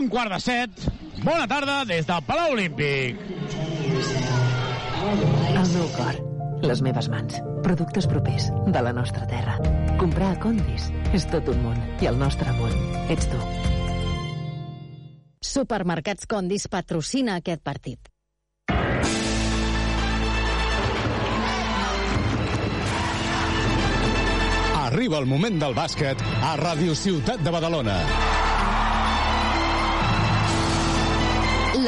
Un quart de set. Bona tarda des del Palau Olímpic. El meu cor, les meves mans, productes propers de la nostra terra. Comprar a Condis és tot un món i el nostre món ets tu. Supermercats Condis patrocina aquest partit. Arriba el moment del bàsquet a Ràdio Ciutat de Badalona.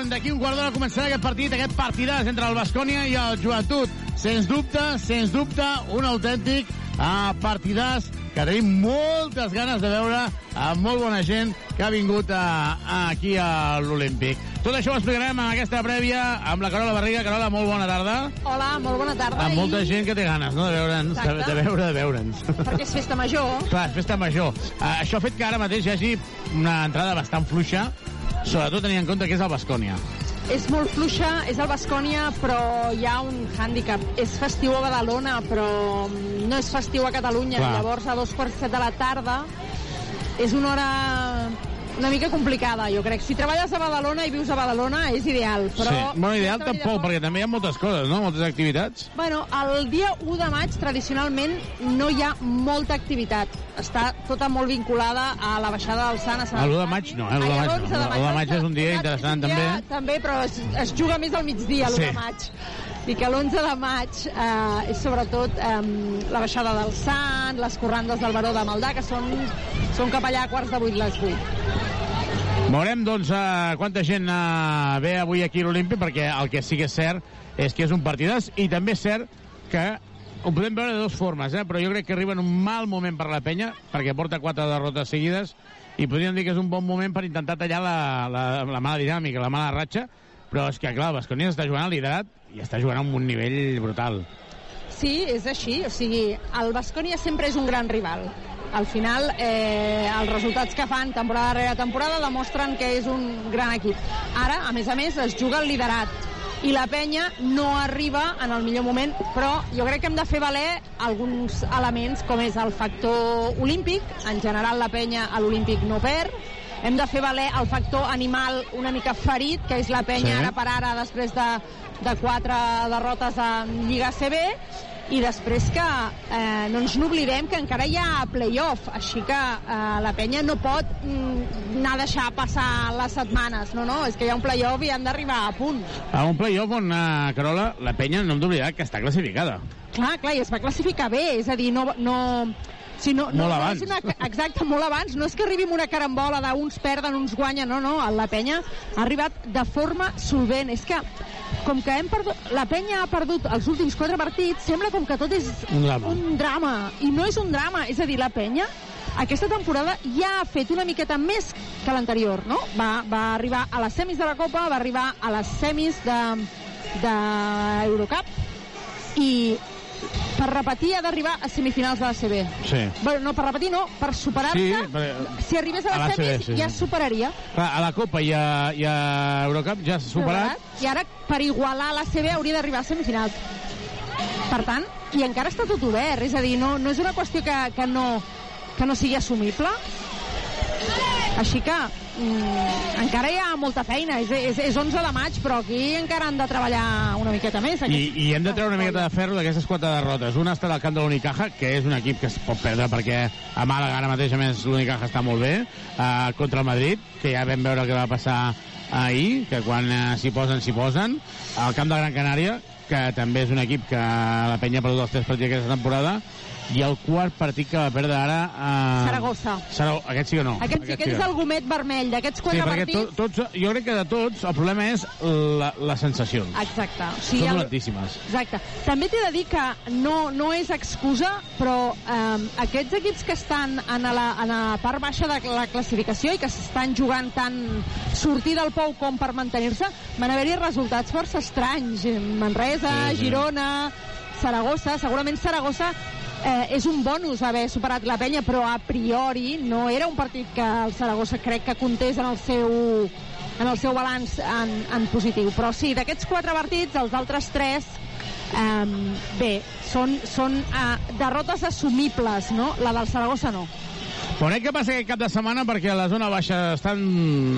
On d'aquí un quart d'hora començarà aquest partit, aquest partidàs entre el Bascònia i el Joventut. Sens dubte, sens dubte, un autèntic uh, partidàs que tenim moltes ganes de veure amb molt bona gent que ha vingut a, a, aquí a l'Olímpic. Tot això ho explicarem en aquesta prèvia amb la Carola Barriga. Carola, molt bona tarda. Hola, molt bona tarda. Amb molta gent que té ganes, no?, de veure'ns, de, de veure, de veure'ns. Perquè és festa major. Clar, és festa major. Uh, això ha fet que ara mateix hi hagi una entrada bastant fluixa, sobretot tenint en compte que és el Bascònia. És molt fluixa, és el Bascònia, però hi ha un hàndicap. És festiu a Badalona, però no és festiu a Catalunya. Clar. Llavors, a dos quarts set de la tarda, és una hora una mica complicada, jo crec. Si treballes a Badalona i vius a Badalona, és ideal. Però sí. Bueno, ideal si tampoc, perquè també hi ha moltes coses, no?, moltes activitats. Bueno, el dia 1 de maig, tradicionalment, no hi ha molta activitat. Està tota molt vinculada a la baixada del Sant a Sant El 1 de maig no, eh? El 1 de Ai, maig no. l'11 El 1 de maig és un dia interessant, també. També, però es, es juga més al migdia, l'1 Sí. de maig. I que l'11 de maig eh, és sobretot eh, la baixada del Sant, les corrandes del Baró de Maldà, que són, són cap allà a quarts de vuit les vuit. Veurem, doncs, uh, quanta gent uh, ve avui aquí a l'Olímpic, perquè el que sí que és cert és que és un partidàs, i també és cert que ho podem veure de dues formes, eh? però jo crec que arriba en un mal moment per la penya, perquè porta quatre derrotes seguides, i podríem dir que és un bon moment per intentar tallar la, la, la mala dinàmica, la mala ratxa, però és que, clar, Basconia està jugant al liderat i està jugant amb un nivell brutal. Sí, és així. O sigui, el Bascònia sempre és un gran rival. Al final, eh, els resultats que fan temporada rere temporada demostren que és un gran equip. Ara, a més a més, es juga el liderat i la penya no arriba en el millor moment, però jo crec que hem de fer valer alguns elements com és el factor olímpic, en general la penya a l'olímpic no perd, hem de fer valer el factor animal una mica ferit, que és la penya Sí. ara per ara després de, de quatre derrotes en Lliga CB, i després que eh, no ens n'oblidem que encara hi ha playoff, així que eh, la penya no pot mm, anar a deixar passar les setmanes, no, no, és que hi ha un playoff i han d'arribar a punt. A un playoff on, uh, Carola, la penya no hem d'oblidar que està classificada. Clar, clar, i es va classificar bé, és a dir, no... no si no, no, Molt no abans. És una, exacte, molt abans. No és que arribi amb una carambola d'uns perden, uns guanyen, no, no. La penya ha arribat de forma solvent. És que, com que hem perdut, la penya ha perdut els últims quatre partits, sembla com que tot és Un drama. un drama. I no és un drama, és a dir, la penya aquesta temporada ja ha fet una miqueta més que l'anterior, no? Va, va arribar a les semis de la Copa, va arribar a les semis de, de Eurocup i per repetir ha d'arribar a semifinals de la CB. Sí. Bueno, no, per repetir no, per superar-se, Sí, perquè- si arribés a a la CB, semis sí, ja sí. es superaria. Clar, a la Copa i a, i a Eurocup ja s'ha superat. I ara, per igualar la CB, hauria d'arribar a semifinals. Per tant, i encara està tot obert, és a dir, no, no és una qüestió que, que, no, que no sigui assumible. Així que mm, encara hi ha molta feina, és, és, és 11 de maig, però aquí encara han de treballar una miqueta més. I, I hem de treure una miqueta de ferro d'aquestes quatre derrotes. Una està al camp de l'Unicaja, que és un equip que es pot perdre perquè a Màlaga ara mateix, a més, l'Unicaja està molt bé, uh, contra el Madrid, que ja vam veure què va passar ahir, que quan uh, s'hi posen, s'hi posen. Al camp de Gran Canària, que també és un equip que la penya ha perdut els tres partits aquesta temporada, i el quart partit que va perdre ara... Uh, Saragossa. Sarag aquest sí que no. Aquest sí que és el gomet vermell d'aquests Sí, quatre to, partits. tots, jo crec que de tots el problema és la, les sensacions. Exacte. O Són el- dolentíssimes. Exacte. També t'he de dir que no, no és excusa, però eh, aquests equips que estan en la, en la part baixa de la classificació i que s'estan jugant tant sortir del pou com per mantenir-se, van haver-hi resultats força estranys. Manresa, Sí, sí. Girona, Saragossa, segurament Saragossa eh, és un bonus haver superat la penya, però a priori no era un partit que el Saragossa crec que comptés en el seu en el seu balanç en, en positiu. Però sí, d'aquests quatre partits, els altres tres, eh, bé, són, són eh, derrotes assumibles, no? La del Saragossa no. Veurem què passa aquest cap de setmana perquè a la zona baixa estan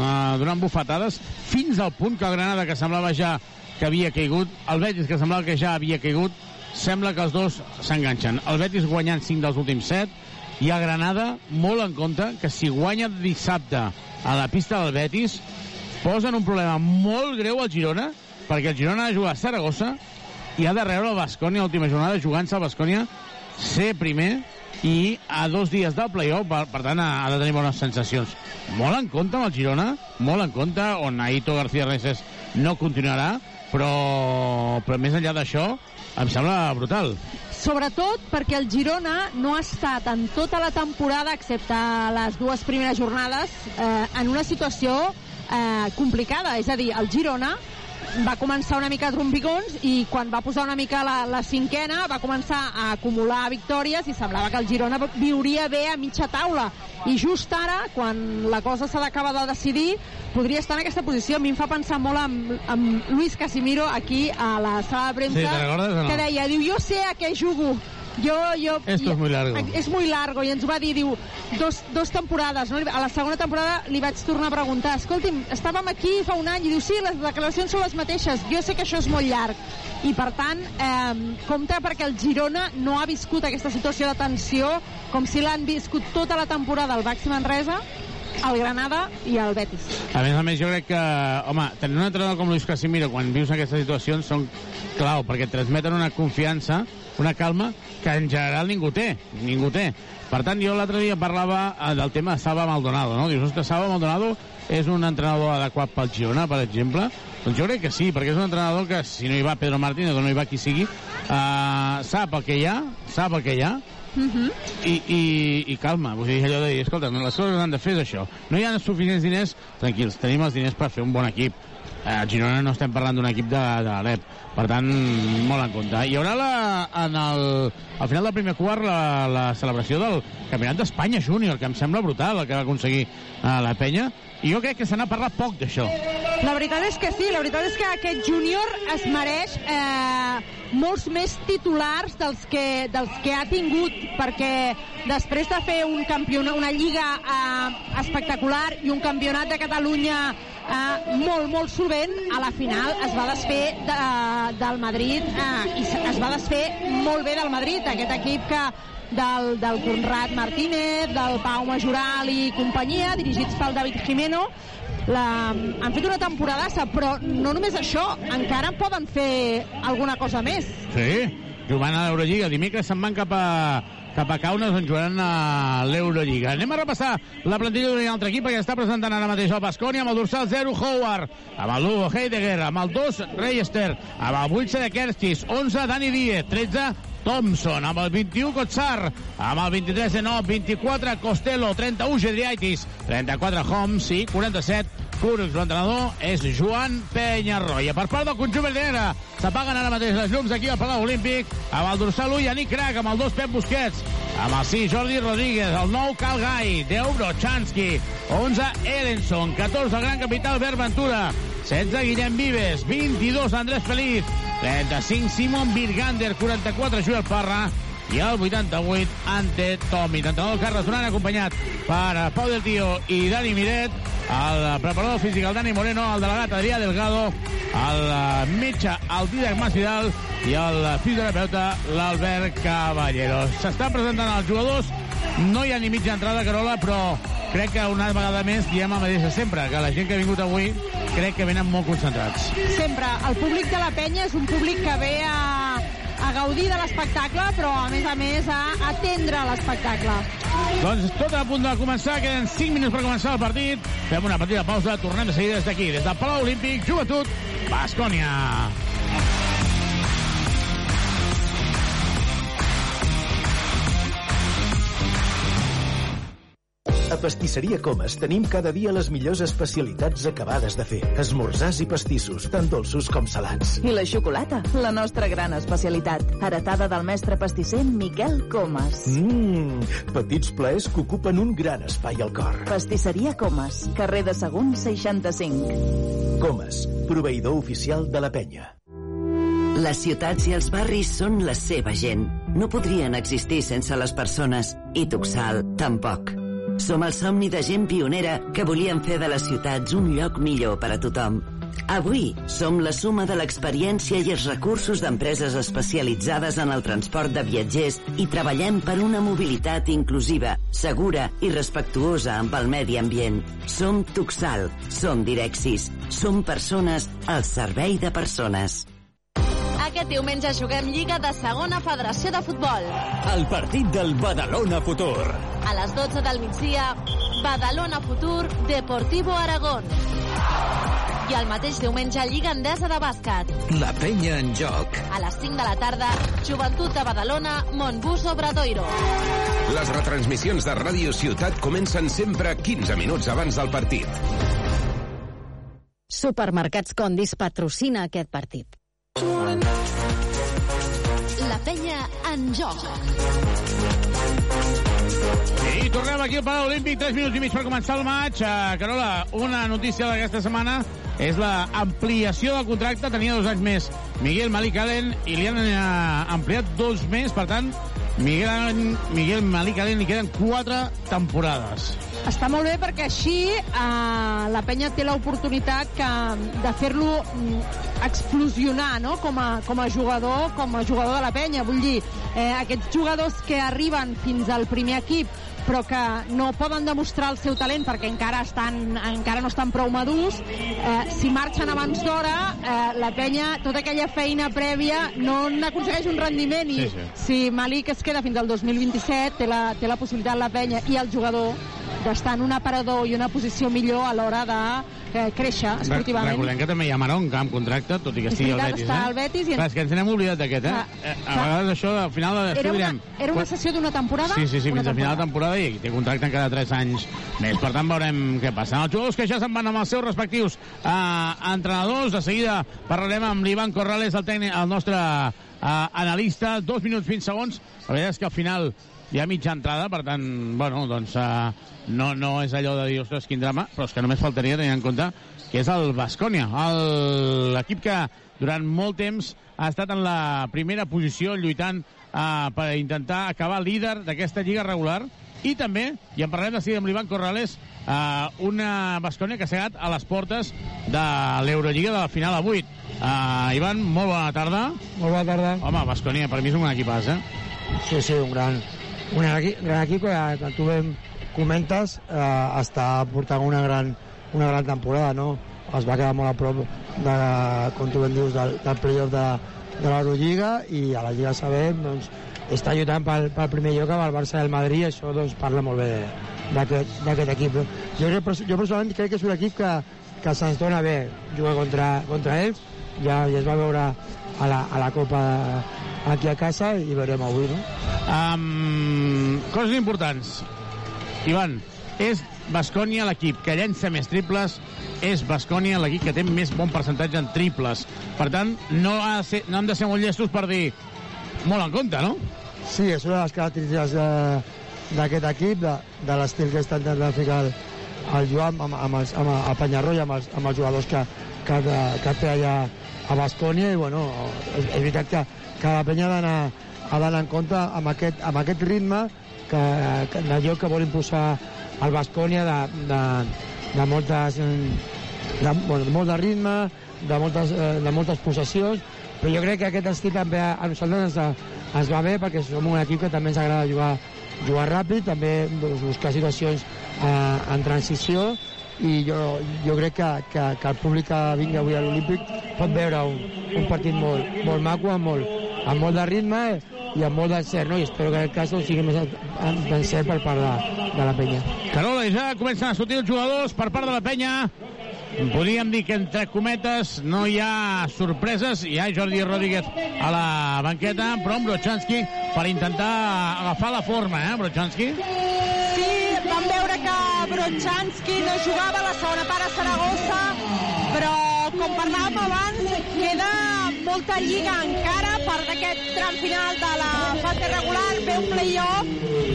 uh, donant bufetades fins al punt que el Granada, que semblava ja que havia caigut, el Betis, que semblava que ja havia caigut, sembla que els dos s'enganxen. El Betis guanyant 5 dels últims 7 i el Granada molt en compte que si guanya dissabte a la pista del Betis posen un problema molt greu al Girona perquè el Girona ha de jugar a Saragossa i ha de rebre el Bascònia l'última jornada jugant-se al Bascònia ser primer i a dos dies del playoff, per, per tant, ha, ha de tenir bones sensacions. Molt en compte amb el Girona, molt en compte, on Aito García Reses no continuarà, però, però més enllà d'això, em sembla brutal. Sobretot perquè el Girona no ha estat en tota la temporada, excepte les dues primeres jornades, eh, en una situació eh, complicada. És a dir, el Girona va començar una mica a trompicons i quan va posar una mica la, la cinquena va començar a acumular victòries i semblava que el Girona viuria bé a mitja taula i just ara, quan la cosa s'ha d'acabar de decidir podria estar en aquesta posició. A mi em fa pensar molt amb, amb Luis Casimiro aquí a la sala de premsa Sí, no? que deia, diu, jo sé a què jugo jo, jo, Esto es muy largo. És muy largo, i ens va dir, diu, dos, dos temporades, no? A la segona temporada li vaig tornar a preguntar, escolti'm, estàvem aquí fa un any, i diu, sí, les declaracions són les mateixes, jo sé que això és molt llarg, i per tant, eh, compte perquè el Girona no ha viscut aquesta situació de tensió com si l'han viscut tota la temporada el Baxi Manresa, el Granada i el Betis. A més a més, jo crec que, home, tenir un entrenador com Luis Casimiro quan vius aquestes situacions són clau, perquè et transmeten una confiança, una calma, que en general ningú té, ningú té. Per tant, jo l'altre dia parlava eh, del tema de Salva Maldonado, no? Dius, ostres, Salva Maldonado és un entrenador adequat pel Girona, per exemple? Doncs jo crec que sí, perquè és un entrenador que, si no hi va Pedro Martínez o no hi va qui sigui, eh, sap el que hi ha, sap el que hi ha, i, i, i calma, vull dir, allò de dir, escolta, les coses han de fer és això. No hi ha suficients diners, tranquils, tenim els diners per fer un bon equip. Eh, A Girona no estem parlant d'un equip de, de l'Alep, per tant, molt en compte. Hi haurà la, en el, al final del primer quart la, la celebració del Campionat d'Espanya Júnior, que em sembla brutal el que va aconseguir eh, la penya, i jo crec que se n'ha parlat poc d'això. La veritat és que sí, la veritat és que aquest júnior es mereix eh, molts més titulars dels que, dels que ha tingut, perquè després de fer un campionat, una lliga eh, espectacular i un campionat de Catalunya eh, molt, molt solvent, a la final es va desfer de, del Madrid eh, i es va desfer molt bé del Madrid, aquest equip que del, del Conrad Martínez, del Pau Majoral i companyia, dirigits pel David Jimeno. La, han fet una temporadaça, però no només això, encara en poden fer alguna cosa més. Sí, jugant a l'Eurolliga. Dimecres se'n van cap a, cap a Kaunas on jugaran a l'Eurolliga. Anem a repassar la plantilla d'un altre equip que està presentant ara mateix el Bascònia amb el dorsal 0 Howard, amb el 1 Heidegger, amb el 2 Reister, amb el 8 de Kerstis, 11 Dani Díez, 13 Thompson, amb el 21 Kotsar, amb el 23 de 9, 24 Costello, 31 Gedriaitis, 34 Homs i 47 Curux. L'entrenador és Joan Penyarroia. Per part del conjunt verdinera s'apaguen ara mateix les llums aquí al Palau Olímpic amb el dorsal 1 Yannick Crac, amb el 2 Pep Busquets, amb el 6 Jordi Rodríguez, el 9 Cal Gai, 10 Brochanski, 11 Ellenson, 14 el gran capital Albert Ventura, 16 Guillem Vives, 22 Andrés Feliz, 35 Simon Birgander, 44 Joel Parra i el 88 Ante Tomi. L'entrenador Carles Duran acompanyat per Pau del Tío i Dani Miret, el preparador físic el Dani Moreno, el delegat Adrià Delgado, el metge el Didac Masvidal i el fisioterapeuta l'Albert Caballero. S'estan presentant els jugadors, no hi ha ni mitja entrada, Carola, però crec que una vegada més diem el mateix sempre, que la gent que ha vingut avui crec que venen molt concentrats. Sempre. El públic de la penya és un públic que ve a, a gaudir de l'espectacle, però a més a més a atendre l'espectacle. Doncs tot a punt de començar, queden 5 minuts per començar el partit. Fem una petita pausa, tornem de seguida des d'aquí, des del Palau Olímpic, Joventut, Bascònia. A Pastisseria Comas tenim cada dia les millors especialitats acabades de fer. Esmorzars i pastissos, tant dolços com salats. I la xocolata, la nostra gran especialitat, heretada del mestre pastisser Miquel Comas. Mmm, petits plaers que ocupen un gran espai al cor. Pastisseria Comas, carrer de Sagunt 65. Comas, proveïdor oficial de la penya. Les ciutats i els barris són la seva gent. No podrien existir sense les persones, i Tuxal tampoc. Som el somni de gent pionera que volien fer de les ciutats un lloc millor per a tothom. Avui som la suma de l'experiència i els recursos d'empreses especialitzades en el transport de viatgers i treballem per una mobilitat inclusiva, segura i respectuosa amb el medi ambient. Som Tuxal, som Direxis, som persones al servei de persones. Aquest diumenge juguem Lliga de Segona Federació de Futbol. El partit del Badalona Futur. A les 12 del migdia, Badalona Futur, Deportivo Aragón. I el mateix diumenge, Lliga Endesa de Bàsquet. La penya en joc. A les 5 de la tarda, Joventut de Badalona, Montbus Obradoiro. Les retransmissions de Ràdio Ciutat comencen sempre 15 minuts abans del partit. Supermercats Condis patrocina aquest partit. En joc. I tornem aquí al Palau Olímpic, 3 minuts i mig per començar el maig. Uh, Carola, una notícia d'aquesta setmana és la ampliació del contracte. Tenia dos anys més Miguel Malik Allen i li han uh, ampliat dos més. Per tant, Miguel, Miguel Malik Allen li queden quatre temporades. Està molt bé perquè així eh, la penya té l'oportunitat que, de fer-lo mm, explosionar no? com, a, com a jugador com a jugador de la penya. Vull dir, eh, aquests jugadors que arriben fins al primer equip però que no poden demostrar el seu talent perquè encara, estan, encara no estan prou madurs, eh, si marxen abans d'hora, eh, la penya, tota aquella feina prèvia, no n'aconsegueix un rendiment i Sí, sí. si Malik es queda fins al 2027 té la, té la possibilitat la penya i el jugador d'estar en un aparador i una posició millor a l'hora de eh, créixer esportivament. Recordem que també hi ha Maronca amb contracte, tot i que estigui al Betis. està eh? al Betis i- Clar, és que ens n'hem oblidat d'aquest, eh? Clar, Eh, A vegades això, al final Era una, direm... era una sessió d'una temporada? Sí, sí, sí, fins al final de temporada i té contracte encara 3 anys més. Per tant, veurem què passa. Els jugadors que ja se'n van amb els seus respectius eh, entrenadors. De seguida parlarem amb l'Ivan Corrales, el, tècnic, el nostre eh, analista. Dos minuts, 20 segons. La veritat és que al final hi ha mitja entrada, per tant, bueno, doncs eh, no, no és allò de dir, ostres, quin drama, però és que només faltaria tenir en compte que és el Bascònia, l'equip que durant molt temps ha estat en la primera posició lluitant eh, per intentar acabar líder d'aquesta lliga regular i també, i en parlarem de seguida amb l'Ivan Corrales, eh, una Bascònia que s'ha quedat a les portes de l'Eurolliga de la final a 8. Uh, Ivan, molt bona tarda. Molt bona tarda. Home, Bascònia, per mi és un equipàs, eh? Sí, sí, un gran, un gran equip, gran equip que, que tu ben comentes eh, està portant una gran, una gran temporada, no? Es va quedar molt a prop, de, com tu ben dius, del, del playoff de, de l'Eurolliga i a la Lliga sabem, doncs, està lluitant pel, pel primer lloc amb el Barça i el Madrid i això doncs, parla molt bé d'aquest equip. Jo, jo personalment crec que és un equip que, que se'ns dona bé jugar contra, contra ells, ja, ja es va veure a la, a la Copa aquí a casa i veurem avui, no? Um, coses importants. Ivan, és Bascònia l'equip que llença més triples, és Bascònia l'equip que té més bon percentatge en triples. Per tant, no, ha de ser, no hem de ser molt llestos per dir molt en compte, no? Sí, és una de les característiques d'aquest equip, de, de l'estil que està intentant ficar el, el Joan amb, amb, els, amb el Penyarroll, amb els, amb els jugadors que, que, que té allà a Bascònia i bueno, és, és veritat que, que la penya ha d'anar en compte amb aquest, amb aquest ritme que, que d'allò que vol impulsar el Bascònia de, de, de moltes de, bueno, molt de ritme de moltes, eh, de moltes possessions però jo crec que aquest estil també a, a nosaltres ens, ens va bé perquè som un equip que també ens agrada jugar, jugar ràpid, també doncs, buscar situacions eh, en transició i jo, jo crec que, que, que el públic que vingui avui a l'Olímpic pot veure un, un partit molt, molt maco amb molt, amb molt de ritme i amb molt d'encert, no? I espero que aquest cas doncs, sigui més d'encert per part de, de la penya. Carola, ja comencen a sortir els jugadors per part de la penya. Podríem dir que entre cometes no hi ha sorpreses. Hi ha Jordi Rodríguez a la banqueta, però amb Brochanski per intentar agafar la forma, eh, Brochanski? Sí, vam veure que Brochanski no jugava la segona part a Saragossa, però com parlàvem abans, queda molta lliga encara, part d'aquest tram final de la fase regular, ve un play-off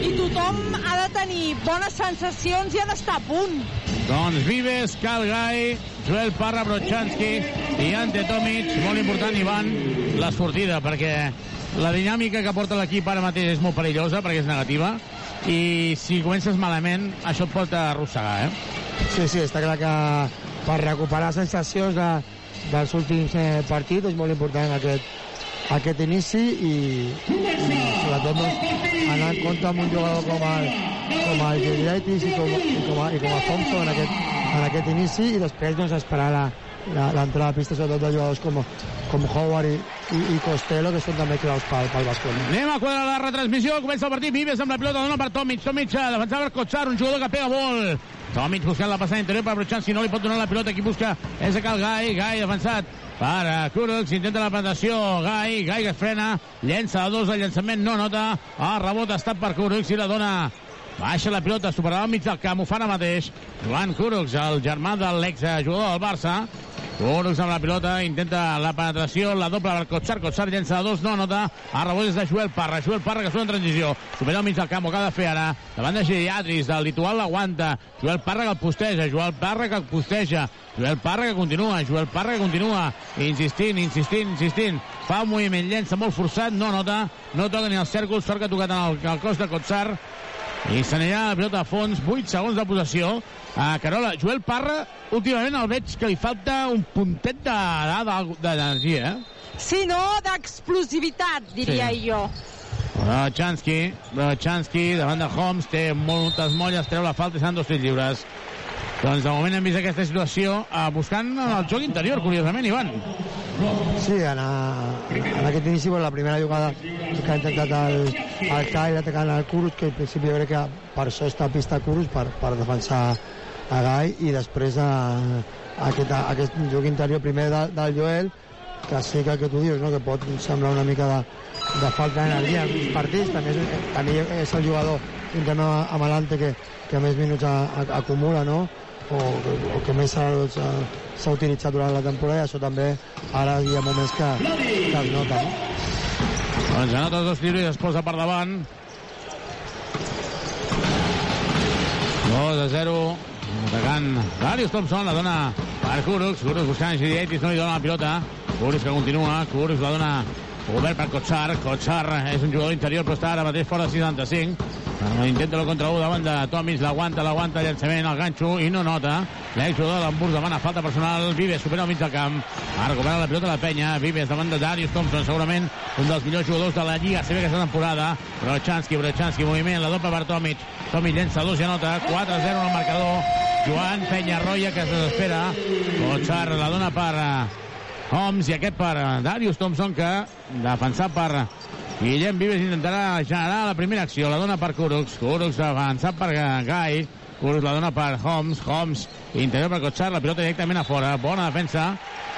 i tothom ha de tenir bones sensacions i ha d'estar a punt. Doncs Vives, Calgai, Joel Parra, Brochanski i Ante Tomic, molt important, Ivan, la sortida, perquè la dinàmica que porta l'equip ara mateix és molt perillosa, perquè és negativa, i si comences malament, això et pot arrossegar, eh? Sí, sí, està clar que per recuperar sensacions de, dels últims eh, partits és molt important aquest, aquest inici i, i sobretot doncs, anar en compte amb un jugador com el, com el i com, i com, a, i com a Thompson en aquest, en aquest inici i després doncs, esperar la, l'entrada a pista sobretot de jugadors com, com Howard i, i, i Costello que són també claus pel, pel Basconi. Anem a quadrar la retransmissió, comença el partit, Vives amb la pilota, dona per Tomic, Tomic defensava per Kotsar, un jugador que pega molt. Tomic buscant la passada interior per Brochan, si no li pot donar la pilota, qui busca és a Cal Gai, Gai defensat per Kurox, intenta la plantació, Gai, Gai que es frena, llença a dos, el llançament no nota, el rebot està per Kurox i la dona Baixa la pilota, superava al mig del camp, ho fa ara mateix. Joan Kurox, el germà de l'ex-jugador del Barça. Kurox amb la pilota, intenta la penetració, la doble per Kotsar, Kotsar llença a dos, no nota. A rebot és de Joel Parra, Joel Parra que surt en transició. Supera al mig del camp, ho que ha de fer ara. Davant de Geriatris, del Litual l'aguanta. Joel Parra que el posteja, Joel Parra que el posteja. Joel Parra que continua, Joel Parra que continua. Insistint, insistint, insistint. Fa un moviment, llença molt forçat, no nota. No toca ni el cèrcol, sort que ha tocat en el, el cos de Kotsar i se n'anirà la pilota a fons, 8 segons de possessió. A Carola, Joel Parra, últimament el veig que li falta un puntet d'energia, eh? Sí, no? D'explosivitat, diria Sí. jo. Brochanski, Brochanski davant de Holmes, té moltes molles, treu la falta i seran dos tirs lliures. Doncs de moment hem vist aquesta situació eh, buscant el joc interior, curiosament, Ivan. Sí, en, a, en aquest inici, bueno, la primera jugada que ha intentat el, el Kyle atacant el Kurus, que al principi jo crec que per això està a pista Kurus, per, per defensar a Gai, i després a, a aquest, a aquest joc interior primer de, del Joel, que sí que que tu dius, no? que pot semblar una mica de, de falta d'energia en els partits, també és, també és el jugador juntament amb amb l'Ante que, que més minuts a, a, acumula, no? o, o que més s'ha s'ha- utilitzat durant la temporada i això també ara hi ha moments que, que es nota. No? Doncs anota els dos tirs i es posa per davant. 2 a 0. Atacant Darius Thompson, la dona per Kuruks. Kuruks buscant Gidietis, no li dona la pilota. Kuruks que continua. Kuruks la dona obert per Kotsar. Kotsar és un jugador interior, però està ara mateix fora de 65. Intenta el contra 1 davant de Tomis, l'aguanta, l'aguanta, llançament, el ganxo, i no nota. L'exjugador de l'Hamburg demana falta personal. Vives supera al mig del camp. Ha recuperat la pilota de la penya. Vives davant de Darius Thompson, segurament un dels millors jugadors de la Lliga CB aquesta temporada. Brochanski, Brochanski, moviment, la doble per Tomic. Tomic llença dos i anota. 4-0 en el marcador. Joan Penyarroia que es desespera. Kotsar la dona per eh, Homs i aquest per eh, Darius Thompson que defensat per Guillem Vives intentarà generar la primera acció. La dona per Kuruks. Kuruks avançat per Gai. Kuruks la dona per Homs. Homs interior per Kotsar. La pilota directament a fora. Bona defensa.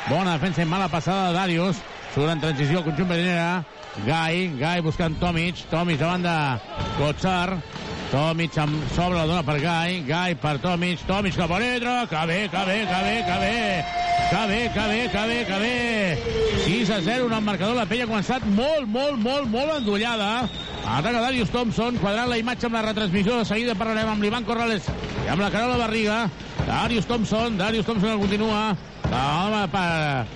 Bona defensa i mala passada de Darius. Surt en transició el conjunt Pedrinera. Gai. Gai buscant Tomic. Tomic davant de Kotsar. Tomic amb sobre la dona per Gai. Gai per Tomic. Tomic cap a dintre. Que bé, que bé, que bé, que bé. Que bé, que bé, que bé, que bé. 6 a 0 en el marcador. La penya ha començat molt, molt, molt, molt endollada. Ataca Darius Thompson, quadrant la imatge amb la retransmissió. De seguida parlarem amb l'Ivan Corrales i amb la Carola Barriga. Darius Thompson, Darius Thompson que continua. La home per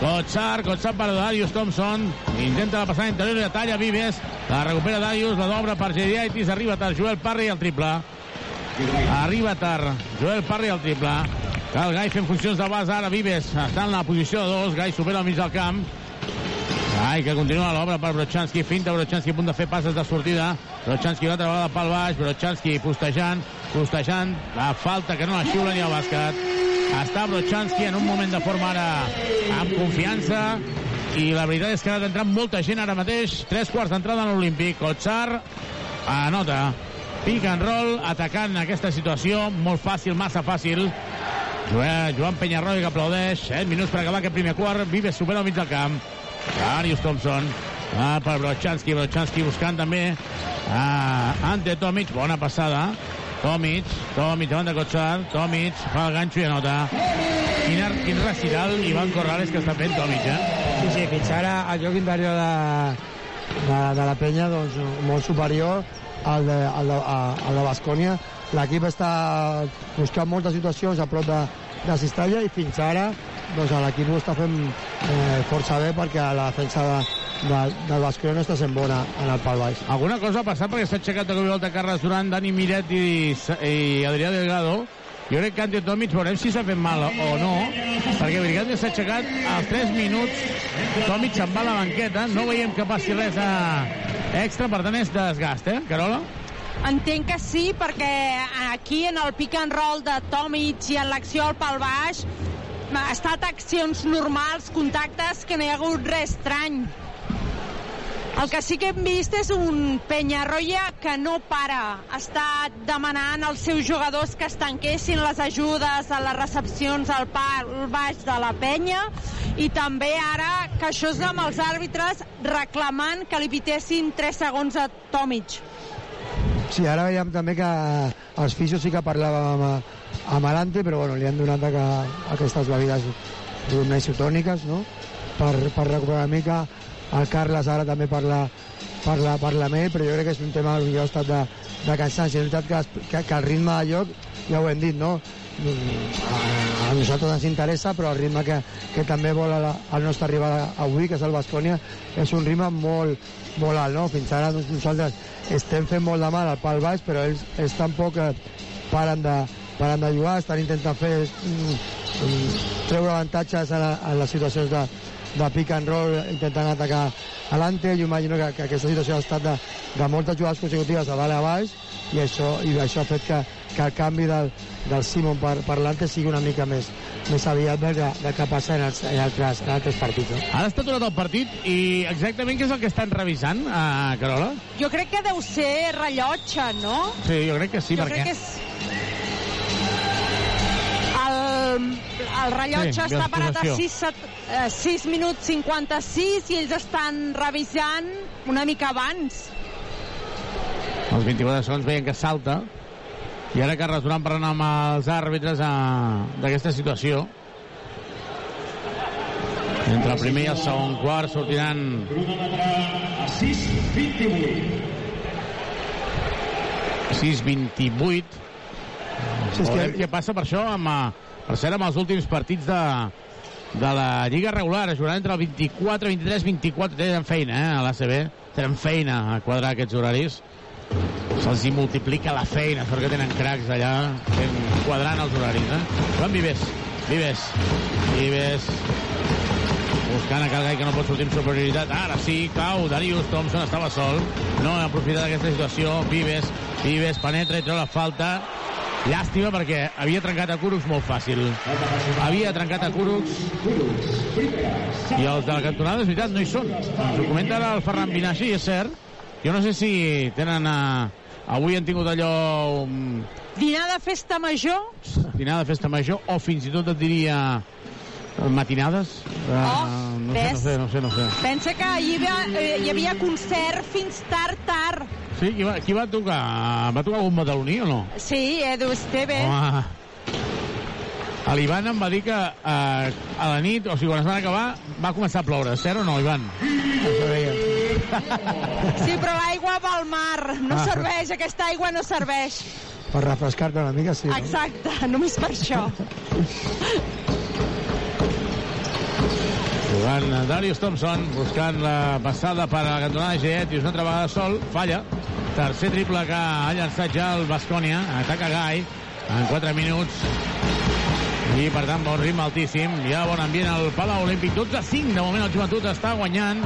Kotsar, Kotsar per Darius Thompson. Intenta la passada interior i la talla Vives. La recupera Darius, la dobra per Geriaitis. Arriba tard Joel Parry el triple. Arriba tard Joel Parry al triple. El Gai fent funcions de base ara Vives està en la posició de dos. Gai supera al mig del camp. Gai que continua l'obra per Brochanski. Finta Brochanski a punt de fer passes de sortida. Brochanski una altra vegada pel baix. Brochanski postejant, postejant. La falta que no la xiula ni al bàsquet. Està Brochanski en un moment de forma ara amb confiança. i la veritat és que ha entrant molta gent ara mateix. Tres quarts d'entrada en l'Olímpic. Kotsar anota. Pick and roll, atacant aquesta situació. Molt fàcil, massa fàcil. Joan, Penyarroia que aplaudeix. 7 minuts per acabar aquest primer quart. Vives supera al mig del camp. Darius Thompson. Ah, per Brochanski. Brochanski buscant també ah, ante Tomic. Bona passada. Tomic. Tomic davant de Kotsar. Tomic fa el ganxo i anota. Quin, quin recital Ivan Corrales que està fent Tomic, eh? Sí, sí, fins ara el joc interior de, de, de la penya doncs, molt superior al de, al de, a- al de Bascònia. L'equip està buscant moltes situacions a prop de, de Cistella i fins ara doncs, l'equip ho està fent eh, força bé perquè la defensa de, de, del Bascònia no està sent bona en el pal baix. Alguna cosa ha passat perquè s'ha aixecat de cop i volta Carles Duran, Dani Miret i, i Adrià Delgado. Jo crec que Ante Tomic veurem si s'ha fet mal o no, perquè veritat que s'ha aixecat als 3 minuts. Tomic se'n va a la banqueta, no veiem que passi res a extra, per tant és desgast, eh, Carola? Entenc que sí, perquè aquí en el pick and roll de Tomic i en l'acció al pal baix ha estat accions normals, contactes, que no hi ha hagut res estrany. El que sí que hem vist és un Penyarroia que no para. Està demanant als seus jugadors que es tanquessin les ajudes a les recepcions al pal baix de la penya i també ara que això és amb els àrbitres reclamant que li pitessin 3 segons a Tomic. Sí, ara veiem també que els fisios sí que parlàvem amb, amb l'Ante, però bueno, li han donat que, aquestes bebides diguem, isotòniques, no?, per, per recuperar una mica. El Carles ara també parla, parla, parla ell, però jo crec que és un tema que ha estat de, de cansanci. És veritat que, que, que el ritme de joc, ja ho hem dit, no?, a, a nosaltres ens interessa, però el ritme que, que també vol la, el nostre rival avui, que és el Bascònia, és un ritme molt, molt alt, no? Fins ara doncs, nosaltres estem fent molt de mal al pal baix, però ells, ells tampoc eh, paren de, paren de jugar, estan intentant fer mm, mm, treure avantatges a, la, a les situacions de, de pick and roll, intentant atacar a l'ante. Jo imagino que, que aquesta situació ha estat de, de moltes jugades consecutives de dalt a baix i això, i això ha fet que, que el canvi del, del Simon per, per l'ante sigui una mica més, més aviat del del que passa en, els, en, altres, en altres partits. No? Ara està aturat el partit i exactament què és el que estan revisant, a Carola? Jo crec que deu ser rellotge, no? Sí, jo crec que sí, jo perquè... crec que és... El, el rellotge Sí, està parat a possessió. 6, 6 minuts 56 i ells estan revisant una mica abans. Els 24 segons veien que salta i ara Carles Duran parlant amb els àrbitres a- d'aquesta situació. Entre el primer i el segon quart sortiran 6-28. Sí, és que- què passa per això amb, eh, per cert, amb els últims partits de, de la Lliga regular. Es jugaran entre el 24, 23, 24. Tenen feina, eh, a l'ACB. Tenen feina a quadrar aquests horaris. Se'ls hi multiplica la feina, sort que tenen cracs allà fent, quadrant els horaris, eh? Joan Vives, Vives, Vives, buscant a Calgai que no pot sortir amb superioritat. Ara sí, cau, Darius Thompson estava sol, no ha aprofitat aquesta situació. Vives, Vives penetra i treu la falta. Llàstima perquè havia trencat a Kurucs molt fàcil. Havia trencat a Kurucs i els de la cantonada, és veritat, no hi són. Ens ho comenta ara el Ferran Vinacci, és cert. Jo no sé si tenen... Uh, avui han tingut allò... Um, Dinar de festa major? dinar de festa major o fins i tot et diria eh, matinades. Uh, Oh, no, sé, no ves? sé, no sé, no sé. Pensa que hi havia, eh, hi havia concert fins tard, tard. Sí, qui va, qui va tocar? Va tocar algun badaloní o no? Sí, Edu Esteve. Home, l'Ivan em va dir que eh, a la nit, o sigui, quan es van acabar, va començar a ploure. Cert o no, Ivan? Això deia. Sí, però l'aigua va al mar. No Ah. serveix, aquesta aigua no serveix. Per refrescar-te una mica, sí. no? Exacte, només per això. Jugant Darius Thompson, buscant la passada per a la cantonada de Geet, i una altra vegada sol, falla. Tercer triple que ha llançat ja el Bascònia. Ataca Gai en 4 minuts. I, per tant, bon ritme altíssim. Hi ha bon ambient al Palau Olímpic. 12 a 5, de moment el joventut està guanyant.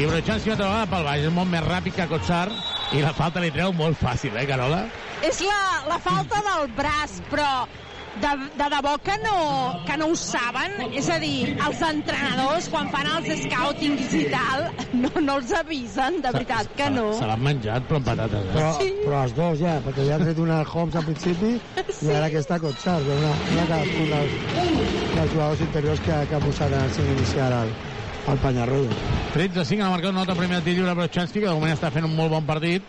I Brochanski una altra vegada pel baix. És molt més ràpid que Kotsar. I la falta li treu molt fàcil, eh, Carola? És la, la falta del braç, però de, de debò que no, que no ho saben? És a dir, els entrenadors, quan fan els scoutings i tal, no, no els avisen, de veritat que no. Se l'han menjat, però amb patates. Eh? Però, Sí. però els dos ja, perquè ja han tret una al Holmes al principi i ara aquesta Cotsar, una, una cadascun dels, dels jugadors interiors que, que ha posat en el cinc inicial al, al Penyarroya. 13-5 ha marcat una nota primer tir lliure per Chansky, que de moment està fent un molt bon partit.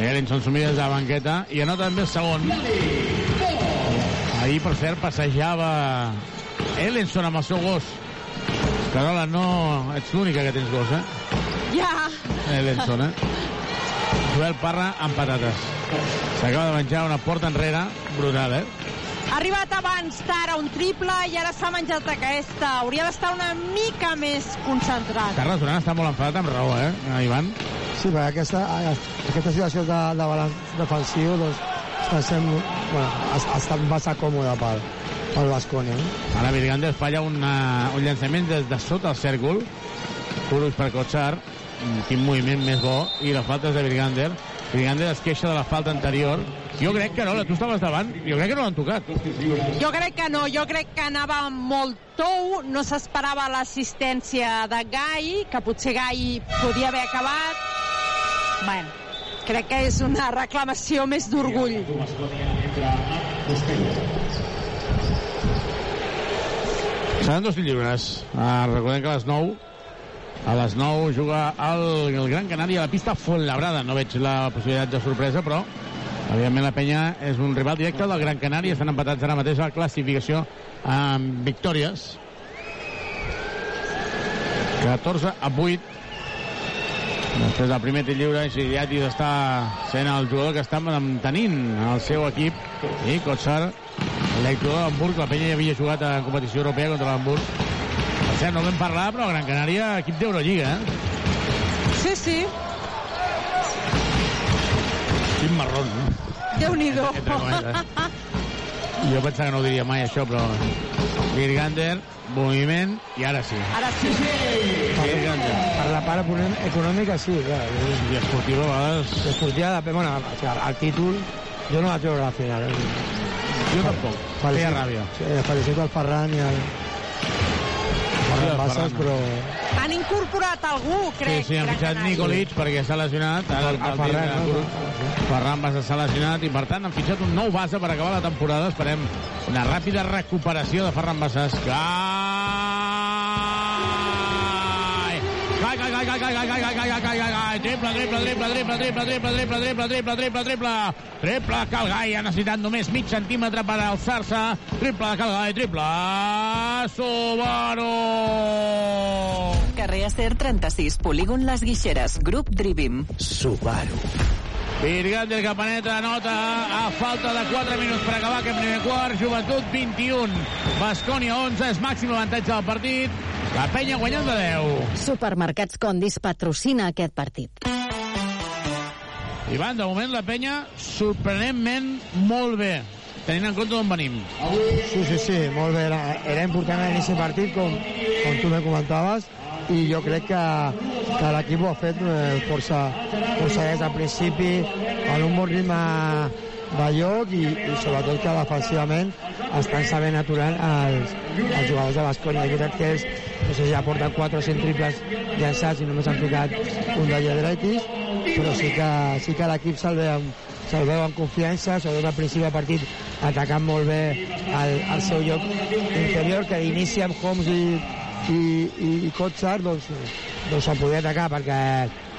Ellinson s'ho mira des de la banqueta i anota també el segon. Ahir, per cert, passejava Ellinson amb el seu gos. Carola, no ets l'única que tens gos, eh? Ja, Ellinson, eh? Joel Parra amb patates. S'acaba de menjar una porta enrere, brutal, eh? ha arribat abans tard a un triple i ara s'ha menjat aquesta. Hauria d'estar una mica més concentrat. Carles Duran està molt enfadat amb raó, eh, Ivan? Sí, perquè aquesta, aquesta situació de, de balanç defensiu doncs, està sent, bueno, ha, ha estat massa còmode pel, pel Bascònia. Eh? Ara Virgander falla una, un llançament des de sota el cèrcol. Purus per Kotsar. Mm, Quin moviment més bo. I la falta és de Virgander. Virgander es queixa de la falta anterior. Jo crec que no, tu estaves davant. Jo crec que no l'han tocat. Jo crec que no, jo crec que anava molt tou, no s'esperava l'assistència de Gai, que potser Gai podia haver acabat. Bueno, crec que és una reclamació més d'orgull. Seran dos lliures. Uh, recordem que a les 9 a les 9 juga el, el Gran Canària a la pista Fuenlabrada. No veig la possibilitat de sorpresa, però evidentment la penya és un rival directe del Gran Canària. Estan empatats ara mateix a la classificació amb victòries. 14 a 8. Després del primer tir lliure, Xiriatis està sent el jugador que està mantenint el seu equip. I Kotsar, l'exjugador d'Hamburg, la penya ja havia jugat en competició europea contra l'Hamburg. Per cert, no vam parlar, però Gran Canària, equip d'Eurolliga, eh? Sí, sí, Quin marrón, no? Déu-n'hi-do. Jo pensava que no ho diria mai, això, però... Virgander, moviment, i ara sí. Ara sí. Virgander. Per la part econòmica, sí, clar. I esportiva, a vegades... Esportiva, bueno, o sigui, el títol, jo no vaig veure la final. Eh? Jo tampoc. Feia ràbia. Sí, felicito al Ferran i al... Ferran Bassas, però... Han incorporat algú, Sí, crec. sí, han Gran fitxat. Nikolic perquè s'ha lesionat. Ara el, A el, Ferran, el, no? Ferran Bassa s'ha lesionat i, per tant, han fitxat un nou base per acabar la temporada. Esperem una ràpida recuperació de Ferran Bassas. Gai! Gai, gai, gai, gai, gai, gai, gai, gai, gai, gai, gai. Triple, triple, triple, triple, triple, triple, triple, triple, triple, triple, triple. Triple Calgai, ha necessitat només mig centímetre per alçar-se. Triple de Calgai, triple. Subaru! Carrer Acer 36, polígon Les Guixeres, grup Drivim. Subaru. Virgander que penetra, nota a falta de 4 minuts per acabar aquest primer quart. Joventut 21, Bascònia 11, és màxim avantatge del partit. La penya guanyant de 10. Supermercats Condis patrocina aquest partit. Ivan, de moment la penya sorprenentment molt bé, tenint en compte d'on venim. Sí, sí, sí, molt bé. Era, era important a l'inici del partit, com, com tu me comentaves, i jo crec que, que l'equip ho ha fet eh, força, força des del principi, en un bon ritme de lloc i, i sobretot que defensivament estan sabent aturar els, els jugadors de Bascònia. És veritat que és, no sé si ja porten 4 o 5 triples llançats i només han ficat un de Lledretis, però sí que, sí que l'equip se'l veu, se'l veu amb confiança, sobretot al principi del partit atacant molt bé el, el seu lloc interior, que d'inici amb Holmes i, i, i, i Kotsar doncs, doncs se'l podia atacar perquè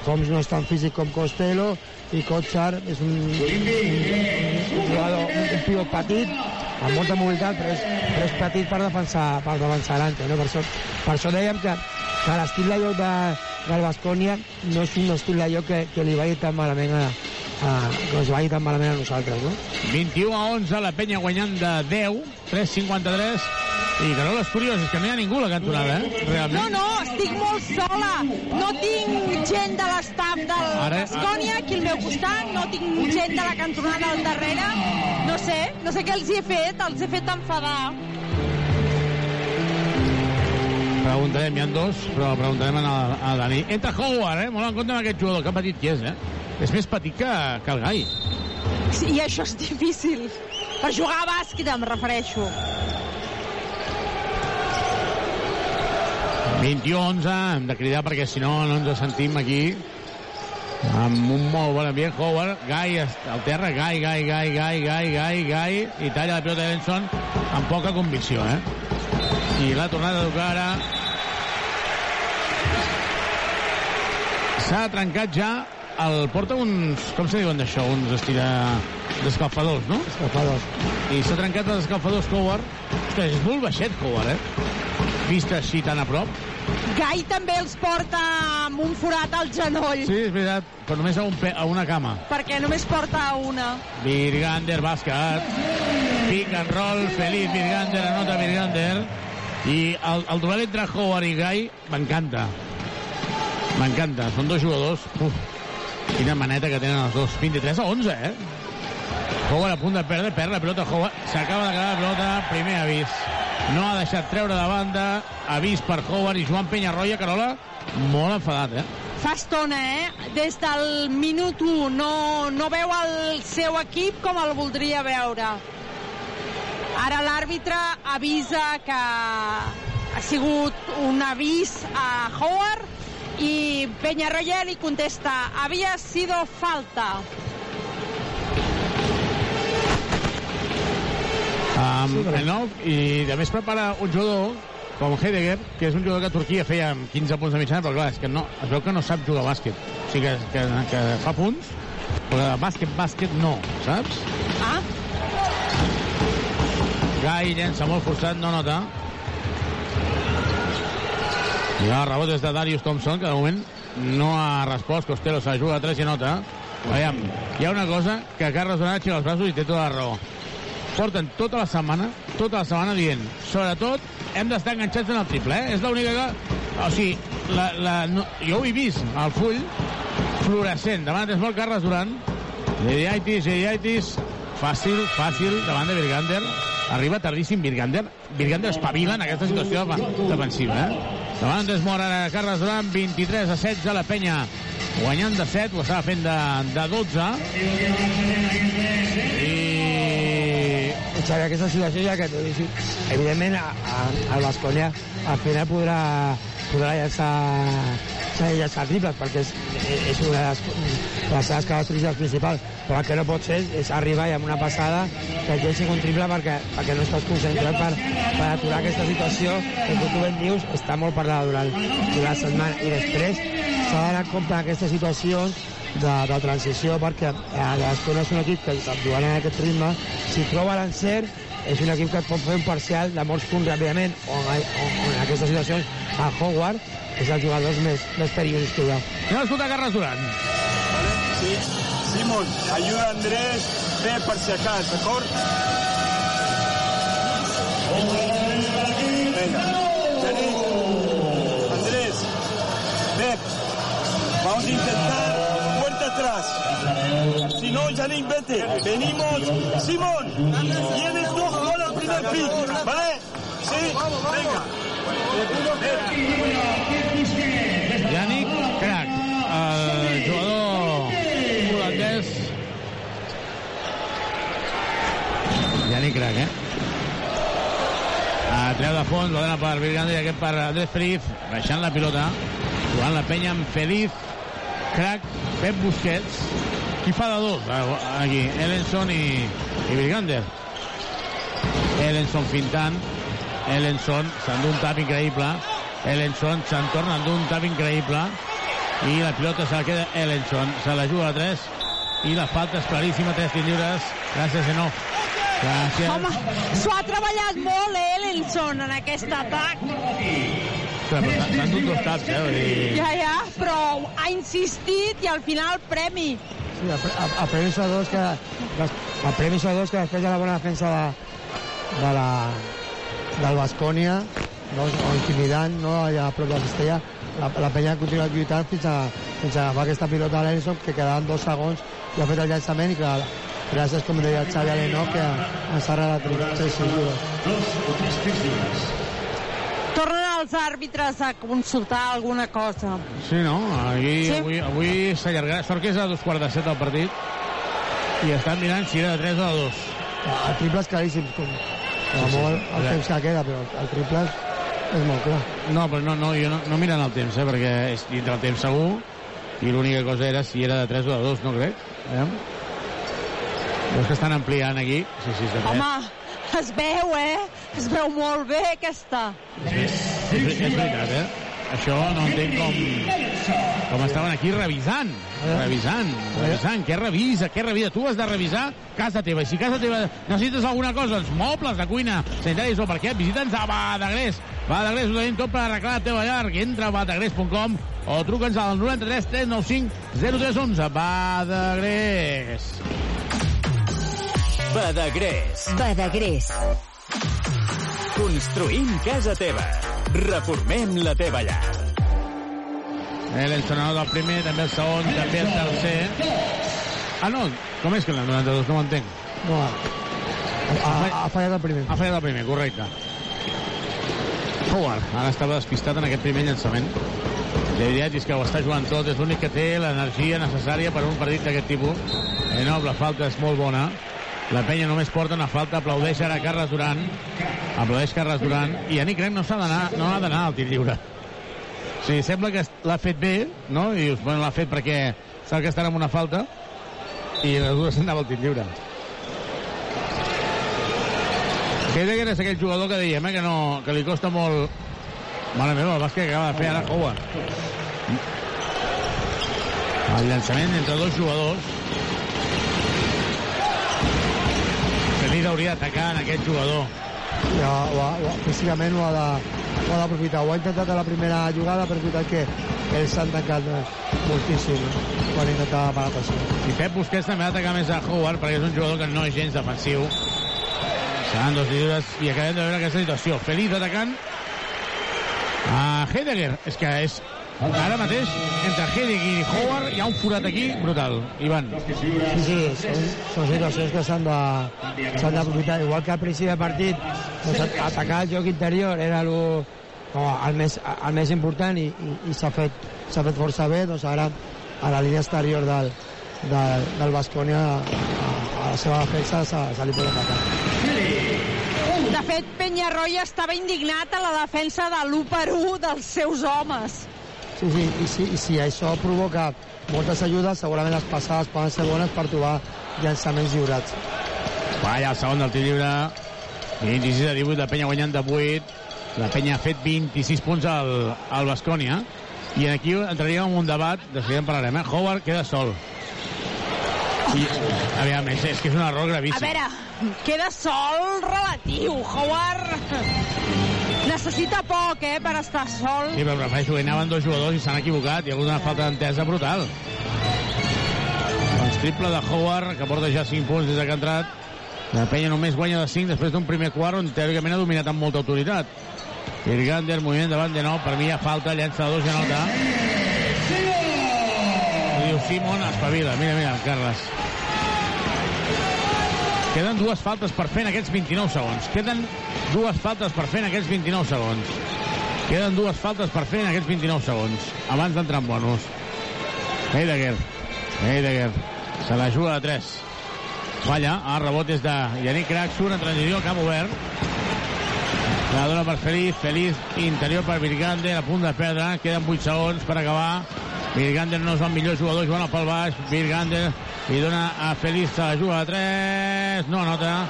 Holmes no és tan físic com Costello i Kotsar és un, un, un jugador, un, un pivot petit amb molta mobilitat però és, però és petit per defensar per defensar l'ante no? per, això, per això dèiem que, que l'estil de joc de, del Bascònia no és un estil de joc que, que li vagi tan malament a, a, que ens vagi tan malament a nosaltres no? 21 a 11, la penya guanyant de 10, 3'53, i que no és curiós, és que no hi ha ningú a la cantonada, eh? No, Realment. no, estic molt sola. No tinc gent de l'estaf del Ara- Bascònia aquí al meu costat, no tinc gent de la cantonada al darrere. No sé, no sé què els hi he fet, els he fet enfadar. Preguntarem, hi ha dos, però preguntarem a, a Dani. Entra Howard, eh? Molt en compte amb aquest jugador, que petit que és, eh? És més petit que, que el Gai. Sí, I això és difícil. per jugar a bàsquet, em refereixo. 21-11, hem de cridar perquè si no no ens sentim aquí amb un molt bon ambient Howard, Gai al terra Gai, Gai, Gai, Gai, Gai, Gai, Gai i talla la pilota d'Elenson amb poca convicció eh? I l'ha tornat a tocar ara s'ha trencat ja el porta uns, com se diuen d'això uns estira d'escalfadors, no? Escalfadors. I s'ha trencat els escalfadors Howard. Ostres, és molt baixet Howard, eh? Vista així tan a prop. Gai també els porta amb un forat al genoll. Sí, és veritat, però només a, un pe a una cama. Perquè només porta una. Virgander, bàsquet. Pick and roll, feliç Virgander, anota Virgander. I el, el duel entre Howard i Gai m'encanta. M'encanta. Són dos jugadors. Uf, quina maneta que tenen els dos. 23 a 11, eh? Howard a punt de perdre, perd la pilota Howard. S'acaba de quedar la pilota, primer avís. No ha deixat treure de banda, avís per Howard i Joan Penyarroia, Carola, molt enfadat, eh? Fa estona, eh? Des del minut 1 no, no veu el seu equip com el voldria veure. Ara l'àrbitre avisa que ha sigut un avís a Howard i Peñarroya li contesta havia sido falta. Um, el nou, I a més prepara un jugador com Heidegger, que és un jugador que a Turquia feia 15 punts de mitjana, però clar, és que no, es veu que no sap jugar a bàsquet. O sigui que, que, que fa punts, però de bàsquet, bàsquet no, saps? Ah? Gai llença molt forçat, no nota. I el rebot és de Darius Thompson, que de moment no ha respost. Costello se juga a 3 i nota. Aviam, hi ha una cosa que Carles Donat aixeca els braços i té tota la raó. Porten tota la setmana, tota la setmana dient, sobretot, hem d'estar enganxats en el triple, eh? És l'única que... O sigui, la, la, no, jo ho he vist, al full, fluorescent, davant és molt Carles Duran, Gediaitis, Gediaitis, fàcil, fàcil, davant de Virgander, arriba tardíssim Virgander, Virgander espavila en aquesta situació defensiva, eh? Davant mor ara Carles Duran, 23 a 16, la penya guanyant de 7, ho estava fent de, de 12, i Xavi, aquesta situació ja que evidentment el Bascònia al final podrà, podrà llançar llançar triples perquè és, és una de les, les seves característiques principals però el que no pot ser és arribar i amb una passada que et llenci un triple perquè, perquè no estàs concentrat per, per aturar aquesta situació que com tu ben dius està molt parlada durant, durant la setmana. I després s'ha d'anar en compte aquestes situacions de, de transició perquè eh, l'Escona és un equip que jugant en aquest ritme si troba l'encert és un equip que et pot fer un parcial de molts punts ràpidament o, o, o en aquestes situacions a Howard és els jugadors més, més perillosos que hi ha Anem a escoltar Carles Duran Vale? Sí. Simon, ayuda a Andrés, ve per si acaso, d'acord? Venga. Yannick, vete. Venimos. Simón, tienes dos goles al primer pick, ¿vale? Sí, venga. Yannick Crac, el jugador holandès. Yannick Crac, eh? A treu de fons, la dona per Virgander i aquest per Andrés Feliz, baixant la pilota, jugant la penya amb Feliz, Crac, Pep Busquets, qui fa de dos aquí, Ellenson i, i Virgander. Ellenson fintant, Ellenson s'endú un tap increïble, Ellenson se'n torna un tap increïble i la pilota se la queda Ellenson, se la juga a 3 i la falta és claríssima, 3 tirs lliures, gràcies Enoch. Gràcies. Home, s'ho ha treballat molt, eh, Ellenson, en aquest atac. S'han dut dos taps, eh? Dir... Ja, ja, però ha insistit i al final premi. El, premi són dos que, el premi són dos que després de la bona defensa de, de la, del Bascònia no, o intimidant no, allà a prop de la cistella. La, la penya ha continuat lluitant fins a, fins a agafar aquesta pilota a l'Enson que quedaven dos segons i ha fet el llançament i que gràcies com deia Xavi Aleno que ens ha regalat tres Tornen els àrbitres a consultar alguna cosa. Sí, no? Aquí, Sí. Avui, avui s'allargarà. Sort que és a dos quarts de set el partit. I estan mirant si era de 3 o de 2. El triple és claríssim, com, com Sí, sí, molt sí. el temps que queda, però el triple és, molt clar. No, però no, no, jo no, no miren el temps, eh, perquè és dintre el temps segur, i l'única cosa era si era de 3 o de 2, no crec. Aviam. Veus que estan ampliant aquí? Sí, sí, és de 3. Home, es veu, eh? Es veu molt bé, aquesta. És, és, és veritat, eh? Això no entenc com, com estaven aquí revisant, revisant, revisant, què revisa, què revisa? Tu has de revisar casa teva, i si casa teva necessites alguna cosa, els mobles de cuina, sanitaris o per què, visita'ns a Badagrés. Badagrés, ho tenim tot per arreglar la teva llar, entra a badagrés.com o truca'ns al 93 395 0311. Badagrés. Badagrés. Badagrés. Construïm casa teva. Reformem la teva llar. Eh, L'encenador del primer, també el segon, també el tercer. Ah, no, com és que el 92? No ho entenc. No, ha, ha fallat el primer. Ha fallat el primer, correcte. Howard, ara estava despistat en aquest primer llançament. La veritat és que ho està jugant tot, és l'únic que té l'energia necessària per a un partit d'aquest tipus. Eh, no, la falta és molt bona. La penya només porta una falta, aplaudeix ara Carles Duran, aplaudeix Carles Duran, i Yannick Crem no s'ha d'anar, no ha d'anar al tir lliure. O sigui, sembla que l'ha fet bé, no? I dius, bueno, l'ha fet perquè sap que estarà amb una falta, i les dues s'anava al tir lliure. Heidegger és aquell jugador que dèiem, eh, que, no, que li costa molt... Mare meva, el bàsquet que acaba de fer ara Howard. El llançament entre dos jugadors. Feliz hauria d'atacar en aquest jugador. Ja, ho ho físicament ho ha de- ho ha d'aprofitar. Ho ha intentat a la primera jugada, però és veritat que ells s'han tancat eh, moltíssim quan intentava parar pressió. I Pep Busquets també ha d'atacar més a Howard perquè és un jugador que no és gens defensiu. Seran dos lliures i acabem de veure aquesta situació. Feliz atacant a Heidegger. És que és ara mateix entre Heidegger i Howard hi ha un forat aquí brutal. Ivan. Sí, sí, són, són situacions que s'han de- s'han d'aprofitar. Igual que al principi del partit, doncs, atacar el joc interior era lo, com el, més, el més important i, i, i s'ha fet, s'ha fet força bé, doncs ara a la línia exterior del, del, del Bascònia a, a la seva defensa se, se li pot atacar. De fet, Penyarroia estava indignat a la defensa de l'1 per 1 dels seus homes. Sí, sí, i si, i si això provoca moltes ajudes, segurament les passades poden ser bones per trobar llançaments lliurats. Vaya, el segon del tir lliure. 26 a 18, la penya guanyant de 8. La penya ha fet 26 punts al, al Bascònia. I aquí entraríem en un debat, de seguida en parlarem, eh? Howard queda sol. I, aviam, és, és que és un error A gravíssim. veure, queda sol relatiu. Howard necessita poc, eh, per estar sol. Sí, però prefereixo que anaven dos jugadors i s'han equivocat. Hi ha hagut una falta d'entesa brutal. Doncs triple de Howard, que porta ja 5 punts des que ha entrat. La penya només guanya de 5 després d'un primer quart on teòricament ha dominat amb molta autoritat. Irgander, moviment davant de nou, per mi hi ha falta, llença dos i nota. Ho diu Simon, espavila. Mira, mira, Carles. Queden dues faltes per fer en aquests 29 segons. Queden dues faltes per fer en aquests 29 segons. Queden dues faltes per fer en aquests 29 segons, abans d'entrar en bonus. Heidegger. Heidegger. Se la juga de 3. Falla. El rebot és de Yannick Craxur en transició, cap obert. La dona per Feliz. Feliz interior per Virgander, a punt de perdre. Queden 8 segons per acabar. Virgander no és el millor jugador jugant pel baix. Virgander li dona a la juga de 3. No nota.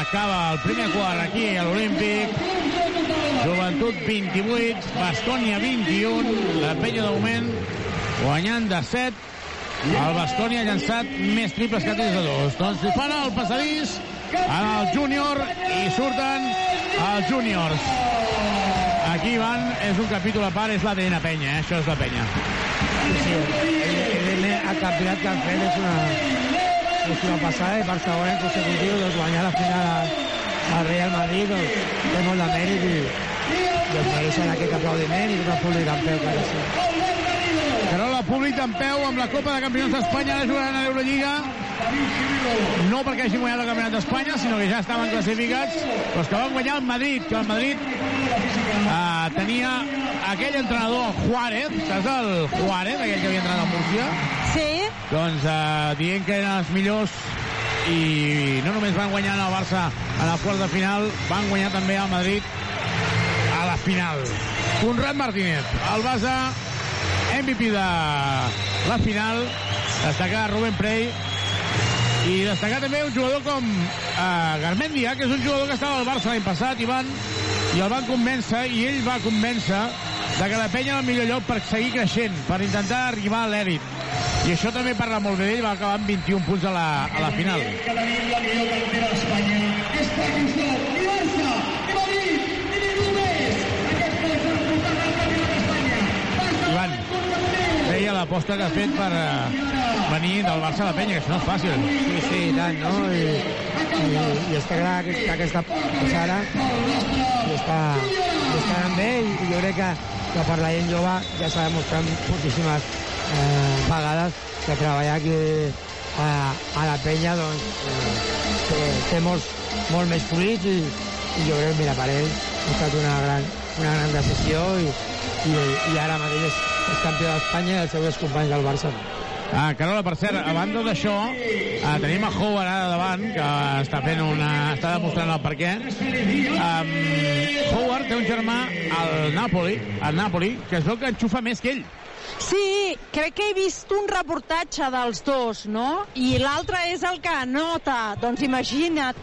Acaba el primer quart aquí a l'Olímpic. Joventut 28, Bascònia 21. La penya de moment guanyant de 7. El Bascònia ha llançat més triples que tres de dos. Doncs li fan el passadís al júnior i surten els júniors. Aquí van, és un capítol a part, és l'ADN penya, eh? això és la penya. Evidentment, el campionat que han fet és una, és una passada i per segon any consecutiu doncs, guanyar la final al, al Real Madrid doncs, té molt de mèrit i doncs, mereixen aquest aplaudiment i tot el públic en peu, clar sí. Carola, públic en peu amb la Copa de Campions d'Espanya, ara jugaran a l'Eurolliga. No perquè hagin guanyat el Campionat d'Espanya, sinó que ja estaven classificats, però és que van guanyar el Madrid, que el Madrid eh, tenia aquell entrenador Juárez, saps el Juárez, aquell que havia entrenat a Múrcia? Sí. Doncs eh, dient que eren els millors i no només van guanyar el Barça a la quart de final, van guanyar també al Madrid a la final. Conrad Martínez, el base MVP de la final, destacar Rubén Prey i destacar també un jugador com eh, Garmendia, que és un jugador que estava al Barça l'any passat i van i el van convèncer i ell va convèncer de que la penya era el millor lloc per seguir creixent, per intentar arribar a l'èlit. I això també parla molt bé d'ell, va acabar amb 21 punts a la, a la final. Està. Ivan, deia l'aposta que ha fet per eh, venir del Barça a la penya, que això no és fàcil. Sí, sí, i tant, no? I, i, i està clar que, que aquesta passada i està, i està anant bé i, i jo crec que, que per la gent jove ja s'ha demostrat moltíssimes eh, vegades que treballar aquí a, a la penya doncs, eh, té, té molts, molt més fruits i, i jo crec que mira, per ell ha estat una gran, una gran decisió i, i, i ara mateix és, és campió d'Espanya i els seus companys del Barça. Ah, Carola, per cert, a banda d'això, eh, tenim a Howard ara davant, que està fent una... està demostrant el per què. Um, Howard té un germà al Napoli, al Napoli, que es veu que enxufa més que ell. Sí, crec que he vist un reportatge dels dos, no? I l'altre és el que anota. Doncs imagina't.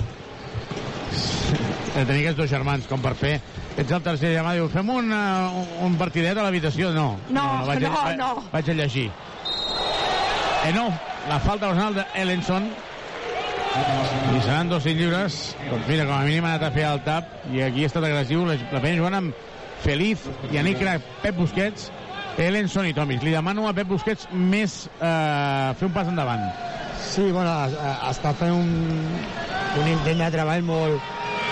De tenir aquests dos germans, com per fer... Ets el tercer germà, diu, fem un, uh, un partidet a l'habitació? No. No, vaig, no, a, no. Vaig a llegir. Eh, no, la falta personal d'Ellenson. I seran dos i lliures. Doncs mira, com a mínim ha anat a fer el tap i aquí ha estat agressiu. La, la penya jugant amb Feliz, Yannick Crac, Pep Busquets, Ellenson i Tomis. Li demano a Pep Busquets més eh, fer un pas endavant. Sí, bueno, es- eh, està fent un, un intent de treball molt,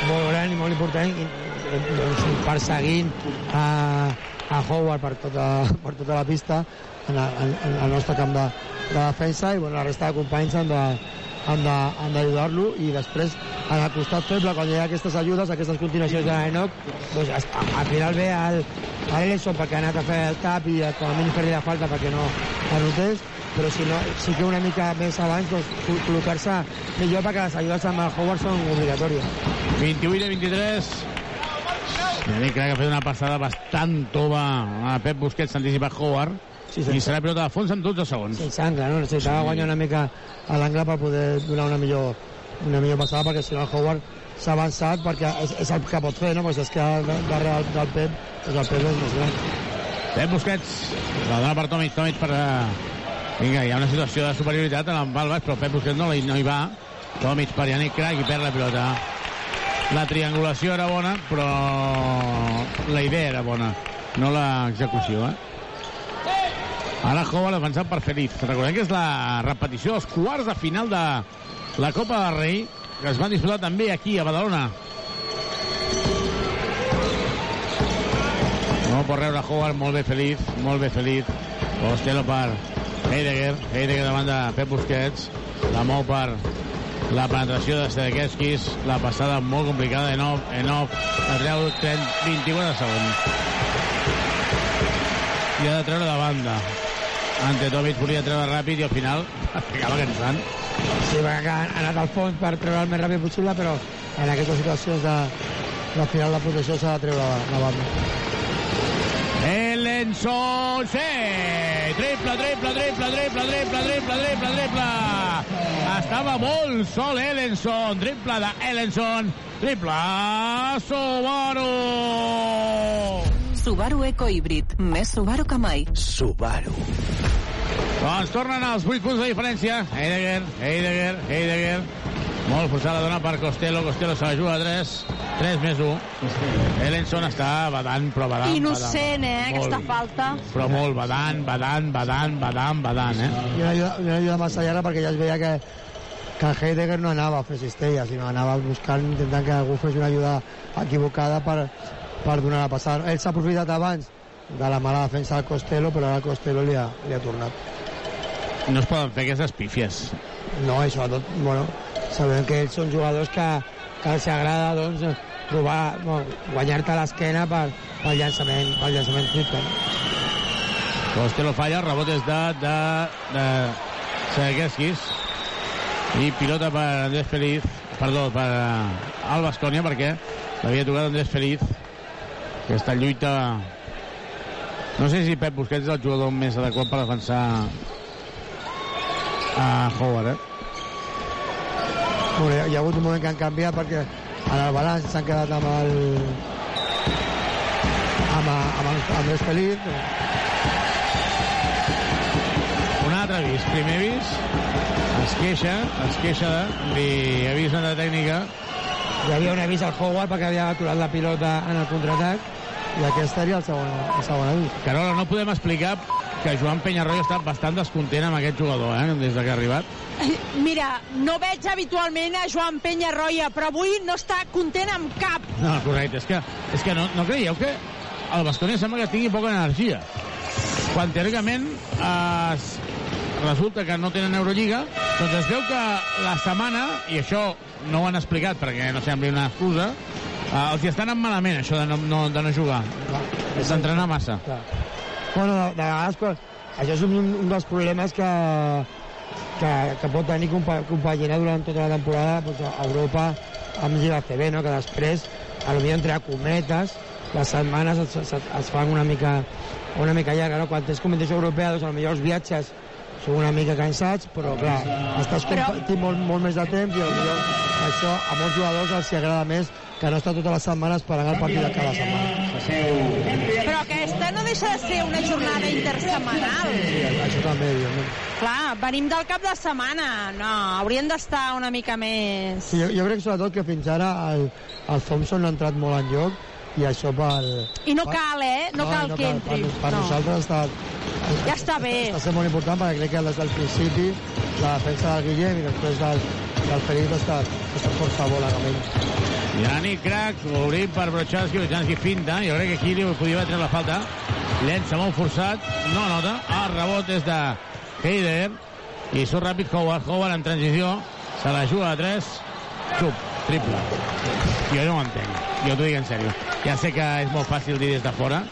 molt gran i molt important i, doncs, perseguint a, a Howard per tota, per tota la pista en, en, en el nostre camp de, de defensa i bueno, la resta de companys han de, han de- d'ajudar-lo i després en el costat feble quan hi ha aquestes ajudes, aquestes continuacions de l'Enoc doncs al final ve el, l'Ellison perquè ha anat a fer el tap i com a mínim fer-li la falta perquè no anotés però si no, sí que una mica més abans doncs, col- col·locar-se millor perquè les ajudes amb el Howard són obligatòries 28 a 23. Yannick Crac ha fet una passada bastant tova a Pep Busquets, s'anticipa Howard. Sí, I serà pilota de fons en 12 segons. sense angle, no? necessitava Sí. guanyar una mica a l'angle per poder donar una millor, una millor passada perquè si no el Howard s'ha avançat perquè és, és el que pot fer, no? Pues és que darrere del, del Pep, doncs el Pep és més gran. Pep Busquets, la dona per Tomic, Tomic per... eh, Vinga, hi ha una situació de superioritat en el Balbas, però Pep Busquets no, no hi va. Tomic per Yannick Crac i perd la pilota. La triangulació era bona, però la idea era bona, no l'execució, eh? Ara Howard avançant per Feliz. Recordem que és la repetició dels quarts de final de la Copa del Rei, que es van disputar també aquí, a Badalona. No pot rebre Howard, molt bé Feliz, molt bé Feliz. Costello per Heidegger, Heidegger davant de Pep Busquets, la mou per la penetració de Sedekeskis, la passada molt complicada, Enov, Enov, la treu 30, 24 segons. I ha de treure de banda. Ante Tomic volia treure ràpid i al final acaba cansant. Sí, perquè ha anat al fons per treure el més ràpid possible, però en aquestes situacions de, de final de protecció s'ha de treure la, la banda. Ellenson, sí! Triple, triple, triple, triple, triple, triple, triple, triple. Estava molt sol Ellenson. Triple de Ellenson. Triple Subaru. Subaru Eco Híbrid. Més Subaru que mai. Subaru. Doncs tornen als 8 punts de diferència. Heidegger, Heidegger, Heidegger. Molt forçada la dona per Costello. Costello se la juga a 3. 3 més 1. Ellenson està badant, però badant, Innocent, eh, badant. aquesta Molt. falta. Però molt badant, badant, badant, badant, badant, eh? I una ajuda, una ajuda massa llarga perquè ja es veia que, que Heidegger no anava a fer cistella, sinó anava buscant, intentant que algú fes una ajuda equivocada per, per donar la passada. Ell s'ha aprofitat abans de la mala defensa del Costello, però ara Costello li ha, li ha tornat. No es poden fer aquestes pífies. No, i sobretot, bueno, sabem que ells són jugadors que, que els agrada doncs, provar, bueno, guanyar-te l'esquena per, pel llançament, pel llançament triple. Costello falla, rebotes de, de, de Seguesquis. I pilota per Andrés Feliz, perdó, per eh, el Bascònia, perquè l'havia tocat Andrés Feliz, en lluita... No sé si Pep Busquets és el jugador més adequat per defensar a Howard, eh? Bueno, hi ha hagut un moment que han canviat perquè en el balanç s'han quedat amb el amb, amb, el, amb l'Espelit Un altre avís, primer avís, es queixa, es queixa de li avisen de tècnica. Hi havia un avís al Howard perquè havia aturat la pilota en el contraatac i aquest seria el segon, el segon avís Carola, no podem explicar que Joan Penyarroia està bastant descontent amb aquest jugador, eh, des de que ha arribat. Mira, no veig habitualment a Joan Penyarroia, però avui no està content amb cap. No, correcte, és que, és que no, no creieu que el Bascònia sembla que tingui poca energia. Quan teòricament es, resulta que no tenen Eurolliga, doncs es veu que la setmana, i això no ho han explicat perquè no sembli una excusa, eh, els hi estan anant malament, això de no, no, de no jugar. D'entrenar massa. Bueno, de, de vegades, quan, això és un, un dels problemes que, que, que pot tenir compa, compaginar durant tota la temporada doncs, a Europa amb Lliga CB, no? que després, a lo millor entre cometes, les setmanes es, es, es fan una mica, una mica llarga, no? Quan tens competició europea, doncs, potser els viatges són una mica cansats, però clar, estàs compartint molt, molt més de temps i potser això a molts jugadors els hi agrada més que no estar totes les setmanes per anar al partit de cada setmana. Però aquesta no deixa de ser una jornada intersetmanal. Sí, això també, evidentment. Clar, venim del cap de setmana. No, haurien d'estar una mica més... Sí, jo, jo crec sobretot que fins ara el, el Thompson ha entrat molt en joc i això pel... I no cal, eh? No, cal no que cal. entri. Per, per no. nosaltres està, Ja està bé. està sent molt important perquè crec que des del principi la defensa del Guillem i després del, del Felipe està, està força amb ell. Yannick Cracs, obrim per Brochanski, Brochanski finta, jo crec que aquí li podia haver tret la falta. Llença molt forçat, no nota, el rebot és de Heider, i surt ràpid Howard, Howard en transició, se la juga a 3, xup, triple. Jo no ho entenc, jo t'ho dic en sèrio. Ja sé que és molt fàcil dir des de fora,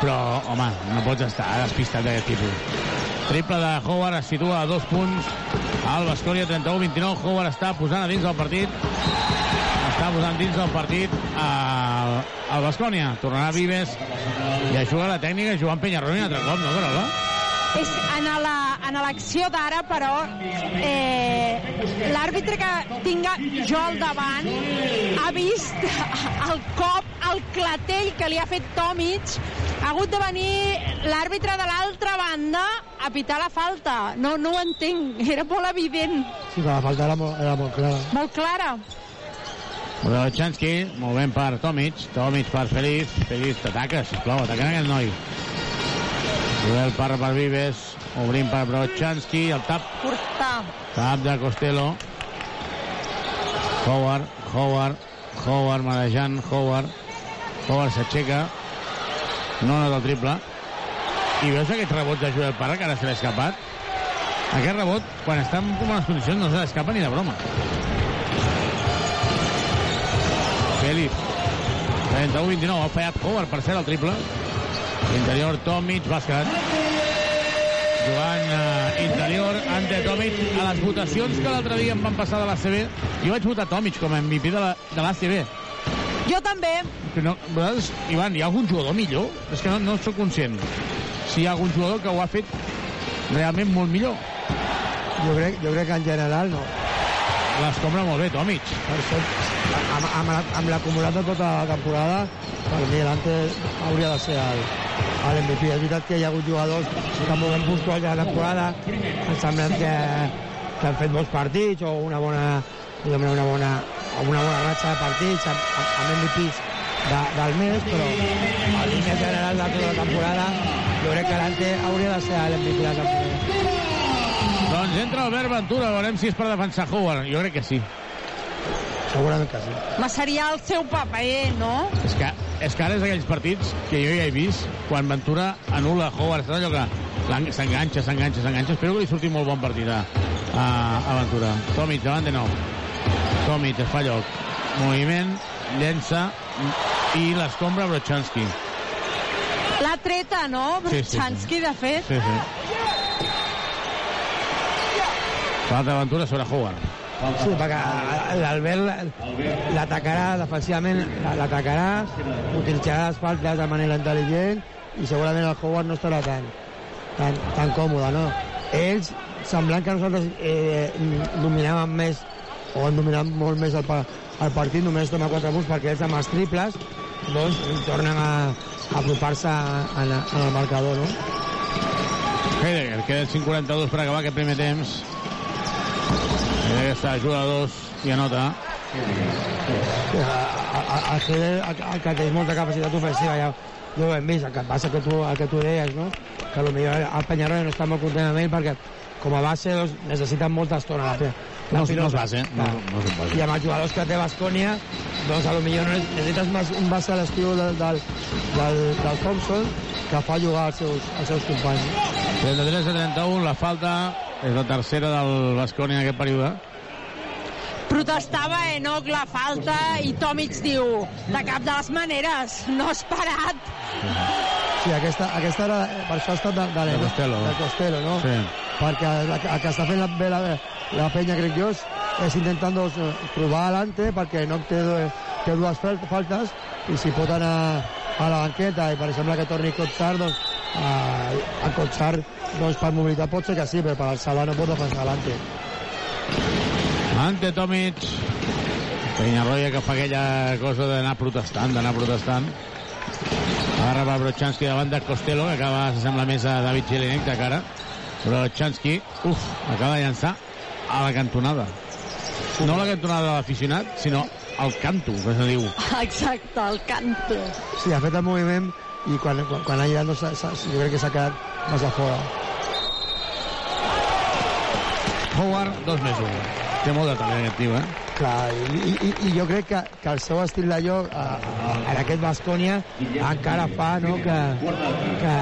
però, home, no pots estar despistat d'aquest tipus. Triple de Howard es situa a dos punts al Bascònia 31-29. Howard està posant a dins del partit està posant dins del partit al, al Bascònia. Tornarà Vives i a jugar la tècnica Joan Penyarroni un altre cop, no, Carola? És en la, en l'acció d'ara, però, eh, l'àrbitre que tinga jo al davant ha vist el cop, el clatell que li ha fet Tomic. Ha hagut de venir l'àrbitre de l'altra banda a pitar la falta. No, no ho entenc, era molt evident, Sí, la falta era molt, era molt clara. molt clara. Brochanski, movent per Tomic, Tomic per Feliz, Feliz t'ataca, sisplau, atacant aquest noi. Duel per, per Vives, obrim per Brochanski, el tap, Portar. tap de Costello. Howard, Howard, Howard marejant, Howard. Howard s'aixeca, no nota el triple. I veus aquests rebots de Joel Parra, que ara se l'ha escapat? Aquest rebot, quan està en bones condicions, no se l'escapa ni de broma. Félix. 31-29, ha fallat Howard per ser el triple. Interior, Tomic, bàsquet. Jugant uh, interior, ante Tomic. A les votacions que l'altre dia em van passar de l'ACB, jo vaig votar Tomic com a MVP de la- de l'ACB. Jo també. Que no, vosaltres, Ivan, hi ha algun jugador millor? És que no, no sóc conscient. Si hi ha algun jugador que ho ha fet realment molt millor. Jo crec, jo crec que en general no. L'escombra molt bé, Tomic. Per això, amb, amb, la- amb l'acumulat de tota la temporada, per mi l'Ante hauria de ser el, el MVP. És veritat que hi ha hagut jugadors que en moment puntual de la temporada em sembla que, que han fet molts partits o una bona, diguem una bona, una bona ratxa de partits amb, amb MVPs de, del mes, però a línia general de tota la temporada jo crec que l'Ante hauria de ser l'MVP de la temporada. Doncs entra Albert Ventura, veurem si és per defensar Howard. Jo crec que sí. Segurament que sí. Ma seria el seu paper, no? És que, és que ara és aquells partits que jo ja he vist quan Ventura anul·la Howard. Saps allò que s'enganxa, s'enganxa, s'enganxa. Espero que li surti molt bon partit a, a, a Ventura. Tomic, davant de nou. Tomic, es fa lloc. Moviment, llença i l'escombra Brochanski. L'ha treta, no? Sí, sí, sí. Brochanski, de fet. Sí, sí. Falta d'aventura sobre Howard. Sí, perquè l'Albert l'atacarà defensivament, l'atacarà, utilitzarà les faltes de manera intel·ligent i segurament el Howard no estarà tan, tan, tan còmode, no? Ells, semblant que nosaltres eh, dominàvem més o hem dominat molt més el, el partit, només a 4 punts perquè ells amb els triples doncs tornen a, a apropar-se en, el marcador, no? Heidegger, queden 5.42 per acabar aquest primer temps. Ajuda a dos i anota. el Heller, el, el que té molta capacitat ofensiva, ja, ja ho hem vist, el que passa que tu, el que tu deies, no? que potser el Penyarol no està molt content amb ell perquè com a base doncs, necessiten molta estona la, la No, no pilota. és base, no, no és base. I amb els jugadors que té Bascònia, doncs a lo millor no necessites més un base a l'estiu del, del, del, del Thompson que fa jugar als seus, als seus companys. 33 a 31, la falta és la tercera del Basconi en aquest període. Protestava Enoch la falta i Tomic diu de cap de les maneres, no has parat. Sí, aquesta, aquesta era, per això ha estat de, de, De Costello. de Costello, no? Sí. Perquè la, el que està fent la, bé la, la penya, crec jo, és, és intentant doncs, trobar adelante perquè no té, té dues fal- faltes i si pot anar a la banqueta i per exemple que torni Cotzar doncs, a, a Cotzar doncs, per mobilitat pot ser que sí, però per alçada no pot defensar adelante. Ante Tomic. Penyarroia que fa aquella cosa d'anar protestant, d'anar protestant. Ara va Brochanski davant de Costello, que acaba, s'assembla més a David Jelinek de cara. Brochanski, uf, acaba de llançar a la cantonada. No la cantonada de l'aficionat, sinó al canto, que se diu. Exacte, el canto. Sí, ha fet el moviment i quan, quan, quan ha lligat no jo crec que s'ha quedat massa fora. Howard, dos més un. Té molt de talent aquest tio, eh? Clar, i, i, i jo crec que, que el seu estil de joc a, a, en aquest Bascònia encara fa no, que, que,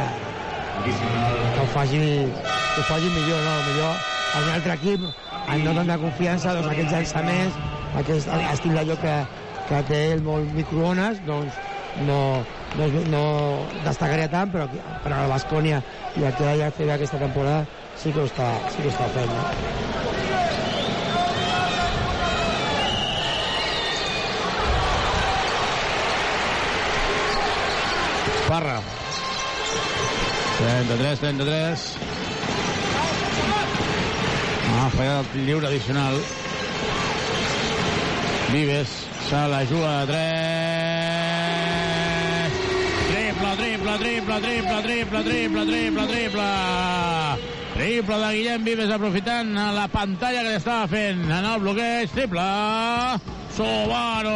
que ho faci, que ho faci millor, no? Millor a un altre equip, amb no tanta confiança, doncs aquests llançaments, aquest estil joc que, que té ell molt microones, doncs no, no, no destacaria tant, però, però el Bascònia i el que ja fer aquesta temporada sí que ho està, sí que ho està fent. No? Parra. 33, 33. Ah, fallat el lliure addicional. Vives se la juga de 3. Triple, triple, triple, triple, triple, triple, triple, triple. Triple de Guillem Vives aprofitant la pantalla que estava fent en el bloqueig. Triple. Subaru.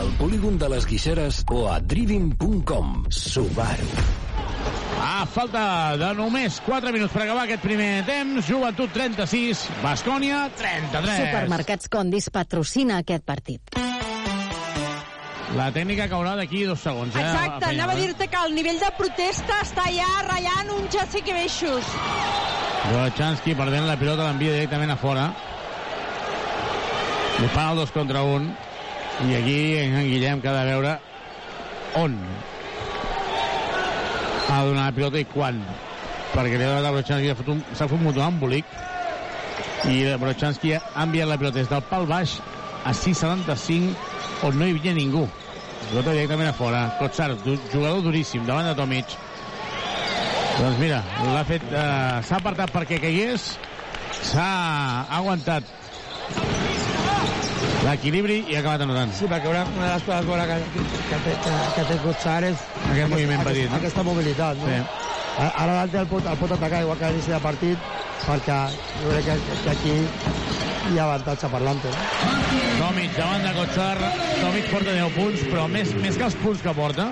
Al polígon de les Guixeres o a driving.com. Subaru. A falta de només 4 minuts per acabar aquest primer temps, Joventut 36, Bascònia 33. Supermercats Condis patrocina aquest partit. La tècnica caurà d'aquí dos segons. Eh, Exacte, Penyal, anava a eh? dir-te que el nivell de protesta està ja ratllant un ja sé què veixos. Brochanski perdent la pilota l'envia directament a fora. Li fan el dos contra un. I aquí en Guillem que ha de veure on ha donar la pilota i quan. Perquè li ha donat a Brochanski, s'ha un- fotut un embolic i Brochanski ha enviat la pilota des del pal baix a 6'75 on no hi havia ningú. Pilota directament a fora. Kotsar, jugador duríssim, davant de Tomic. Doncs mira, l'ha fet... Eh, s'ha apartat perquè caigués, s'ha aguantat l'equilibri i ha acabat anotant. Sí, perquè una, una de les coses bones que, que, té, que, que té és Aquest moviment petit, no? aquesta mobilitat. No? Sí. Ara l'altre el pot, el pot atacar igual que a l'inici de partit perquè jo crec que, que aquí hi ha avantatge per l'Ante. Tomic davant de Kotsar. Tomic porta 10 punts, però més, més que els punts que porta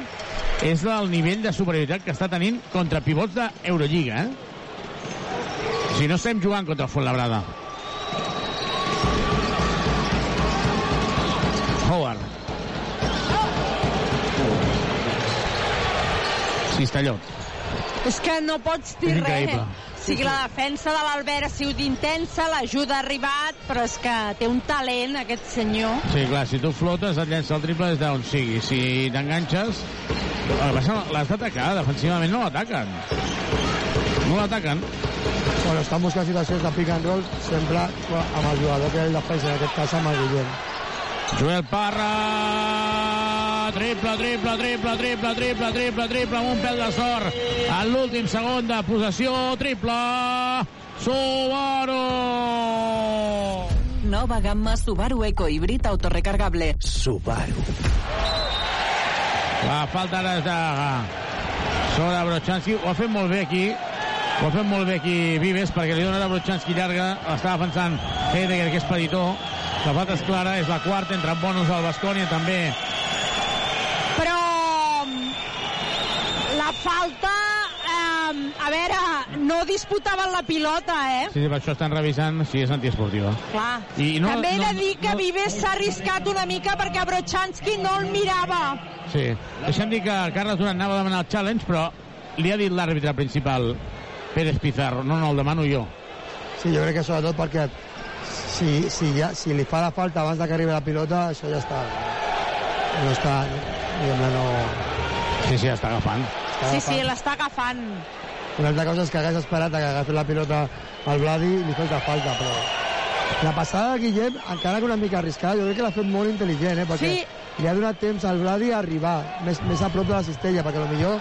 és el nivell de superioritat que està tenint contra pivots d'Eurolliga, eh? Si no estem jugant contra el Fuenlabrada. Howard. Cistelló. És que no pots dir res. increïble. O sigui, la defensa de l'Albert ha sigut intensa, l'ajuda ha arribat, però és que té un talent, aquest senyor. Sí, clar, si tu flotes et llença el triple des d'on sigui. Si t'enganxes... Que l'has d'atacar, defensivament no l'ataquen. No l'ataquen. quan estan buscant situacions de pick and roll, sempre amb el jugador que és el defensa, en aquest cas amb el Guillem. Joel Parra, triple, triple, triple, triple, triple, triple, triple, amb un pèl de sort. En l'últim segon de possessió, triple, Subaru! Nova gamma Subaru Eco Híbrid autorecargable. Subaru. La falta ara de sobre Brochanski. Ho ha fet molt bé aquí. Ho ha fet molt bé aquí Vives perquè li dona a Brochanski llarga. L'està defensant Heidegger, que és petitó. La falta és clara, és la quarta, entra en bonus al Bascònia també. Però mm, la falta, eh, a veure, no disputaven la pilota, eh? Sí, sí, per això estan revisant si és antiesportiva. Clar. I no- També he de no- dir que Vives s'ha arriscat una mica perquè Brochanski no el mirava. Sí. Deixa'm dir que Carles Duran anava a demanar el challenge, però li ha dit l'àrbitre principal, Pérez Pizarro. No, no, el demano jo. Sí, jo crec que sobretot perquè si, si, ja, si li fa la falta abans de que arribi la pilota, això ja està. No està, diguem-ne, no... Sí, sí, està agafant. Sí, sí, l'està agafant. Una altra cosa és que hagués esperat a que agafi la pilota al Vladi i li fes la falta, però... La passada de Guillem, encara que una mica arriscada, jo crec que l'ha fet molt intel·ligent, eh? Perquè Sí. li ha donat temps al Vladi a arribar més, més a prop de la cistella, perquè millor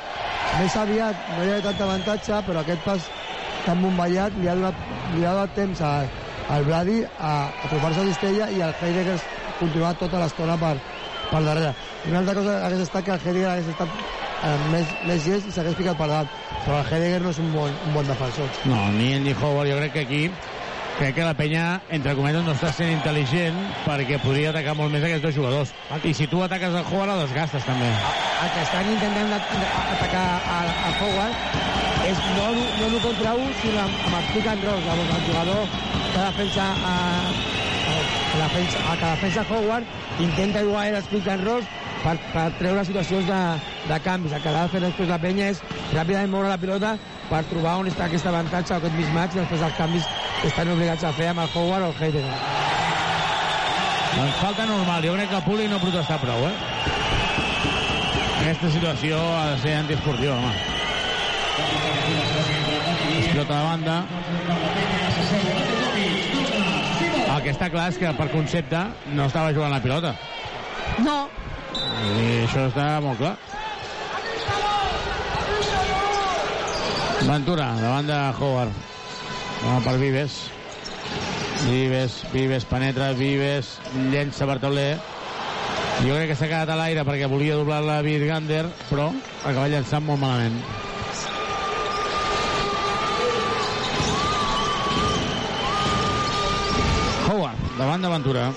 més aviat no hi ha tant avantatge, però aquest pas tan bomballat li ha donat, li ha donat temps a, al Vladi a, apropar-se a la cistella i el Heidegger continuar tota l'estona per, per darrere. Una altra cosa hagués estat que el Heidegger hagués estat eh, més, més gest i s'hagués picat per dalt, però el Heidegger no és un bon, un bon defensor. No, ni ell ni Howard. Jo crec que aquí crec que la penya, entre cometes, no està sent intel·ligent perquè podria atacar molt més aquests dos jugadors. I si tu ataques a Howard, el desgastes també. El que estan intentant at- atacar a, a Howard és no, no no contra un, sinó amb, amb el pick and roll, llavors el jugador que defensa a, a, que defensa, a, que defensa Howard intenta igual els pick and rolls per, per treure situacions de, de canvis. El que ha de fer després la penya és ràpidament moure la pilota per trobar on està aquest avantatge o aquest mismatch i després els canvis que estan obligats a fer amb el Howard o el Heidegger. Doncs falta normal. Jo crec que públic no protesta prou, eh? Aquesta situació ha de ser antiesportiva, home. Es pilota de banda. El que està clar és que per concepte no estava jugant la pilota. No. I això està molt clar. Ventura, davant de Howard. Va per Vives. Vives, Vives penetra, Vives llença Bartolé. Jo crec que s'ha quedat a l'aire perquè volia doblar la Virgander, però acaba llançant molt malament. Howard, davant de Ventura.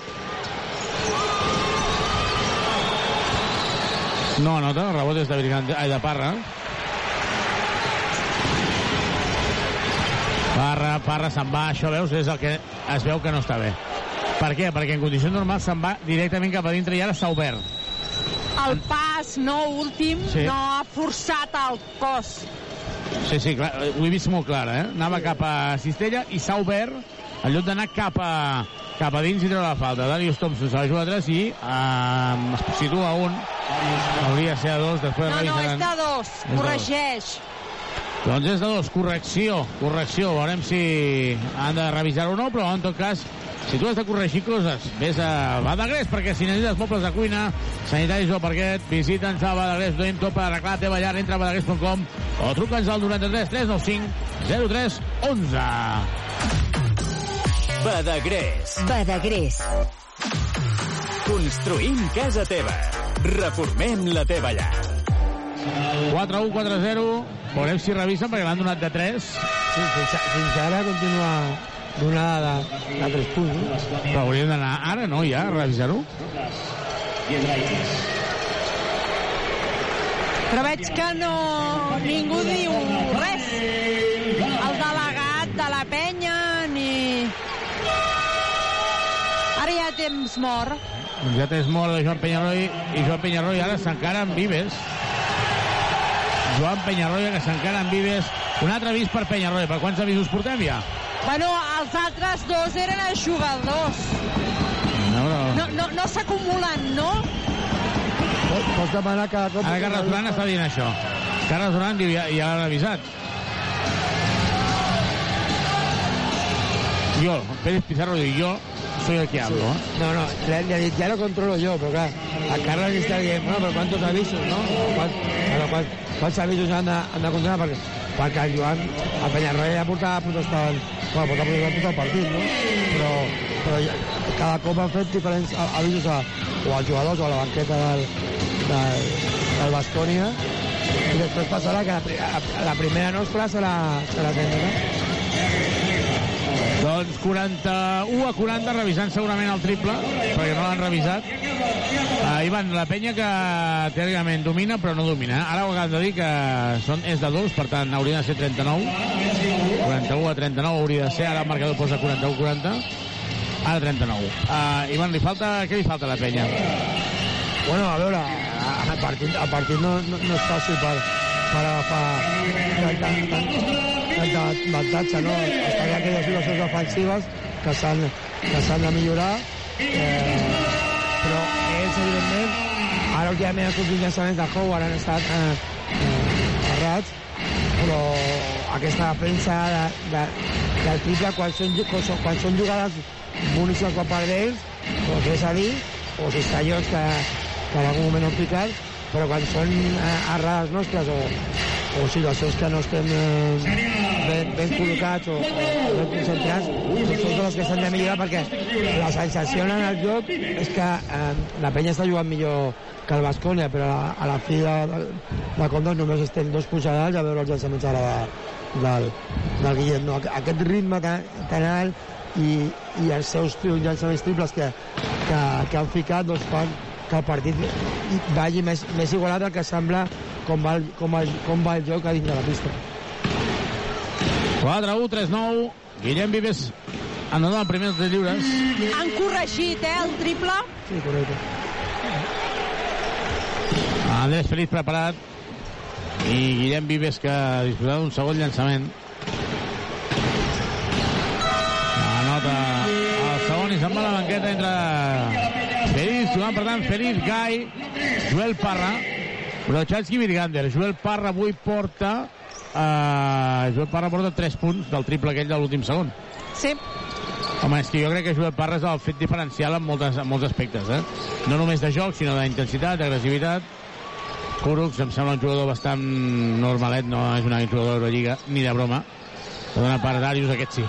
No anota, el rebot és de Virgander, ai, de Parra. Parra, Parra se'n va, això veus, és el que es veu que no està bé. Per què? Perquè en condicions normals se'n va directament cap a dintre i ara s'ha obert. El pas, no últim, Sí. no ha forçat el cos. Sí, sí, clar, ho he vist molt clar, eh? Anava cap a Cistella i s'ha obert en lloc d'anar cap a, cap a dins i treure la falta. Darius Thompson se la juga a 3 i eh, es situa a un. Hauria de ser a dos, després No, no, és de dos. de Corregeix. Doncs és de dos, correcció, correcció. Veurem si han de revisar-ho o no, però en tot cas, si tu has de corregir coses, vés a Badagrés, perquè si necessites mobles de cuina, sanitaris o parquet, visita'ns a Badagrés, donem tot per arreglar la teva llar, entra a badagrés.com o truca'ns al 93 395 03 11. Badagrés. Badagrés. Construïm casa teva. Reformem la teva llar. 4-1, 4-0. Veurem si revisen, perquè l'han donat de 3. Sí, fins, fins ara continua donada de, de 3 punts. No? Però hauríem d'anar ara, no, ja, a revisar-ho. Però veig que no... Ningú diu res. El delegat de la penya, ni... Ara ja temps mort. Doncs ja tens molt de Joan Penyarroy i Joan Penyarroy ara s'encara amb Vives. Joan Penyarroy que s'encara amb Vives. Un altre avís per Penyarroy. Per quants avisos portem ja? Bueno, els altres dos eren els jugadors. No, no. No, no, no s'acumulen, no? Pots demanar cada cop... Ara Carles Duran està dient això. Carles Duran diu, ja, ja l'han avisat. Yo, Pérez Pizarro diu, yo soy el que hablo. ¿eh? No, no, ha dit, ya lo controlo yo, però clar, a Carles li està dient, bueno, però quantos avisos, no? Bueno, quant, quants avisos han de controlar? Perquè, perquè el Joan, el Penyarroia ja portava protestant, bueno, portava protestant tot el partit, no? Però, però cada cop han fet diferents a- avisos a, o als jugadors o a la banqueta del, del, del Bastonia i després passarà que la, la, la primera nostra serà, serà tècnica. Doncs 41 a 40, revisant segurament el triple, perquè no l'han revisat. Uh, Ivan, la penya que teòricament domina, però no domina. eh? Ara ho acabem de dir que són, és de dos, per tant hauria de ser 39. 41 a 39 hauria de ser, ara el marcador posa 41 a 40. Ara 39. Uh, Ivan, li falta, què li falta a la penya? Bueno, a veure, el partit, el partit no, no, no és fàcil per, per agafar tant, tant, tant, tant avantatge, no? Està hi ha situacions defensives que s'han que s'han de millorar, eh, però ells, evidentment, ara últimament els últims llançaments de Howard han estat eh, eh, errats, però aquesta defensa de, de, del triple quan són, quan són, quan són jugades boníssimes per part d'ells, com és a dir, o cistellons que, que en algun moment han picat, però quan són eh, errades nostres o, o situacions que no estem eh, ben, ben col·locats o, o ben concentrats, doncs són les que s'han de millorar perquè la sensació en el joc és que eh, la penya està jugant millor que el Bascònia, però a, a la fi de, de, de comptes només estem dos pujadals a veure els llançaments ara de, del, del Guillem. No? Aquest ritme tan, tan alt i, i els seus llançaments triples que, que, que han ficat doncs fan que el partit i- vagi més, més igualat del que sembla com va, el, com, el, com va el joc a dins de la pista. 4-1, 3-9. Guillem Vives anota el primer tres lliures. Han corregit, eh, el triple. Sí, correcte. Andrés Feliz preparat i Guillem Vives que disposarà d'un segon llançament anota el segon i se'n va a la banqueta entre Feliz, jugant per tant Feliz, Gai Joel Parra Brochanski i Virgander Joel Parra avui porta uh, Joel Parra porta 3 punts del triple aquell de l'últim segon Sí. Home, és que jo crec que Joel Parra és el fet diferencial en, moltes, en molts aspectes, eh? No només de joc, sinó d'intensitat, d'agressivitat. Kuruks em sembla un jugador bastant normalet, no és un jugador d'Eurolliga, ni de broma. Que dona per Darius, aquest sí.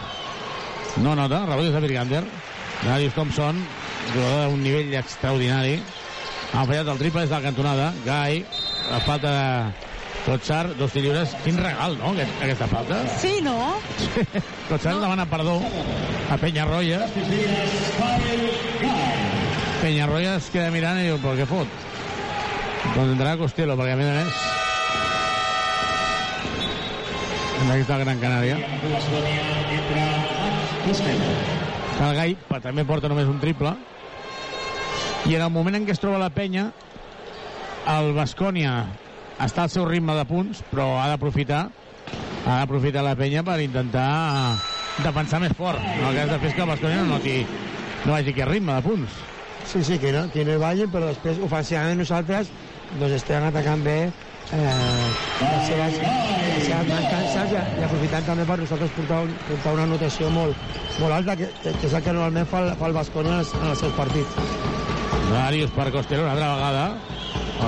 No nota, rebot de Virgander. Darius Thompson, jugador d'un nivell extraordinari. Ha fallat el triple des de la cantonada. Gai, la falta de Kotsar, dos lliures. Quin regal, no, aquest, aquesta falta? Sí, no? Kotsar demana perdó a Penyarroia. Penyarroia es queda mirant i diu, però què fot? Doncs entrarà Costello, perquè a més a més... Aquí està el Gran Canària. El Gai també porta només un triple. I en el moment en què es troba la penya, el Bascònia està al seu ritme de punts, però ha d'aprofitar ha d'aprofitar la penya per intentar defensar més fort. En el cas de fer que el Bascònia no, noti, no vagi aquí a ritme de punts. Sí, sí, que no, que no vagin, però després ofensivament nosaltres doncs estem atacant bé eh, les, seves, les seves mancances i, i aprofitant també per nosaltres portar, un, portar una notació molt, molt alta, que, que, que és el que normalment fa el, fa el Bascònia en, els- en els seus partits. Darius per Costello una altra vegada.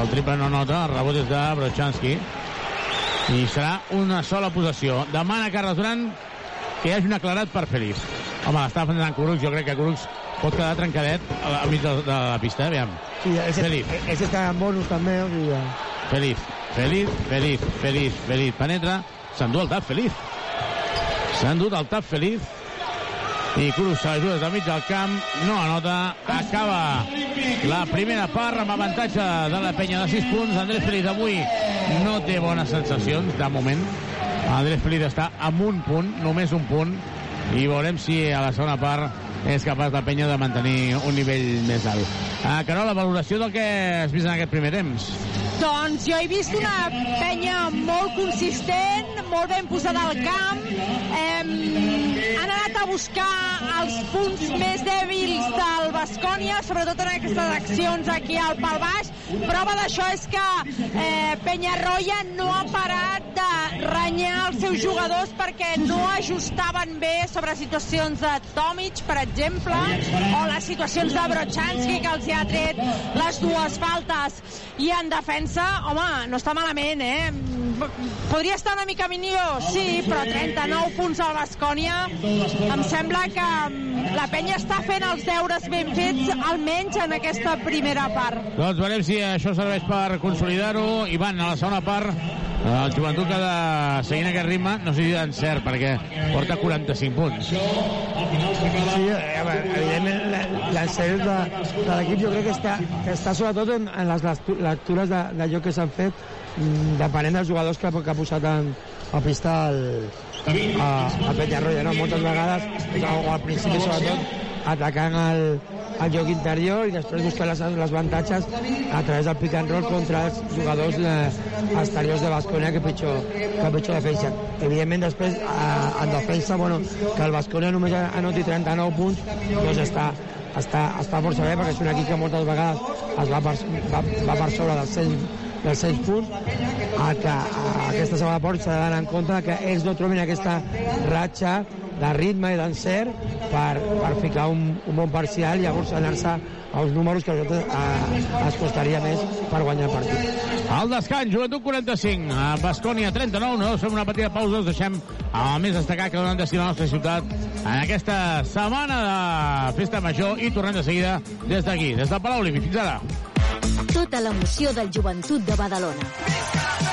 El triple no nota, el rebot és de Brochanski. I serà una sola possessió. Demana Carles Duran que hi hagi un aclarat per Feliz. Home, l'està defensant Curucs, jo crec que Curucs pot quedar trencadet al al mig de, de la pista, eh? aviam. Sí, ells, Feliz. ells estan en bonus també, o sigui, Feliz, feliz, feliz, feliz, feliz. Penetra, s'endú el tap, feliz. S'ha endut el tap, feliz. I Cruz s'ajuda del mig del camp, no anota, acaba la primera part amb avantatge de la penya de 6 punts. Andrés Feliz avui no té bones sensacions, de moment. Andrés Feliz està amb un punt, només un punt, i veurem si a la segona part és capaç la penya de mantenir un nivell més alt. Ah, Carol, la valoració del que has vist en aquest primer temps. Doncs jo he vist una penya molt consistent, molt ben posada al camp. Eh, han anat a buscar els punts més dèbils del Bascònia, sobretot en aquestes accions aquí al pal baix, Prova d'això és que eh, Penyarroia no ha parat de renyar els seus jugadors perquè no ajustaven bé sobre situacions de Tomic, per exemple, o les situacions de Brochanski, que els hi ha tret les dues faltes. I en defensa, home, no està malament, eh? Podria estar una mica millor, sí, però 39 punts al Bascònia. Em sembla que mm, la penya està fent els deures ben fets, almenys en aquesta primera part. Doncs veurem si això serveix per consolidar-ho. Ivan, a la segona part, el joventut que de seguint aquest ritme, no sé si d'encert, perquè porta 45 punts. Sí, eh, evidentment, l'encert de, de l'equip jo crec que està, que està sobretot en, en les lectu- lectures de- d'allò que s'han fet mm, depenent dels jugadors que, que ha posat en, a pista el, a, a Penyarroia, no? Moltes vegades, o al principi sobretot, atacant el, el joc interior i després buscar les, les avantatges a través del pick and roll contra els jugadors eh, exteriors de Basconia que pitjor, que pitjor defensa. Evidentment després eh, en defensa, bueno, que el Basconia només anoti 39 punts, doncs està, està, està força bé perquè és un equip que moltes vegades es va per, va, va per sobre dels 100, dels 100 punts a que a aquesta segona part s'ha d'anar en compte que ells no trobin aquesta ratxa de ritme i d'encert per, per ficar un, un bon parcial i llavors anar-se als números que a nosaltres eh, es costaria més per guanyar el partit. Al descans, Joventut 45, a Bascònia 39, no? Fem una petita pausa, us deixem el més destacat que donen destí a la nostra ciutat en aquesta setmana de Festa Major i tornem de seguida des d'aquí, des del Palau Olímpic. Fins ara. Tota l'emoció del joventut de Badalona.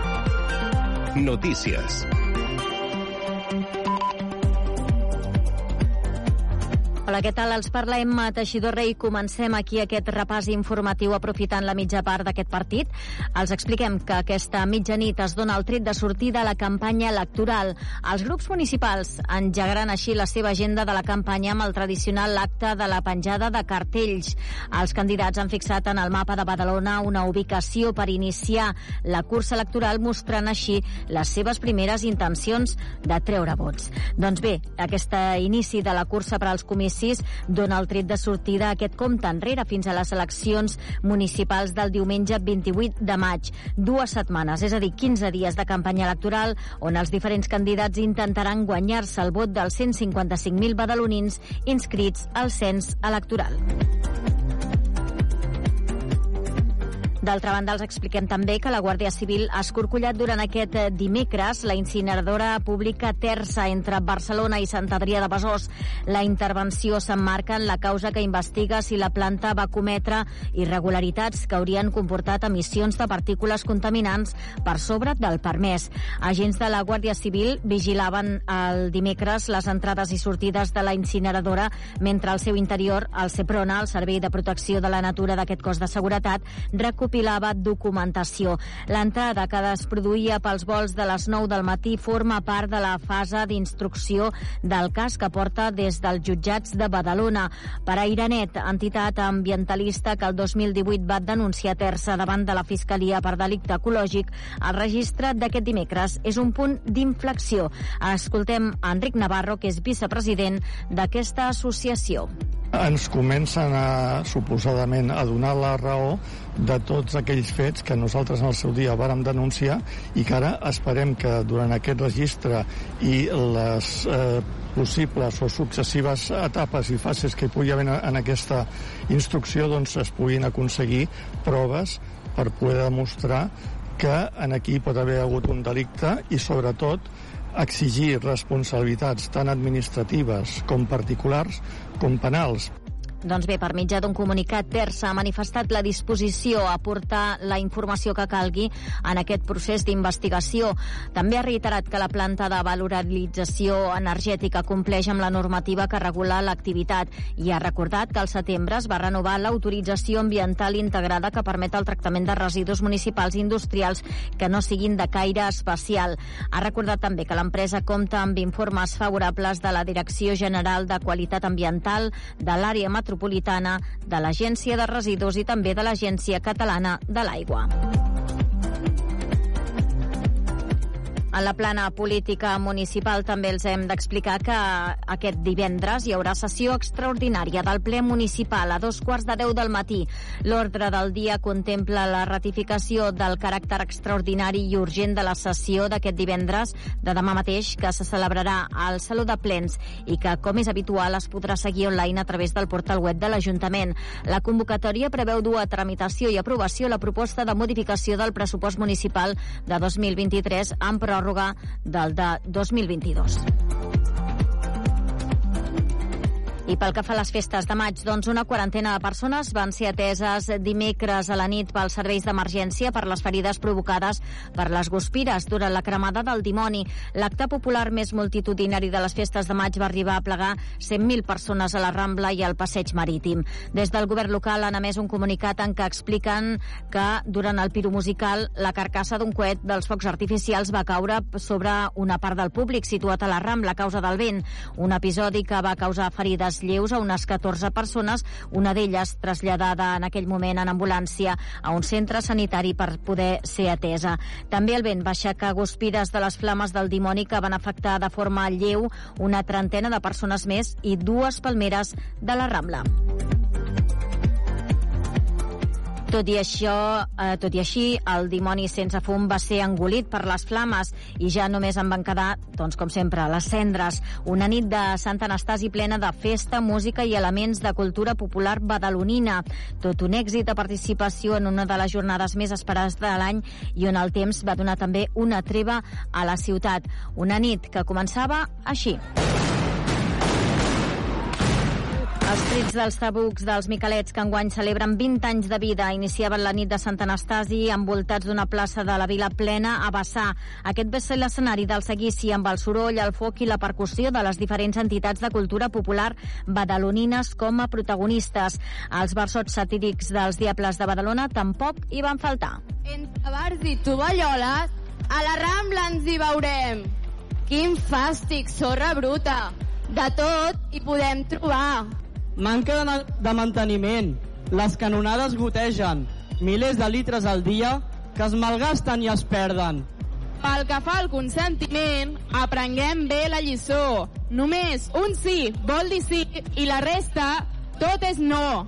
Noticias. Hola, què tal? Els parla Emma Teixidor Rey. Comencem aquí aquest repàs informatiu aprofitant la mitja part d'aquest partit. Els expliquem que aquesta mitjanit es dona el tret de sortida a la campanya electoral. Els grups municipals engegaran així la seva agenda de la campanya amb el tradicional acte de la penjada de cartells. Els candidats han fixat en el mapa de Badalona una ubicació per iniciar la cursa electoral mostrant així les seves primeres intencions de treure vots. Doncs bé, aquest inici de la cursa per als comicis dona el tret de sortida a aquest compte enrere fins a les eleccions municipals del diumenge 28 de maig. Dues setmanes, és a dir, 15 dies de campanya electoral on els diferents candidats intentaran guanyar-se el vot dels 155.000 badalonins inscrits al cens electoral. D'altra banda, els expliquem també que la Guàrdia Civil ha escorcollat durant aquest eh, dimecres la incineradora pública Terça entre Barcelona i Sant Adrià de Besòs. La intervenció s'emmarca en la causa que investiga si la planta va cometre irregularitats que haurien comportat emissions de partícules contaminants per sobre del permès. Agents de la Guàrdia Civil vigilaven el dimecres les entrades i sortides de la incineradora mentre al seu interior el CEPRONA, el Servei de Protecció de la Natura d'aquest cos de seguretat, recopilava documentació. L'entrada que es produïa pels vols de les 9 del matí forma part de la fase d'instrucció del cas que porta des dels jutjats de Badalona. Per a Iranet, entitat ambientalista que el 2018 va denunciar Terça davant de la Fiscalia per delicte ecològic, el registre d'aquest dimecres és un punt d'inflexió. Escoltem Enric Navarro, que és vicepresident d'aquesta associació. ens comencen a, suposadament a donar la raó de tots aquells fets que nosaltres en el seu dia vàrem denunciar i que ara esperem que durant aquest registre i les eh, possibles o successives etapes i fases que hi pugui haver en aquesta instrucció doncs es puguin aconseguir proves per poder demostrar que en aquí pot haver hagut un delicte i sobretot exigir responsabilitats tant administratives com particulars com penals. Doncs bé, per mitjà d'un comunicat, Terça ha manifestat la disposició a portar la informació que calgui en aquest procés d'investigació. També ha reiterat que la planta de valorització energètica compleix amb la normativa que regula l'activitat i ha recordat que al setembre es va renovar l'autorització ambiental integrada que permet el tractament de residus municipals i industrials que no siguin de caire espacial. Ha recordat també que l'empresa compta amb informes favorables de la Direcció General de Qualitat Ambiental, de l'àrea metropolitana, de l'Agència de Residus i també de l'Agència Catalana de l'Aigua. En la plana política municipal també els hem d'explicar que aquest divendres hi haurà sessió extraordinària del ple municipal a dos quarts de deu del matí. L'ordre del dia contempla la ratificació del caràcter extraordinari i urgent de la sessió d'aquest divendres de demà mateix que se celebrarà al Saló de Plens i que, com és habitual, es podrà seguir online a través del portal web de l'Ajuntament. La convocatòria preveu dur a tramitació i aprovació la proposta de modificació del pressupost municipal de 2023 amb pròrroga del de 2022. I pel que fa a les festes de maig, doncs una quarantena de persones van ser ateses dimecres a la nit pels serveis d'emergència per les ferides provocades per les guspires durant la cremada del dimoni. L'acte popular més multitudinari de les festes de maig va arribar a plegar 100.000 persones a la Rambla i al Passeig Marítim. Des del govern local han emès un comunicat en què expliquen que durant el piro musical la carcassa d'un coet dels focs artificials va caure sobre una part del públic situat a la Rambla a causa del vent. Un episodi que va causar ferides lleus a unes 14 persones, una d'elles traslladada en aquell moment en ambulància a un centre sanitari per poder ser atesa. També el vent va aixecar guspires de les flames del dimoni que van afectar de forma lleu una trentena de persones més i dues palmeres de la Rambla. Tot i això, eh, tot i així, el dimoni sense fum va ser engolit per les flames i ja només en van quedar, doncs com sempre, les cendres. Una nit de Sant Anastasi plena de festa, música i elements de cultura popular badalonina. Tot un èxit de participació en una de les jornades més esperades de l'any i on el temps va donar també una treva a la ciutat. Una nit que començava així. Els crits dels tabucs dels Miquelets, que enguany celebren 20 anys de vida, iniciaven la nit de Sant Anastasi envoltats d'una plaça de la vila plena a vessar. Aquest va ser l'escenari del seguici amb el soroll, el foc i la percussió de les diferents entitats de cultura popular badalonines com a protagonistes. Els versots satírics dels Diables de Badalona tampoc hi van faltar. Entre bars i tovalloles, a la Rambla ens hi veurem. Quin fàstic, sorra bruta. De tot hi podem trobar. Manca de, de manteniment. Les canonades gotegen. Milers de litres al dia que es malgasten i es perden. Pel que fa al consentiment, aprenguem bé la lliçó. Només un sí vol dir sí i la resta tot és no.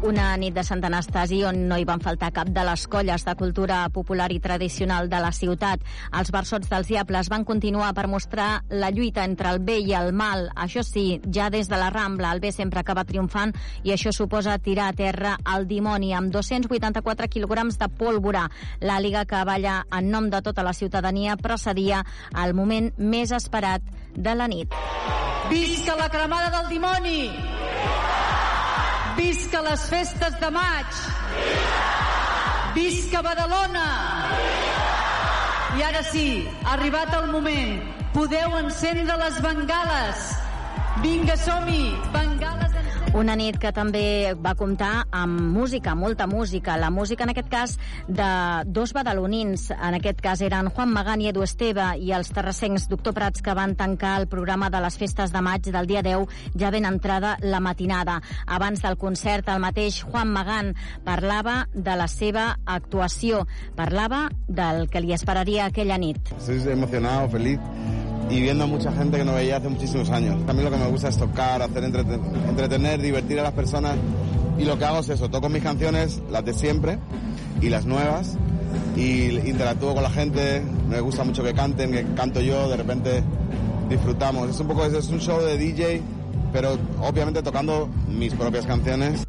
Una nit de Sant Anastasi on no hi van faltar cap de les colles de cultura popular i tradicional de la ciutat. Els versots dels Diables van continuar per mostrar la lluita entre el bé i el mal. Això sí, ja des de la Rambla, el bé sempre acaba triomfant i això suposa tirar a terra el dimoni amb 284 quilograms de pólvora. L'àliga que balla en nom de tota la ciutadania precedia el moment més esperat de la nit. Visca la cremada del dimoni! Visca les festes de maig! Visca Badalona! I ara sí, ha arribat el moment. Podeu encendre les bengales. Vinga, som-hi! Bengales una nit que també va comptar amb música, molta música. La música, en aquest cas, de dos badalonins. En aquest cas eren Juan Magán i Edu Esteve i els terrassencs Doctor Prats que van tancar el programa de les festes de maig del dia 10 ja ben entrada la matinada. Abans del concert, el mateix Juan Magán parlava de la seva actuació. Parlava del que li esperaria aquella nit. Estoy emocionado, feliz y viendo a mucha gente que no veía hace muchísimos años. También lo que me gusta es tocar, hacer entreten entretener, divertir a las personas y lo que hago es eso, toco mis canciones, las de siempre y las nuevas y interactúo con la gente, me gusta mucho que canten, que canto yo, de repente disfrutamos. Es un poco es un show de DJ, pero obviamente tocando mis propias canciones.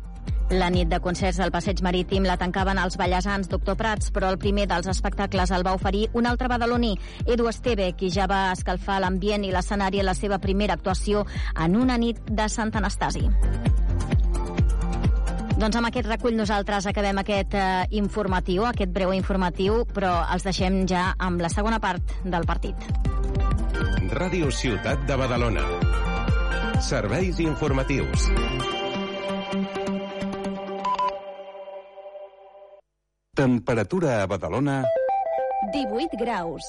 La nit de concerts al Passeig Marítim la tancaven els ballesans Doctor Prats, però el primer dels espectacles el va oferir un altre badaloní, Edu Esteve, qui ja va escalfar l'ambient i l'escenari a la seva primera actuació en una nit de Sant Anastasi. Doncs amb aquest recull nosaltres acabem aquest eh, informatiu, aquest breu informatiu, però els deixem ja amb la segona part del partit. Ràdio Ciutat de Badalona. Serveis informatius. Temperatura a Badalona... 18 graus.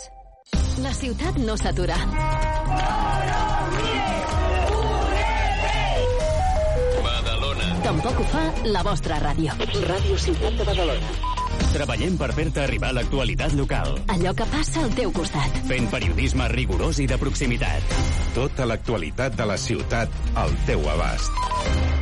La ciutat no s'atura. Badalona. Tampoc ho fa la vostra ràdio. Ràdio Ciutat de Badalona. Treballem per fer-te arribar l'actualitat local. Allò que passa al teu costat. Fent periodisme rigorós i de proximitat. Tota l'actualitat de la ciutat al teu abast.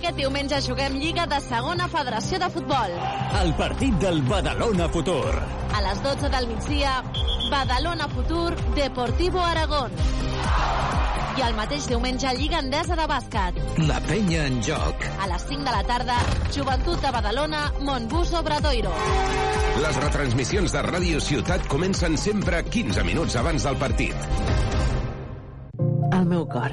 Aquest diumenge juguem Lliga de Segona Federació de Futbol. El partit del Badalona Futur. A les 12 del migdia, Badalona Futur, Deportivo Aragón. I el mateix diumenge, Lliga Endesa de Bàsquet. La penya en joc. A les 5 de la tarda, Joventut de Badalona, Montbus Obradoiro. Les retransmissions de Ràdio Ciutat comencen sempre 15 minuts abans del partit. El meu cor,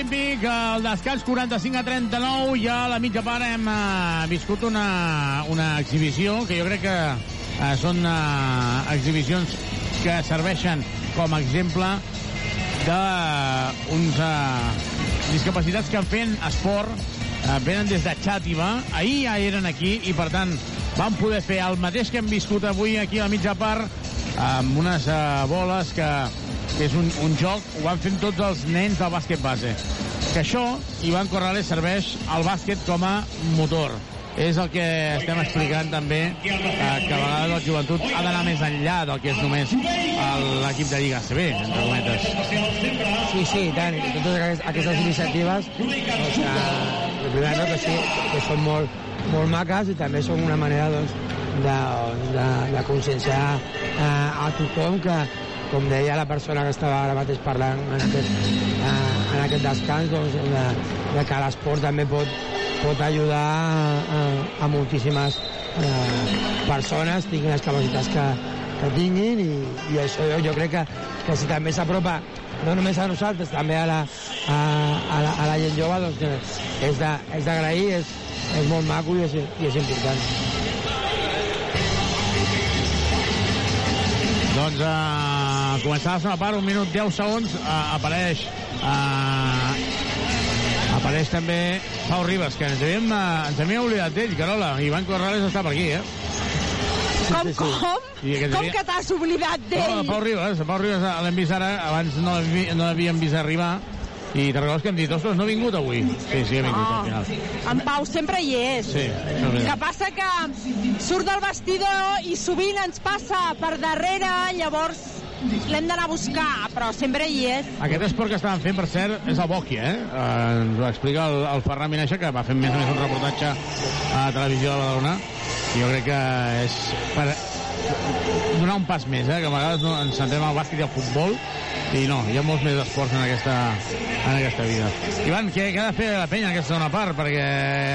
l'Olímpic, el descans 45 a 39, ja a la mitja part hem uh, viscut una, una exhibició que jo crec que uh, són uh, exhibicions que serveixen com a exemple d'uns uh, discapacitats que fent esport uh, venen des de Xàtiva, ahir ja eren aquí i per tant van poder fer el mateix que hem viscut avui aquí a la mitja part amb unes uh, boles que que és un, un joc, ho van fent tots els nens del bàsquet base. Que això, Ivan Corrales, serveix al bàsquet com a motor. És el que estem explicant també, eh, que a vegades el joventut ha d'anar més enllà del que és només l'equip de Lliga CB, entre cometes. Sí, sí, tant. Totes aquestes, iniciatives, doncs, que, primer no, que sí, que són molt, molt maques i també són una manera doncs, de, de, de conscienciar eh, a tothom que, com deia la persona que estava ara mateix parlant en aquest, eh, en aquest descans, doncs, de, de que l'esport també pot, pot ajudar a, a moltíssimes eh, persones, tinguin les capacitats que, que tinguin i, i això jo, jo crec que, que si també s'apropa no només a nosaltres, també a la, a, a la, a la gent jove, doncs és d'agrair, és, és molt maco i és, i és important. Doncs uh, començar la segona part, un minut 10 segons, uh, apareix uh, apareix també Pau Ribas, que ens havíem, uh, ens havíem oblidat d'ell, Carola. Ivan Corrales està per aquí, eh? Com, com? I aquest Com dia- que t'has oblidat No, d'ell? Pau Ribas, Pau Ribas l'hem vist ara, abans no l'haví- no l'havíem vist arribar, i te recordes que hem dit, ostres, no ha vingut avui? Sí, sí, ha vingut al final. En Pau sempre hi és. Sí, veritat. que passa que surt del vestidor i sovint ens passa per darrere, llavors l'hem d'anar a buscar, però sempre hi és. Aquest esport que estaven fent, per cert, és el Boqui, eh? eh ens ho explica el, el Ferran Minaixa, que va fer més o més un reportatge a televisió de Badalona. Jo crec que és per donar un pas més, eh? que a vegades no ens centrem al bàsquet i al futbol, i no, hi ha molts més esports en aquesta, en aquesta vida. Ivan, què, què ha de fer la penya en aquesta segona part? Perquè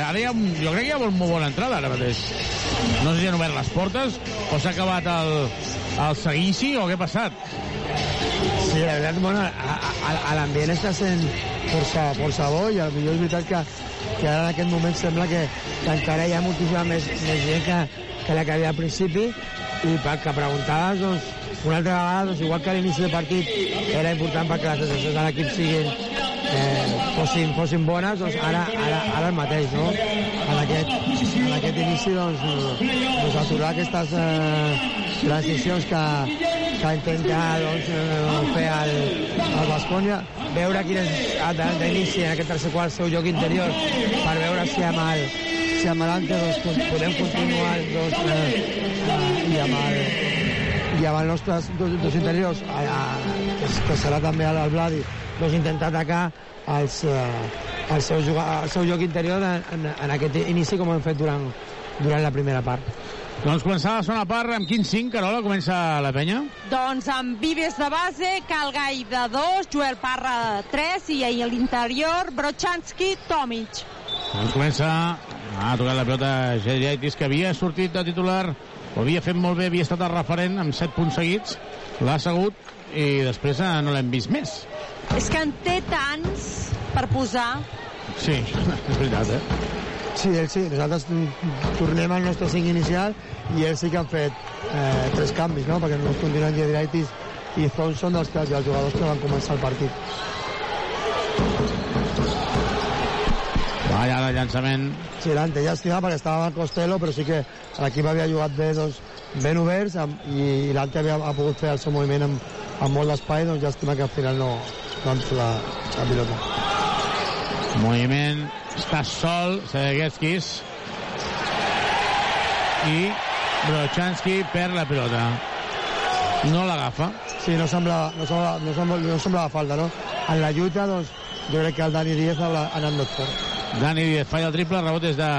ara ha, jo crec que hi ha molt, molt bona entrada ara mateix. No sé si han obert les portes o s'ha acabat el, el seguici o què ha passat. Sí, la veritat, bueno, a, a, a l'ambient està sent força, força bo i potser és veritat que, que ara en aquest moment sembla que, que encara hi ha moltíssima més, més gent que, que la que havia al principi i pel que preguntaves, doncs, una altra vegada, doncs, igual que a l'inici del partit era important perquè les sensacions de l'equip siguin eh, fossin, fossin bones, doncs ara, ara, ara el mateix, no? En aquest, en aquest inici, doncs, doncs aturar aquestes eh, transicions que, que intenta doncs, eh, fer el, el Bascònia, veure quin és d'inici en aquest tercer quart el seu joc interior per veure si amb el, si amb l'Ante doncs, podem continuar doncs, eh, eh, i amb el, i amb els nostres dos, dos interiors, a, a, que, que serà també el, el Vladi, doncs intentar atacar els, eh, el, seu el seu joc interior en, en, en aquest inici com hem fet durant, durant la primera part. Doncs començava la segona part amb quin 5, Carola, comença la penya? Doncs amb Vives de base, Calgai de 2, Joel Parra de 3 i ahir a l'interior Brochanski, Tomic. Doncs comença... Ha tocat la pilota Geriaitis, que havia sortit de titular, ho havia fet molt bé, havia estat el referent amb 7 punts seguits, l'ha segut i després eh, no l'hem vist més. És que en té tants per posar. Sí, és veritat, eh? Sí, ell sí, nosaltres tornem al nostre 5 inicial i ells sí que han fet eh, tres canvis, no? perquè només continuen Giedraitis i Thompson dels, dels jugadors que van començar el partit. Va allà el llançament. Sí, l'Ante llàstima perquè estava amb Costello, però sí que l'equip havia jugat bé, doncs, ben oberts amb, i, l'Ante havia ha pogut fer el seu moviment amb, amb molt d'espai, doncs llàstima que al final no, no fet la, la pilota. Moviment, està sol, Sedeguetskis. I Brochanski perd la pilota. No l'agafa. Sí, no semblava, no, semblava, no, semblava, no semblava falta, no? En la lluita, doncs, jo crec que el Dani Díaz ha ha anat més fort. Dani Díaz falla el triple, rebot és de,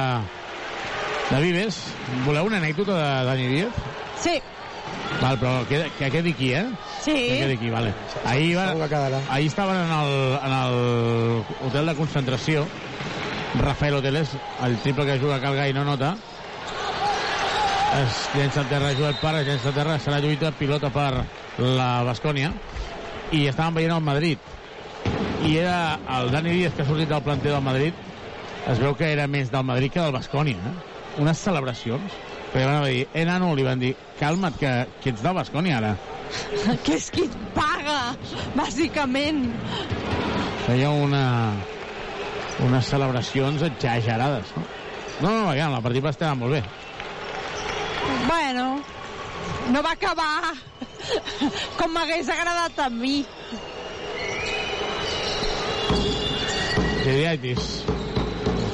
de Vives. Voleu una anècdota de Dani Díaz? Sí. Val, però que, que quedi aquí, eh? Sí. Que quedi aquí, vale. Ahir, va, ahir estaven en el, en el hotel de concentració Rafael Hoteles, el triple que juga Calgai no nota es llença a terra Joel Parra, es llença a terra, serà lluita, pilota per la Bascònia i estaven veient el Madrid i era el Dani Díaz que ha sortit del planter del Madrid es veu que era més del Madrid que del Bascònia eh? unes celebracions perquè van dir, eh nano, li van dir calma't que, que ets del Bascònia ara que és qui et paga, bàsicament. feia una unes celebracions exagerades no? no, no, ja, el partit va estar molt bé Bueno, no va acabar com m'hagués agradat a mi. Geriaitis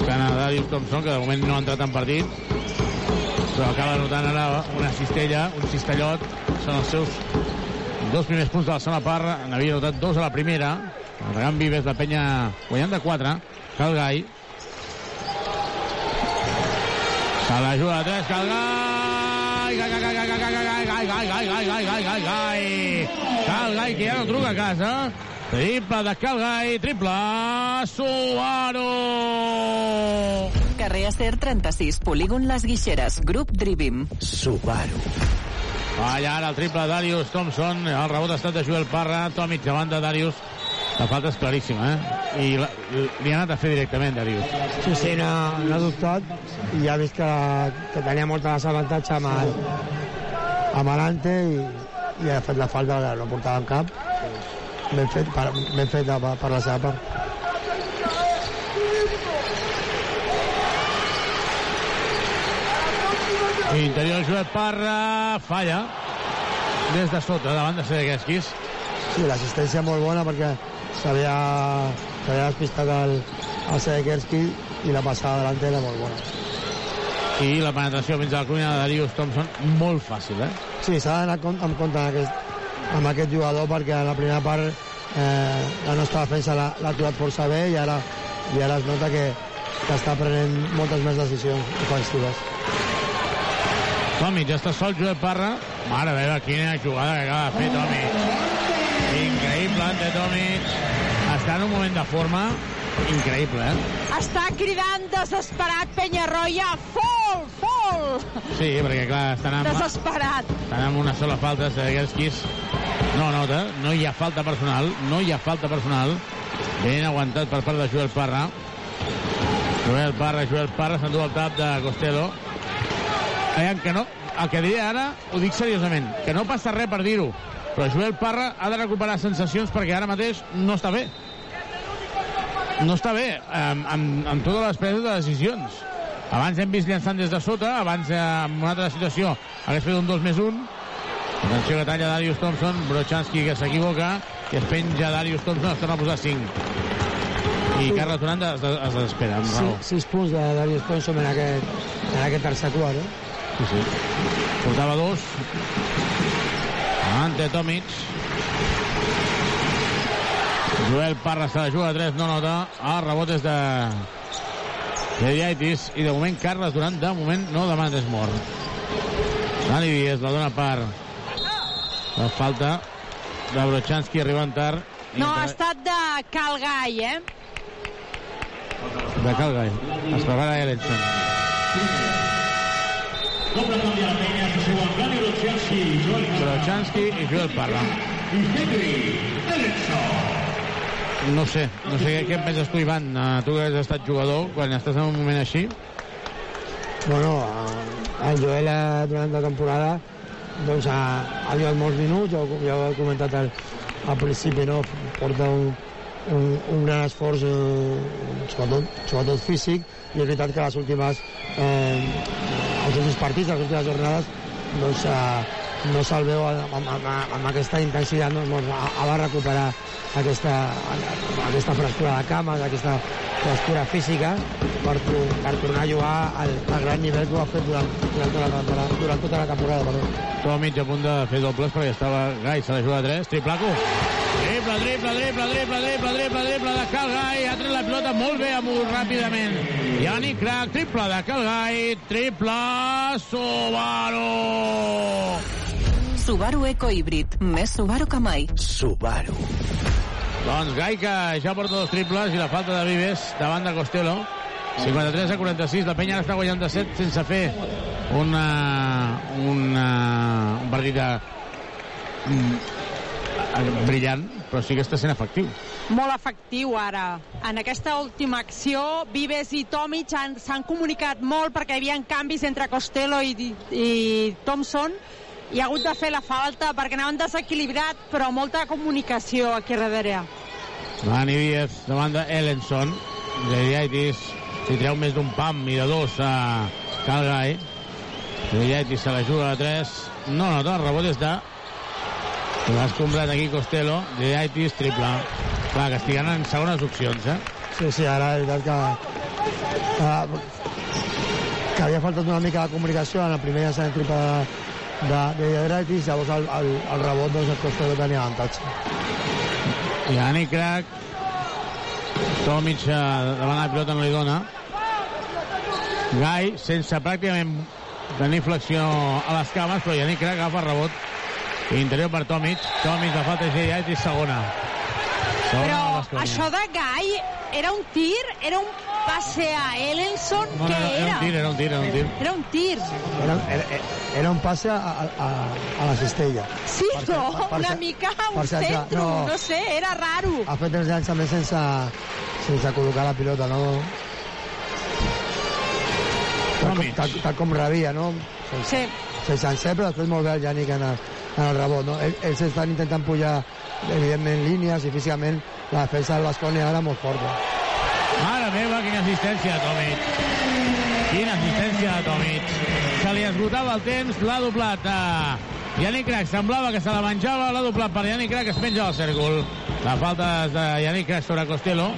buscant a Darius Thompson que de moment no ha entrat en partit però acaba notant ara una cistella un cistellot són els seus dos primers punts de la segona part n'havia notat dos a la primera Arregant Vives, la penya guanyant de 4 Calgai se la juga de 3 Calgai Gai, gai, gai, gai, gai, gai, gai, gai, gai, gai, gai, gai, gai, gai. Calgai, que ja no truca a casa. Triple de Calgai, triple Suaro. Carrer Acer 36, polígon Les Guixeres, grup Drivim. Subaru. Allà ara el triple Darius Thompson, el rebot ha estat de Joel Parra, Tomic davant de Darius. La falta és claríssima, eh? I la, li ha anat a fer directament, Darius. Sí, sí, no, no ha dubtat i ja ha vist que, que tenia molt desavantatge amb el, amb l'Ante i, i ha fet la falta, no portava en cap. Ben fet, per, ben fet per, per la seva part. Interior Joel Parra, falla. Des de sota, davant de Sedeguesquis. Sí, l'assistència molt bona perquè s'havia despistat el, el Sedekerski i la passada delantera molt bona. I la penetració fins a la cuina de Darius Thompson, molt fàcil, eh? Sí, s'ha d'anar amb compte amb aquest, amb aquest jugador perquè en la primera part eh, la nostra defensa l'ha aturat força bé i ara, i ara es nota que, que està prenent moltes més decisions ofensives. Tomic, ja està sol Joel Parra. Mare meva, quina jugada que acaba de fer Tomic. Increïble, ante Tomic. Està en un moment de forma increïble, eh? Està cridant desesperat Penyarroia. Fol, fol! Sí, perquè clar, estan amb, Desesperat. estan amb una sola falta, Sedeguerskis. No nota, no hi ha falta personal, no hi ha falta personal. Ben aguantat per part de Joel Parra. Joel Parra, Joel Parra s'endú el tap de Costello. Aviam que no, el que diré ara, ho dic seriosament, que no passa res per dir-ho, però Joel Parra ha de recuperar sensacions perquè ara mateix no està bé. No està bé amb, amb, amb totes les preses de decisions. Abans hem vist llançant des de sota, abans eh, en una altra situació hagués fet un 2 més 1. Atenció que talla Darius Thompson, Brochanski que s'equivoca, i es penja Darius Thompson, es torna a posar 5. I Carles Durant es, es desespera, amb raó. Sí, sis punts de Darius Thompson en aquest, en aquest tercer quart, eh? Sí, sí. Portava dos. Ante Tomic. Joel Parra se la juga a 3, no nota. El rebot és de Dediaitis i de moment Carles Durant de moment no demana és mort. Dani Díaz la dona per la falta de Brochanski arribant tard. No, ha estat de Calgai, eh? De Calgai. Es prepara Ellenson. Brochanski i Joel Parra. No sé, no sé què en penses tu, Ivan, uh, tu que has estat jugador, quan estàs en un moment així. Bueno, eh, el Joel eh, durant la temporada doncs, ha, ha jugat molts minuts, ja, ja ho he comentat al, al principi, no? porta un, un, un gran esforç, eh, sobretot, sobretot físic, i és veritat que les últimes, eh, els últims partits, les últimes jornades, doncs, eh, no se'l veu amb, amb, amb, aquesta intensitat, no? Doncs, de recuperar aquesta, aquesta frescura de cames, aquesta frescura física per, per tornar a jugar al, al gran nivell que ho ha fet durant, durant, tota, la temporada, durant tota la temporada. Perdó. Tomic a punt de fer dobles perquè estava Gai, se la juga a 3, triplaco. Triple, triple, triple, triple, triple, triple, triple de Calgai, ha tret la pilota molt bé amunt ràpidament. Yannick Crac, triple de Calgai, triple Subaru. Subaru Eco Híbrid. Més Subaru que mai. Subaru. Doncs Gai que ja porta dos triples i la falta de Vives davant de Costello. 53 a 46, la penya ara està guanyant de 7 sense fer una, una, un partit de, mm, brillant, però sí que està sent efectiu. molt efectiu ara. En aquesta última acció, Vives i Tomic han- s'han comunicat molt perquè hi havia canvis entre Costello i, i Thompson i ha hagut de fer la falta perquè anaven desequilibrat, però molta comunicació aquí darrere. Dani Díaz davant d'Ellenson. Geriaitis, si treu més d'un pam i de dos a Calgai. Geriaitis se la juga a 3. No, no, no, el rebot és de... L'ha escombrat aquí Costello. Geriaitis, triple. Clar, que estiguen en segones opcions, eh? Sí, sí, ara és veritat que, que, que havia faltat una mica de comunicació en el primer llançament triple de, de, de Hidraitis, llavors el, el, el rebot doncs, el Costello tenia avantatge. Yannick Crac. Tomic eh, davant la pilota no li dona. Gai, sense pràcticament tenir flexió a les cames, però Yannick Crac agafa rebot. Interior per Tomic. Tomic la falta i segona. Però això de Gai era un tir, era un passe a Ellenson, No, no, què era, era era? un tir, era un tir, era un tir. Era un tir. Era, era, era un passe a, a, a la cistella. Sí, Per no? ser- per Una ser- mica un per ser- centre, no. no sé, era raro. Ha fet els llançaments sense, sense col·locar la pilota, no? Tal com, tal, tal com rebia, no? Sí. Sense encer, però després molt bé el Yannick en el, en el rebot, no? Ells, ells estan intentant pujar, evidentment, línies i físicament la defensa del Bascònia ara molt forta. Mare meva, quina assistència de Tomic. Quina assistència de Tomic. Se li esgotava el temps, l'ha doblat a Yannick Crac. Semblava que se la menjava, l'ha doblat per Yannick Crac, es penja al cèrcol. La falta de Yannick Crac sobre Costello.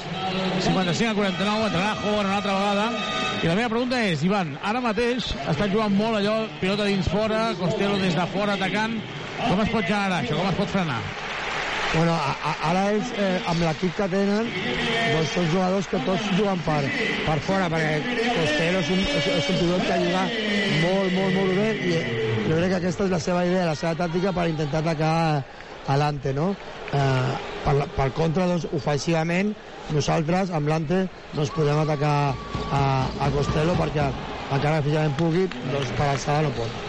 55 a 49, entrarà Howard una altra vegada. I la meva pregunta és, Ivan, ara mateix està jugant molt allò, pilota dins fora, Costello des de fora atacant. Com es pot generar això? Com es pot frenar? Bueno, a, a, ara ells, eh, amb l'equip que tenen, doncs són jugadors que tots juguen per, per fora, perquè Costello és un, és, és un pilot que juga molt, molt, molt bé, i jo crec que aquesta és la seva idea, la seva tàctica per intentar atacar a l'Ante, no? Eh, per, per contra, doncs, ofensivament, nosaltres, amb l'Ante, doncs podem atacar a, a Costello perquè encara que físicament pugui, doncs per alçada no pot.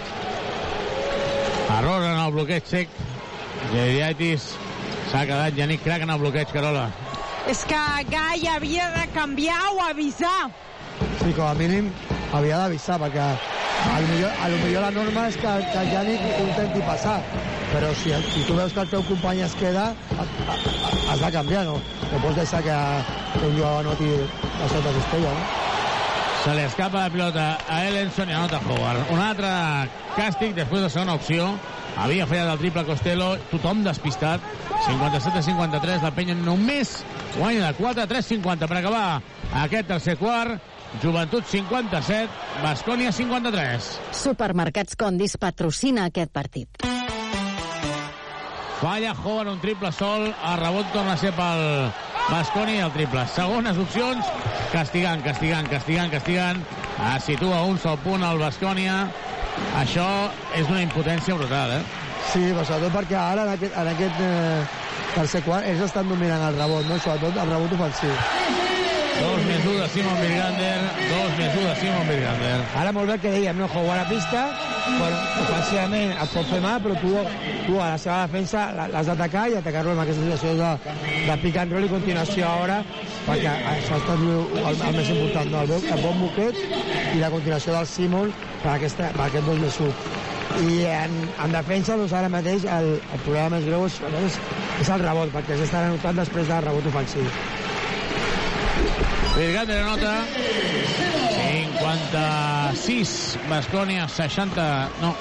Error en el bloqueig sec. Geriaitis s'ha quedat Yannick Crac en el bloqueig, Carola. És que Gai havia de canviar o avisar. Sí, com a mínim havia d'avisar, perquè a lo millor, a lo millor la norma és que, que el Yannick ho intenti passar, però si, si tu veus que el teu company es queda, ha- ha- ha- has de canviar, no? No pots deixar que, que un jugador noti la sota cistella, no? Se li escapa la pilota a Ellenson i anota Howard. Un altre càstig després de segona opció. Havia fallat el triple Costello, tothom despistat. 57 a 53, la penya només guanya de 4 a 3-50 per acabar aquest tercer quart. Joventut 57, Bascònia 53. Supermercats Condis patrocina aquest partit. Falla Howard un triple sol, a rebot torna a ser pel Basconi el triple. Segones opcions, castigant, castigant, castigant, castigant. Es situa un sol punt al Bascònia. Això és una impotència brutal, eh? Sí, però sobretot perquè ara en aquest, en aquest eh, tercer quart ells estan dominant el rebot, no? sobretot el rebot ofensiu. Dos més un de Simon Birgander, dos més un de Simon Birgander. Ara molt bé que dèiem, no? Jugar a pista, bueno, ofensivament et pot fer mal, però tu, tu a la seva defensa l'has d'atacar i atacar-lo amb aquesta situació de, de pick and roll i continuació ara, perquè això ha estat el, el, el més important, no? el, el bon buquet i la continuació del Simon per, aquesta, per aquest 2 més 1. I en, en defensa, doncs ara mateix el, el problema més greu és, és, és el rebot, perquè s'estan anotant després del rebot ofensiu. Birgander anota 56, Bascònia 60, no,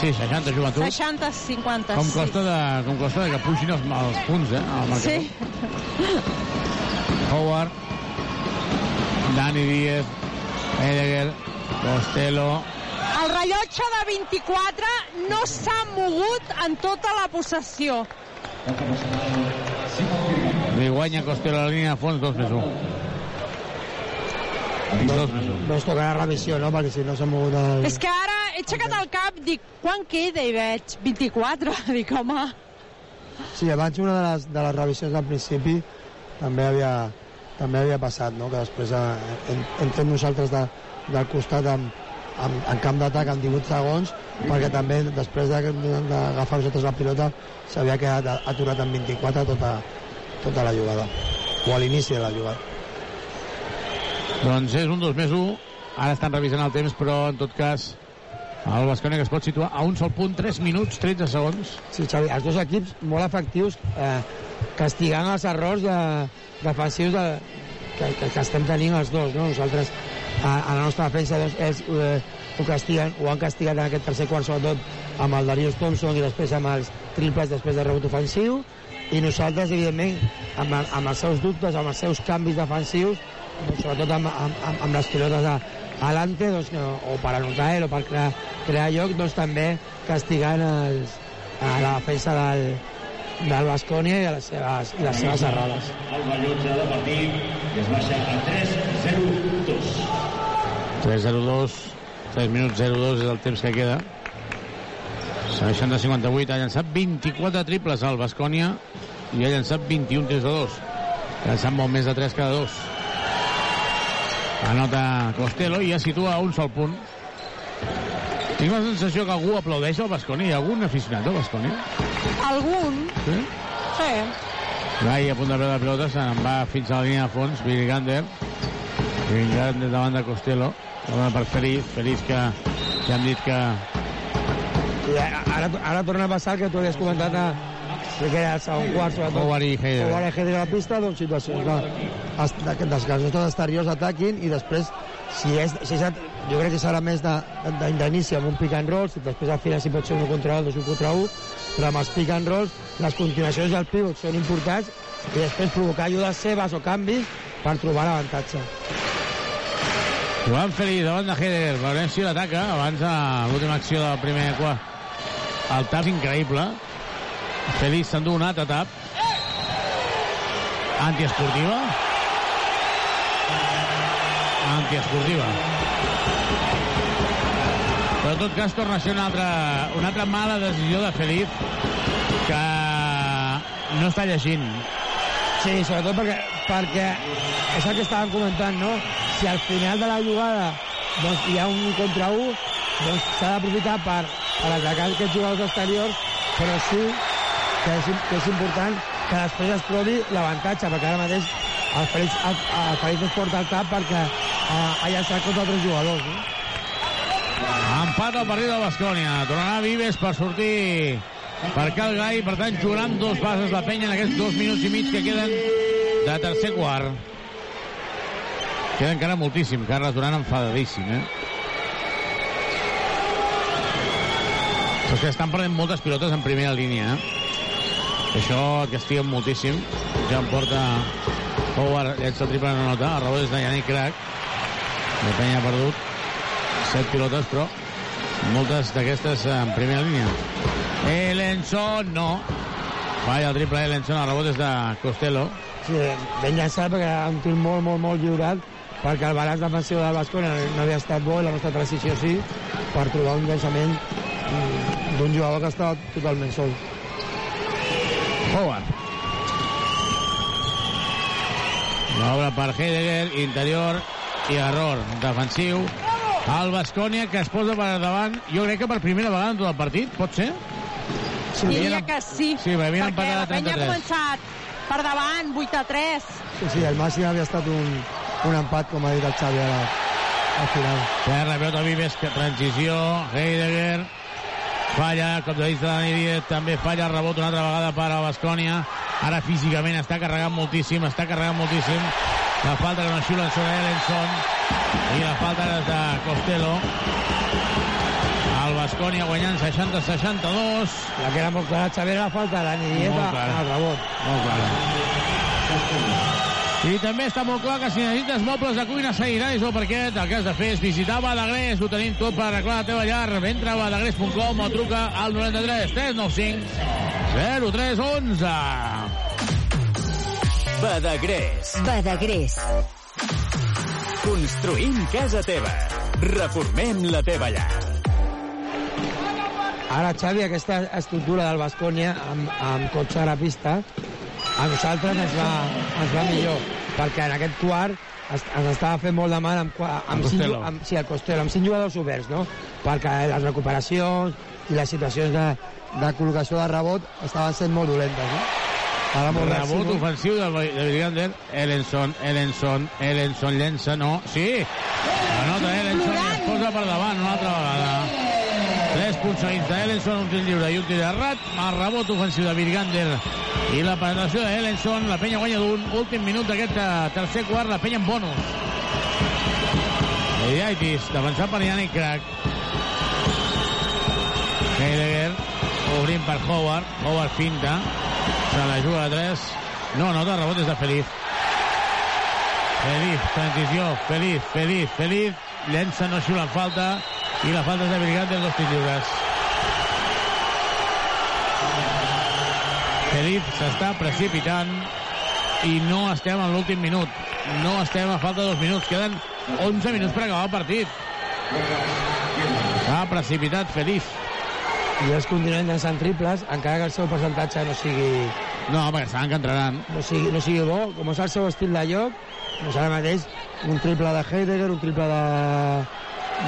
sí, 60 joventut. 60, 50. Com costa, de, com costa de que pugin els, els punts, eh, al. Sí. Howard, Dani Díez, Heidegger, Costello, El rellotge de 24 no s'ha mogut en tota la possessió. li guanya Costello a la línia de fons, 2 més 1. Dos més 1. Doncs tocarà revisió, no? Perquè si no s'ha mogut el... És que ara he aixecat el cap, dic, quan queda? I veig 24. Dic, home... Sí, abans una de les, de les revisions del principi també havia, també havia passat, no? que després hem, hem fet nosaltres de, del costat amb, amb, en camp d'atac amb 18 segons, perquè també després de- d'agafar nosaltres la pilota s'havia quedat aturat en 24 tota, tota la jugada, o a l'inici de la jugada. Doncs és un 2 més 1. Ara estan revisant el temps, però en tot cas el Bascònia que es pot situar a un sol punt, 3 minuts, 13 segons. Sí, Xavi, els dos equips molt efectius eh, castigant els errors de, defensius de, que, que, que estem tenint els dos, no? Nosaltres, a, a la nostra defensa, doncs, ells eh, ho castiguen, ho han castigat en aquest tercer quart, sobretot amb el Darius Thompson i després amb els triples després de rebot ofensiu, i nosaltres, evidentment, amb, amb els seus dubtes, amb els seus canvis defensius, sobretot amb, amb, amb, amb les pilotes a, alante, doncs, no, o per anotar ell o per crear, crear lloc, doncs també castigant els, a la defensa del, del Bascònia i, les seves, i les seves errades. El rellotge de partit es baixa a 3-0-2. 3-0-2, 3 minuts 0-2 és el temps que queda. Segueixen de 58, ha llançat 24 triples al Bascònia i ha llançat 21 3 de 2. Ha llançat molt més de 3 cada 2. Anota Costello i ja situa un sol punt. Tinc la sensació que algú aplaudeix al Bascònia. Hi ha algun aficionat al Bascònia? Algun? Sí? Sí. Gai a punt de veure la pilota, se'n va fins a la línia de fons, Billy Gander. Billy Gander davant de Costello. Dona per Feliz, Feliz que ja hem dit que I ara, ara torna a passar que tu havies comentat a, que era el segon quart, sobretot. Howard i Heidegger. Howard i Heidegger a la pista, doncs situacions de, es- de, de, dels gasos exteriors ataquin i després, si és, si és, jo crec que serà més d'inici amb un pick and roll, si després al final si pot ser un contra un, dos un contra un, però amb els pick and rolls, les continuacions del pivot són importants i després provocar ajudes seves o canvis per trobar l'avantatge. Joan Feliz davant de Heidegger. Veurem si l'ataca abans de l'última acció del primer quart. El tap increïble. Feliz s'endú un altre tap. Antiesportiva. Antiesportiva. Però en tot cas torna a ser una altra, una altra mala decisió de Feliz que no està llegint. Sí, sobretot perquè, perquè és el que estàvem comentant, no? Si al final de la jugada doncs, hi ha un contra un, doncs s'ha d'aprofitar per, per atacar aquests jugadors exteriors, però sí que és, que és important que després es trobi l'avantatge, perquè ara mateix el Félix, el, el Félix es porta al cap perquè eh, ha llançat contra altres jugadors. No? Empat al partit del Bascònia. Tornarà Vives per sortir per Cal Gai. Per tant, jugaran dos bases la penya en aquests dos minuts i mig que queden de tercer quart. Queda encara moltíssim. Carles Duran enfadadíssim, eh? Però és que estan perdent moltes pilotes en primera línia, eh? Això et castiguen moltíssim. Ja em porta Howard, llença triple no nota. El rebot és de Yannick Crac. La penya ha perdut set pilotes, però moltes d'aquestes en primera línia. Elenson, no. Falla el triple Elenson, el rebot és de Costello. Sí, ben llançat perquè un tir molt, molt, molt lliurat perquè el balanç defensiu del Bascona no havia estat bo i la nostra transició sí per trobar un llançament mm, d'un jugador que estava totalment sol. Howard. L'obra per Heidegger, interior i error defensiu. El Bascònia que es posa per davant, jo crec que per primera vegada en tot el partit, pot ser? Sí, diria que sí, Sí, perquè la penya ha 33. començat per davant, 8 a 3. Sí, sí, el màxim havia estat un, un empat, com ha dit el Xavi ara, al final. Terra, pilota Vives, que transició, Heidegger, falla, cop de vista de Dani Díez, també falla, rebot una altra vegada per a Bascònia, ara físicament està carregant moltíssim, està carregant moltíssim, la falta que no xiulen sobre Ellenson, i la falta és de Costello, el Bascònia guanyant 60-62. La que era molt clara, Xavi, era la falta de Dani Díez al rebot. Molt clara. I també està molt clar que si necessites mobles de cuina seguiràs o perquè el que has de fer és visitar Badagrés. Ho tenim tot per arreglar la teva llar. Entra a badagrés.com o truca al 93 395 0311. Badagrés. Badagrés. Construïm casa teva. Reformem la teva llar. Ara, Xavi, aquesta estructura del Bascònia amb, amb cotxe a la pista, a nosaltres ens va, ens va millor, perquè en aquest quart es- ens estava fent molt de mal amb, amb, El cinc, amb, sí, el Costello, amb cinc jugadors oberts, no? Perquè les recuperacions i les situacions de, de col·locació de rebot estaven sent molt dolentes, no? Ara molt Rebot reactiu. ofensiu de, de Virgander. Ellenson, Ellenson, Ellenson llença, no. Sí! Anota Ellenson i es posa per davant una altra vegada. Seguits d'Ellenson, un tir lliure i un tir errat. El rebot ofensiu de Virgander i la penetració d'Ellenson. La penya guanya d'un últim minut d'aquest eh, tercer quart. La penya en bonus. Eidiaitis, defensat per Yannick Crac. Heidegger, obrint per Howard. Howard finta. Se la juga a 3. No, no, de rebot és de Feliz. Feliz, transició, Feliz, Feliz, Feliz. Llença, no xiula falta. I la falta és de Brigantes, dos tirs lliures. Feliz s'està precipitant i no estem en l'últim minut. No estem a falta de dos minuts. Queden 11 minuts per acabar el partit. S'ha precipitat Feliz. I ells continuen llançant triples, encara que el seu percentatge no sigui, No, perquè saben que entraran. no sigui, no sigui bo, com és el seu estil de joc, doncs ara mateix un triple de Heidegger, un triple de,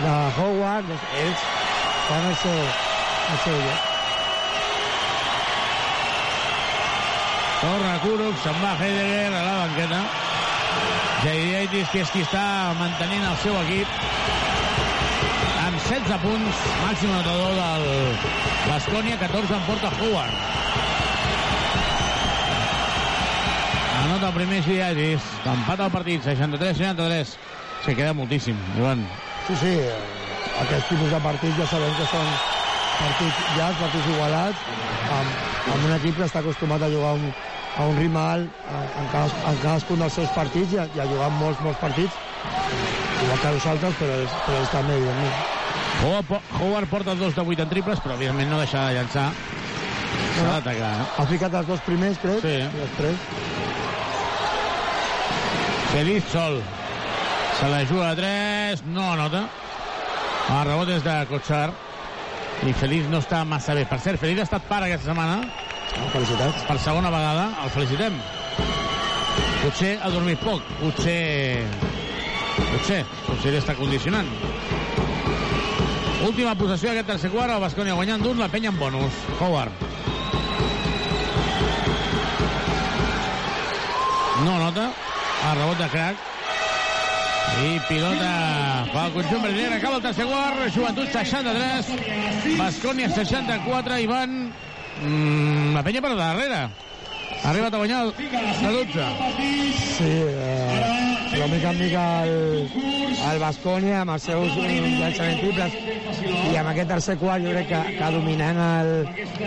de Howard, ells fan el seu, el seu joc. Torna Kuruk, se'n va Heidegger a la banqueta. Jaidiaitis, que és qui està mantenint el seu equip amb 16 punts, màxim anotador del Bascònia, 14 en porta Howard. Anota el primer Jaidiaitis, empat al partit, 63-63. Se queda moltíssim, Joan. Sí, sí, eh, aquests tipus de partits ja sabem que són partits llargs, partits igualats, amb, amb un equip que està acostumat a jugar un, a un ritme alt en, cada, en cadascun dels seus partits i a, i a jugar molts, molts partits, igual que nosaltres, però, és, però ells també, evidentment. Howard, po- Howard porta dos de 8 en triples, però evidentment no deixa de llançar. S'ha d'atacar, no? Ha ficat els dos primers, crec, Sí. i després... Feliz sol. Se la juga a 3, no anota. El rebot és de Cotxar. I Feliz no està massa bé. Per cert, Feliz ha estat pare aquesta setmana. Felicitats. Per segona vegada. El felicitem. Potser ha dormit poc. Potser... Potser. Potser està condicionant. Última possessió d'aquest tercer quart. El Bascònia guanyant d'un. La penya en bonus. Howard. No nota. El rebot de crack. I pilota pel conjunt brasiler. Acaba el tercer quart. Joventut 63. Bascònia 64. I van... Mm, la penya per darrere. Ha arribat a guanyar de 12. Sí, eh, però mica en mica el, el Bascònia amb els seus llançaments triples i amb aquest tercer quart jo crec que, que dominant el,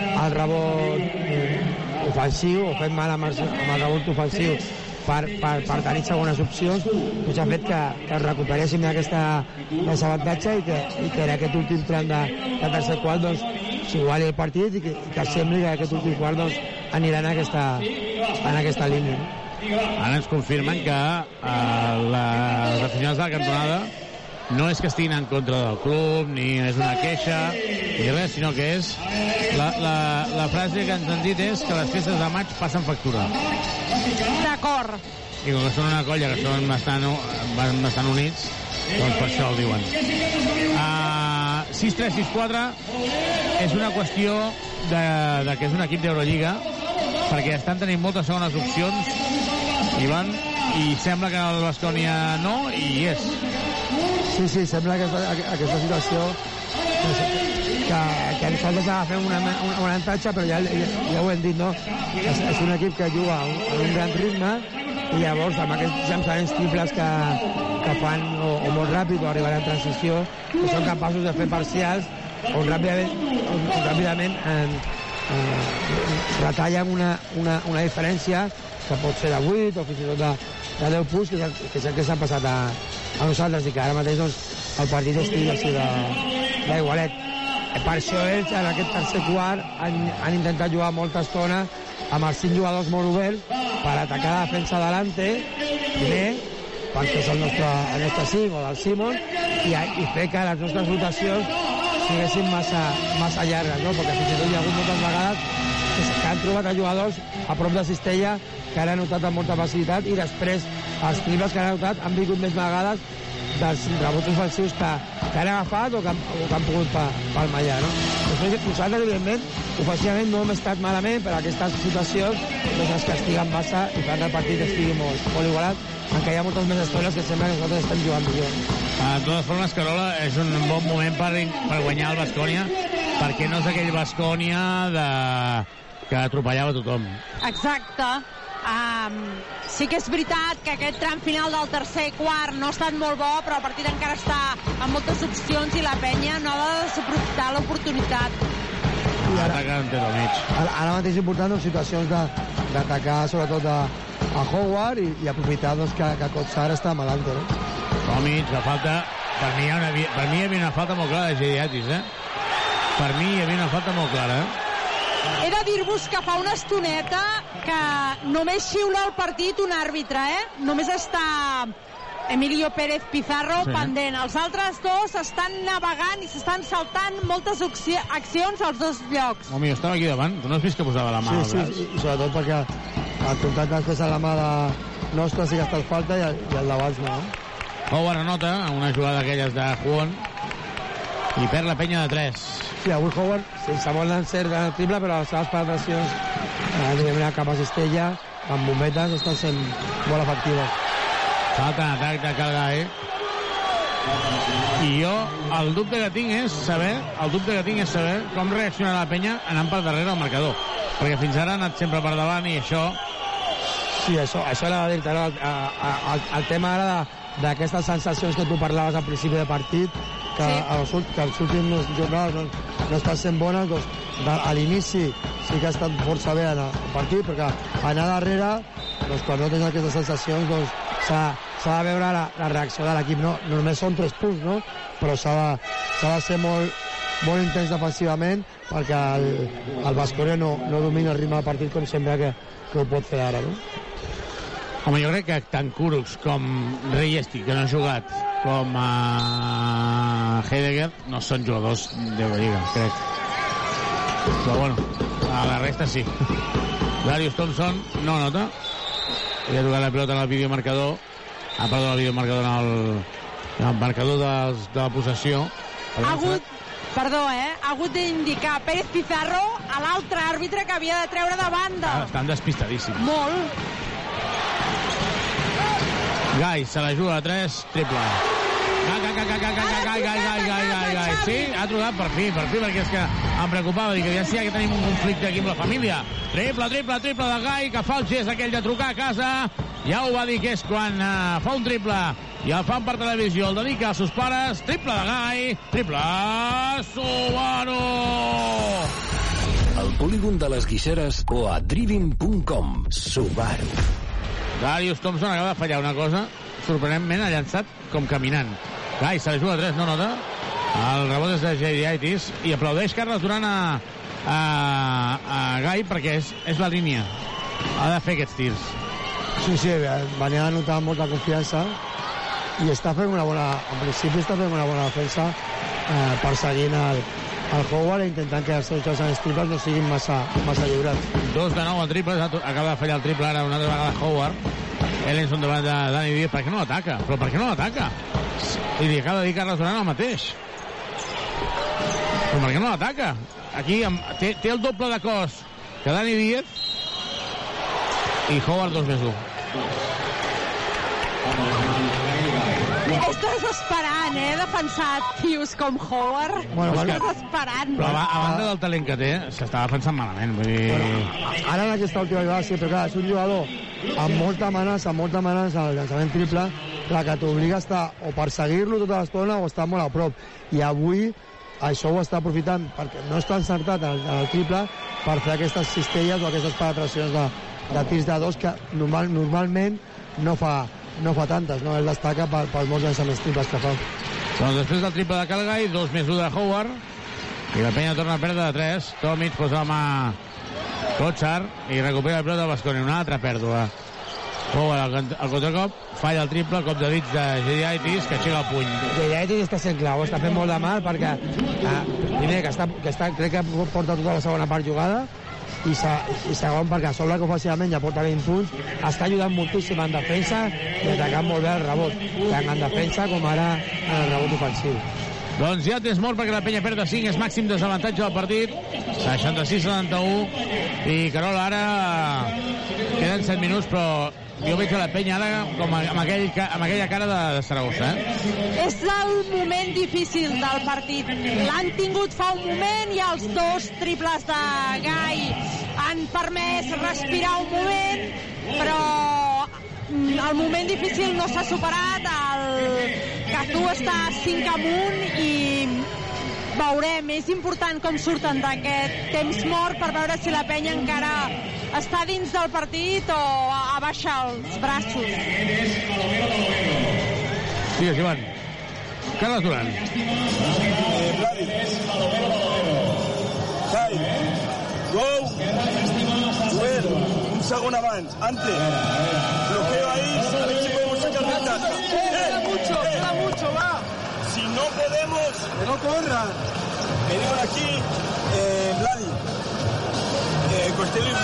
el rebot eh, ofensiu o fent mal amb el, amb el rebot ofensiu per, per, per tenir segones opcions doncs ha fet que, que recuperéssim aquesta desavantatge i que, i que en aquest últim tram de, de tercer quart doncs s'iguali el partit i que, i que sembli que aquest últim quart doncs, aniran en aquesta, en aquesta línia. Ara ens confirmen que eh, les aficionats de la cantonada no és que estiguin en contra del club, ni és una queixa, ni res, sinó que és... La, la, la frase que ens han dit és que les festes de maig passen factura. D'acord. I com que són una colla que són bastant, bastant units, doncs per això el diuen. Uh, 6-3-6-4 és una qüestió de, de que és un equip d'Eurolliga perquè estan tenint moltes segones opcions i van i sembla que el Bascònia no i és Sí, sí, sembla que aquesta, aquesta situació que, que nosaltres agafem una, un, un avantatge, però ja, ja, ja ho hem dit, no? És, és un equip que juga a un, a un gran ritme i llavors amb aquests llançaments triples que, que fan o, o molt ràpid o arribar en transició, que són capaços de fer parcials on ràpidament, on, on ràpidament eh, eh, retallen una, una, una diferència que pot ser de 8 o fins i tot de, de 10 punts, que, que és el que s'ha passat a, a nosaltres i que ara mateix doncs, el partit estigui així d'igualet. Eh, Per això ells en aquest tercer quart han, han intentat jugar molta estona amb els cinc jugadors molt oberts per atacar la defensa delante, primer, perquè és el nostre, el nostre cinc o del Simon, i, i fer que les nostres rotacions siguessin massa, massa llargues, no? perquè fins i tot hi ha hagut moltes vegades que han trobat a jugadors a prop de Cistella que han anotat amb molta facilitat i després els triples que han anotat han vingut més vegades dels rebots ofensius que, que han agafat o que han, o que han pogut pa, palmallar. No? Després, nosaltres, evidentment, ofensivament no hem estat malament, però aquestes situacions doncs, ens castiguen massa i fan que el partit estigui molt, molt igualat, encara hi ha moltes més estones que sembla que nosaltres estem jugant millor. de totes formes, Carola, és un bon moment per, per guanyar el Bascònia perquè no és aquell Bascònia de... que atropellava tothom. Exacte. Um, sí que és veritat que aquest tram final del tercer quart no ha estat molt bo, però el partit encara està amb moltes opcions i la penya no ha de desaprofitar l'oportunitat. Ara, mig. ara, ara mateix és important doncs, situacions de- d'atacar sobretot a, a Howard i, i aprofitar doncs, que, que Kotsar està malalt. No? Tomic, la falta... Per mi, hi ha una, per mi hi havia una falta molt clara de Gediatis, eh? Per mi hi havia una falta molt clara, eh? He de dir-vos que fa una estoneta que només xiula el partit un àrbitre, eh? Només està Emilio Pérez Pizarro Sí. sí. pendent. Els altres dos estan navegant i s'estan saltant moltes acci- accions als dos llocs. Home, jo estava aquí davant. Tu no has vist que posava la mà Sí, al sí, i sobretot perquè el contacte després a la mà de nostra sí que ha estat falta i el, i el d'abans no. Howard anota en una jugada d'aquelles de Juan i perd la penya de 3. Sí, avui Howard, sense molt d'encert en el triple, però les seves penetracions, eh, cap a Cistella, amb bombetes, estan sent molt efectives. Falta en atac de Calgae. I jo, el dubte que tinc és saber, el dubte que tinc és saber com reaccionarà la penya anant per darrere del marcador. Perquè fins ara ha anat sempre per davant i això... Sí, això, això era dir-te, no? el, el, el tema ara de- d'aquestes sensacions que tu parlaves al principi de partit, que, Sí. els, que els últims jornades no, no estan sent bones, doncs de, a l'inici sí que ha estat força bé en el partit, perquè anar darrere, doncs quan no tens aquestes sensacions, doncs s'ha s'ha de veure la, la reacció de l'equip. No, només són tres punts, no? però s'ha de, s'ha de ser molt, molt intens defensivament perquè el, el Basconia no, no domina el ritme del partit com sembla que, que ho pot fer ara. No? Home, jo crec que tant Kurucs com Reyesti, que no ha jugat, com a Heidegger, no són jugadors de la Lliga, crec. Però bueno, a la resta sí. Darius Thompson no nota. Li ha tocat la pilota en el videomarcador. Ah, perdó, el videomarcador en el, en el marcador de, de la possessió. Ha hagut, perdó, eh? Ha hagut d'indicar Pérez Pizarro a l'altre àrbitre que havia de treure de banda. Ah, estan despistadíssims. Molt. Gai se la juga a 3, triple. Gai, gai, gai, gai, gai, gai, gai, gai, gai, gai, gai, gai. Sí, ha trucat per fi, per fi, perquè és que em preocupava. Dic que ja sí que tenim un conflicte aquí amb la família. Triple, triple, triple de Gai, que fa el gest aquell de trucar a casa. Ja ho va dir que és quan uh, fa un triple i el fan per televisió, el dedica als seus pares. Triple de Gai, triple Subaru! Al polígon de les Guixeres o a driving.com. Subaru. Darius Thompson acaba de fallar una cosa. Sorprenentment ha llançat com caminant. Gai, se la juga a 3, no nota. El rebot és de Jadiaitis i aplaudeix Carles Duran a, a, a Gai perquè és, és la línia. Ha de fer aquests tirs. Sí, sí, venia de notar molta confiança i està fent una bona, en principi està fent una bona defensa eh, perseguint el, el Howard intentant que els seus jocs en els triples no siguin massa, massa lliurats. Dos de nou a triples, acaba de fallar el triple ara una altra vegada Howard. Ellenson davant de Dani Díaz, per què no l'ataca? Però per què no l'ataca? I li acaba de dir Carles Duran el mateix. Però per què no l'ataca? Aquí amb, té, té el doble de cos que Dani Díaz i Howard 2 més 1. És desesperant, eh, defensar tios com Howard. Bueno, és vale. desesperant. Però a, a banda del talent que té, s'estava defensant malament. Vull dir... Ara en aquesta última jugada sí, però clar, és un jugador amb molta amenaça, amb molta amenaça al llançament triple, la que t'obliga a estar o perseguir-lo tota l'estona o estar molt a prop. I avui això ho està aprofitant perquè no està encertat en el, en el triple per fer aquestes cistelles o aquestes penetracions de, de tirs de dos que normal, normalment no fa, no fa tantes, no? Ell destaca per, per molts llançaments triples que fa. Doncs després del triple de Calgai, dos més 1 de Howard, i la penya torna a perdre de 3. Tomic posa la mà Kotsar i recupera el pilota de Basconi. Una altra pèrdua. Howard al, al contracop, falla el triple, cop de dits de Gidiaitis, que aixeca el puny. Gidiaitis està sent clau, està fent molt de mal perquè eh, primer que està, que està, crec que porta tota la segona part jugada i, se, i segon perquè a sobre que ofensivament ja porta 20 punts està ajudant moltíssim en defensa i atacant molt bé el rebot tant en defensa com ara en el rebot ofensiu Doncs ja tens mort perquè la penya perd de 5, és màxim desavantatge del partit. 66-71. I Carol, ara queden 7 minuts, però jo veig que la penya ara com a, amb, aquell, amb aquella cara de, de Saragossa, eh? És el moment difícil del partit. L'han tingut fa un moment i els dos triples de Gai han permès respirar un moment, però mm, el moment difícil no s'ha superat. El Cazú està 5 amunt i veurem. És important com surten d'aquest temps mort per veure si la penya encara està dins del partit o abaixa els braços. Digues, Ivan. Carles Duran. Kai, go, duel, un segon abans, antes, bloqueo ahí, a ver si podemos sacar ventaja. Queda No podemos, que no corran. Digan aquí, eh, Vladi, eh, Costello y you,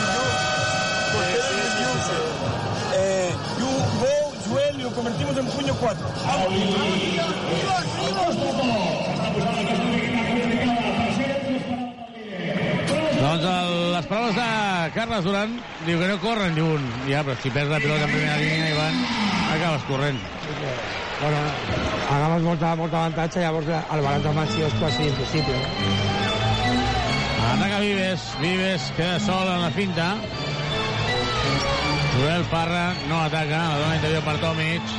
Costello y eh, you go, duel y lo convertimos en puño 4. Doncs el, les paraules de Carles Duran diu que no corren, diu un. Ja, però si perds la pilota en primera línia, Ivan, acabes corrent. Bueno, agafes molta, molta avantatge llavors el balanç ofensiu és quasi impossible Ataca Vives, Vives queda sol en la finta. Joel Parra no ataca, la dona interior per Tomic.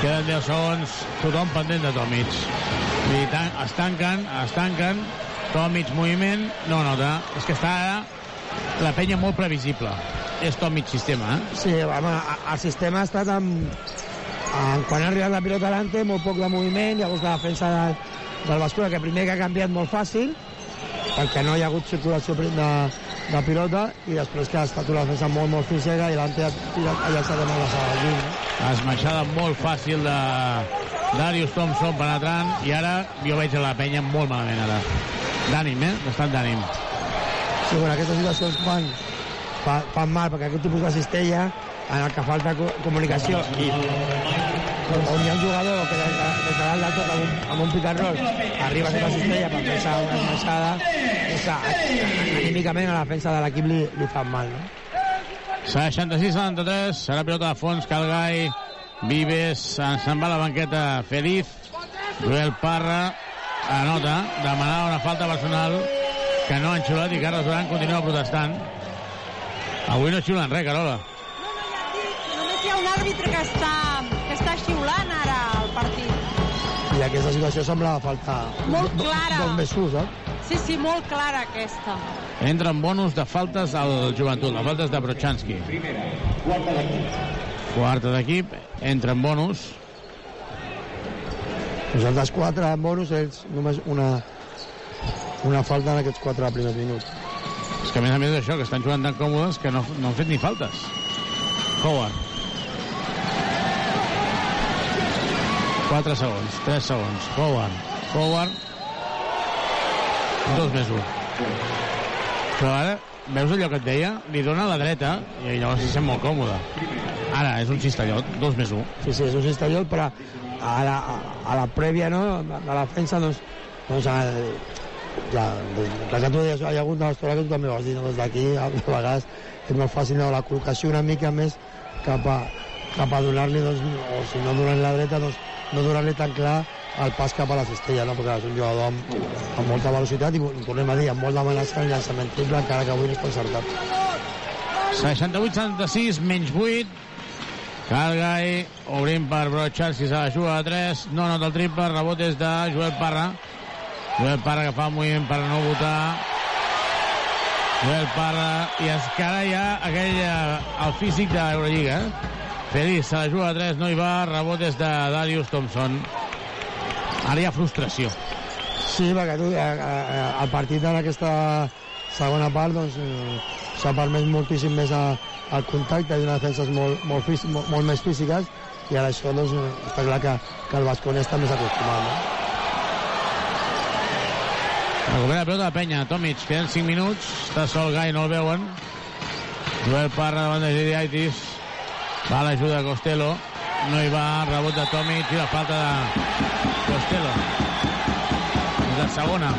Queden 10 segons, tothom pendent de Tomic. I tan, es tanquen, es tanquen. Tomic moviment, no nota. És que està ara la penya molt previsible. És Tomic sistema, eh? Sí, home, el sistema ha estat amb, amb quan ha arribat la pilota delante, molt poc de moviment, llavors la defensa de, del Bascona, que primer que ha canviat molt fàcil, perquè no hi ha hagut circulació de, de pilota, i després que ha estat una defensa molt, molt física i l'Ante ha, tirat- ha llançat de males a lluny. Esmaixada molt fàcil de Darius Thompson penetrant i ara jo veig a la penya molt malament ara. D'ànim, eh? D'estat d'ànim. Sí, bueno, aquestes situacions fan, fan, fan mal, perquè aquest tipus de cistella en el que falta co comunicació i on hi ha un jugador que des de, des de dalt de tot amb un, amb un roll arriba a aquesta cistella per pensar una esmaixada que anímicament a la defensa de l'equip li, li fan mal no? 66-73, serà pilota de fons, Calgai Vives se'n va a la banqueta Feliz. Joel Parra anota, demanava una falta personal que no han xulat i Carles Duran continua protestant. Avui no xiulen res, Carola. Només hi ha un àrbitre que està, que està xiulant ara al partit. I aquesta situació semblava faltar Molt clara. dos més sus, eh? Sí, sí, molt clara aquesta. Entra en bonus de faltes al joventut, les faltes de Brochanski. Quarta d'equip, entra en bonus. Nosaltres quatre en bonus, ells només una, una falta en aquests quatre primers minuts. És que a més a més d'això, que estan jugant tan còmodes que no, no han fet ni faltes. Howard. 4 segons, 3 segons. Howard. Howard. 2 més 1. Però ara, veus allò que et deia? Li dona a la dreta i llavors se sent molt còmode. Ara, és un cistellot, 2 més 1. Sí, sí, és un cistellot, però a la, a la prèvia no, de la defensa, doncs, doncs el, ja, des que tu deies, hi ha hagut una estona que tu també vas dir, no? des d'aquí, a vegades és molt fàcil no? la col·locació una mica més cap a, cap a donar-li, doncs, o si no donar la dreta, doncs, no donar-li tan clar el pas cap a la cistella, no? perquè és un jugador amb, amb molta velocitat i, tornem a dir, amb molt d'amenaça en llançament triple, encara que avui no està encertat. 68-76, menys 8. Calgai, obrint per Brochan, si s'ha de jugar a 3. No nota el triple, rebot és de Joel Parra. Joel Parra que fa un moviment per no votar. Joel Parra, i encara hi ha aquell, eh, el físic de l'Eurolliga. Eh? Feliz, se la juga a 3, no hi va, rebot és de Darius Thompson. Ara hi ha frustració. Sí, perquè tu, eh, eh, el partit en aquesta segona part doncs, eh, s'ha permès moltíssim més a, el contacte i unes defenses molt, molt, fís, molt, molt més físiques i ara això doncs, eh, està clar que, que el Basconi està més acostumat. No? Recupera la pelota de penya. Tomic, queden 5 minuts. Està sol Gai, no el veuen. Joel Parra davant de Gidiaitis. Va l'ajuda de Costello. No hi va, rebot de Tomic i la falta de Costello. La segona.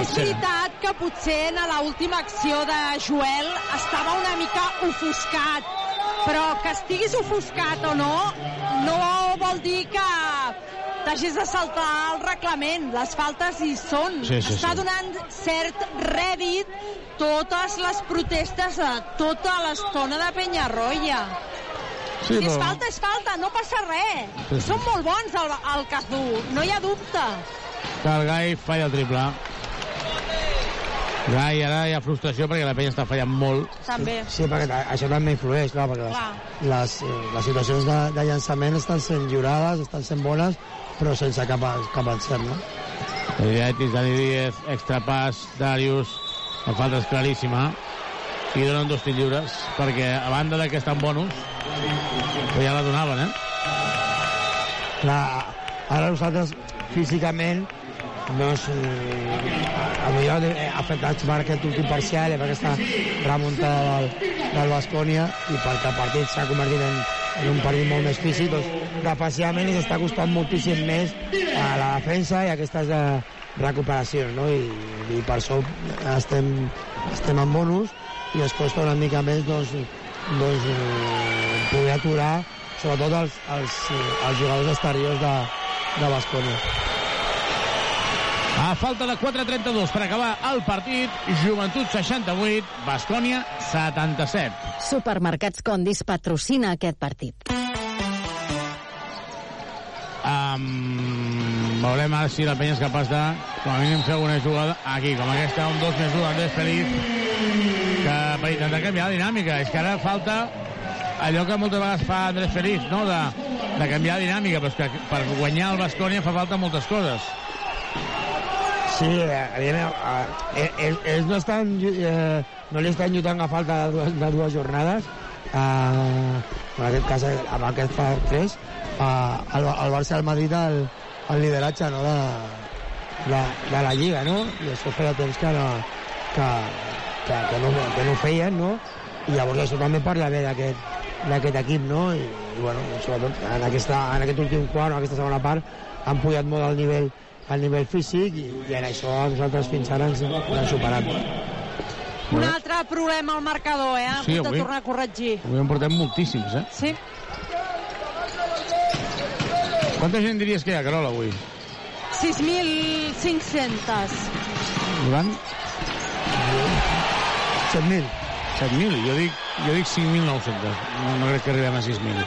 És veritat que potser en l'última acció de Joel estava una mica ofuscat, però que estiguis ofuscat o no, no vol dir que t'hagis de saltar el reglament. Les faltes hi són. Sí, sí, Està sí. donant cert rèdit totes les protestes de tota l'estona de Penyarroia. Sí, si és però- falta, és falta, no passa res. Sí, sí. Són molt bons al, al Cazú, no hi ha dubte. Que el Gai falla el triple. Gai, ara hi ha frustració perquè la penya està fallant molt. També. Sí, perquè això també influeix, clar, perquè les, les, eh, les situacions de, de llançament estan sent lliurades, estan sent bones, però sense cap, cap encert, no? Gidiaitis, Dani Díez, extra pas, Darius, la falta és claríssima. I donen dos tirs lliures, perquè a banda de que estan bonus, però ja la donaven, eh? Clar, ara nosaltres físicament doncs, eh, a millor eh, afectats per aquest últim parcial i per aquesta remuntada del, del Bascònia i perquè el partit s'ha convertit en, en un partit molt més físic, doncs defensivament ens està costant moltíssim més a la defensa i aquestes eh, recuperacions, no? I, i per això estem, estem en bonus i es costa una mica més doncs, doncs, eh, poder aturar sobretot els, els, eh, els jugadors exteriors de, de Bascònia. A falta de 4.32 per acabar el partit, Joventut 68, Bascònia 77. Supermercats Condis patrocina aquest partit. Um, veurem ara si la penya és capaç de, com a mínim, fer alguna jugada aquí, com aquesta, un 2 més 1 d'Andrés Feliz, que per intentar canviar la dinàmica. És que ara falta allò que moltes vegades fa Andrés Feliz, no? de, de canviar la dinàmica, però és que per guanyar el Bascònia fa falta moltes coses. Sí, eh, evidentment, eh, ells, ells no, estan, eh, no li estan lluitant a falta de dues, de dues jornades, eh, en aquest cas, eh, amb aquest fa tres, eh, el, el Barça i Madrid el, el lideratge no, de, de, de la Lliga, no? I això feia temps que no, que, que, que, no, que no ho feien, no? I llavors això també parla bé d'aquest equip, no? I, i bueno, sobretot en, aquesta, en aquest últim quart, en aquesta segona part, han pujat molt el nivell el nivell físic i, i en això nosaltres fins ara ens, hem superat. Una altra de problema al marcador, eh? Sí, hagut de avui. tornar a corregir. Avui en portem moltíssims, eh? Sí. Quanta gent diries que hi ha, Carola, avui? 6.500. Ivan? 7.000. 7.000? Jo dic, jo dic 5.900. No, no crec que arribem a 6.000.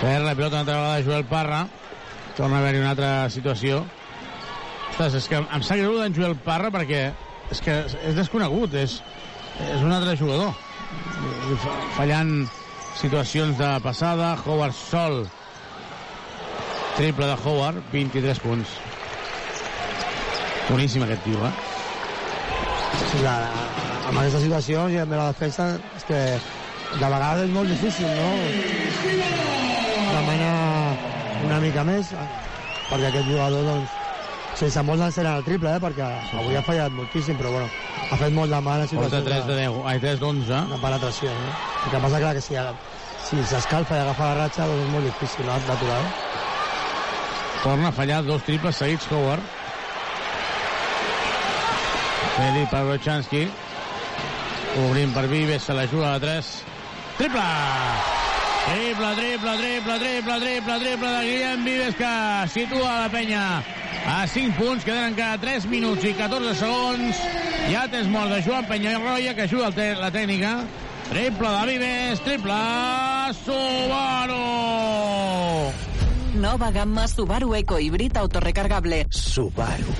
Perd la pilota una altra vegada Joel Parra. Torna a haver-hi una altra situació. Ostres, és que em sap greu d'en Joel Parra perquè és que és desconegut, és, és un altre jugador. Fallant situacions de passada, Howard sol. Triple de Howard, 23 punts. Boníssim aquest tio, eh? Sí, la, amb aquesta situació i amb la defensa és que de vegades és molt difícil, no? Demanar una mica més perquè aquest jugador, doncs, sense molt d'encerar el triple, eh? perquè avui ha fallat moltíssim, però bueno, ha fet molt de mal Porta situació 3 de 10, ai, 3 d'11. de penetració. No? El que passa, clar, que si, si s'escalfa i agafa la ratxa, doncs és molt difícil no? d'aturar. Eh? Torna a fallar dos triples seguits Howard. Feli per Brochanski. Obrint per Vives, se la juga a 3. Triple! Triple, triple, triple, triple, triple, triple de Guillem Vives que situa la penya a 5 punts, queden encara 3 minuts i 14 segons. Ja tens mort de Joan Penyarroia que ajuda el la tècnica. Triple de Vives, triple Subaru! Nova gamma Subaru Eco híbrid autorrecargable. Subaru.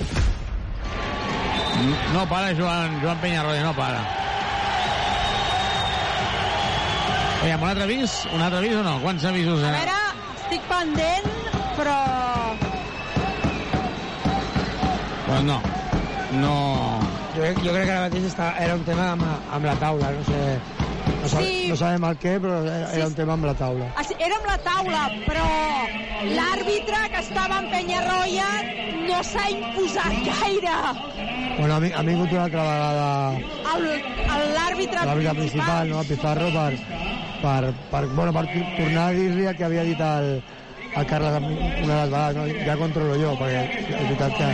No para Joan, Joan Penyarroia, no para. Aviam, un altre avís? Un altre avís o no? Quants avisos? A Eh? veure, estic pendent, però... Pues no. No... Jo, jo crec que ara mateix està, era un tema amb, amb la taula, no sé... No, sa, Sí. no sabem el què, però era, era un tema amb la taula. Ah, sí, Era amb la taula, però l'àrbitre que estava en Penyarroia no s'ha imposat gaire. Bueno, ha, ha vingut una altra vegada L'àrbitre l'àrbitre principal, no? el Pizarro, per, per, per, bueno, per tor- tornar a dir-li el que havia dit el, el Carles una de les vegades, no? ja controlo jo, perquè és veritat que,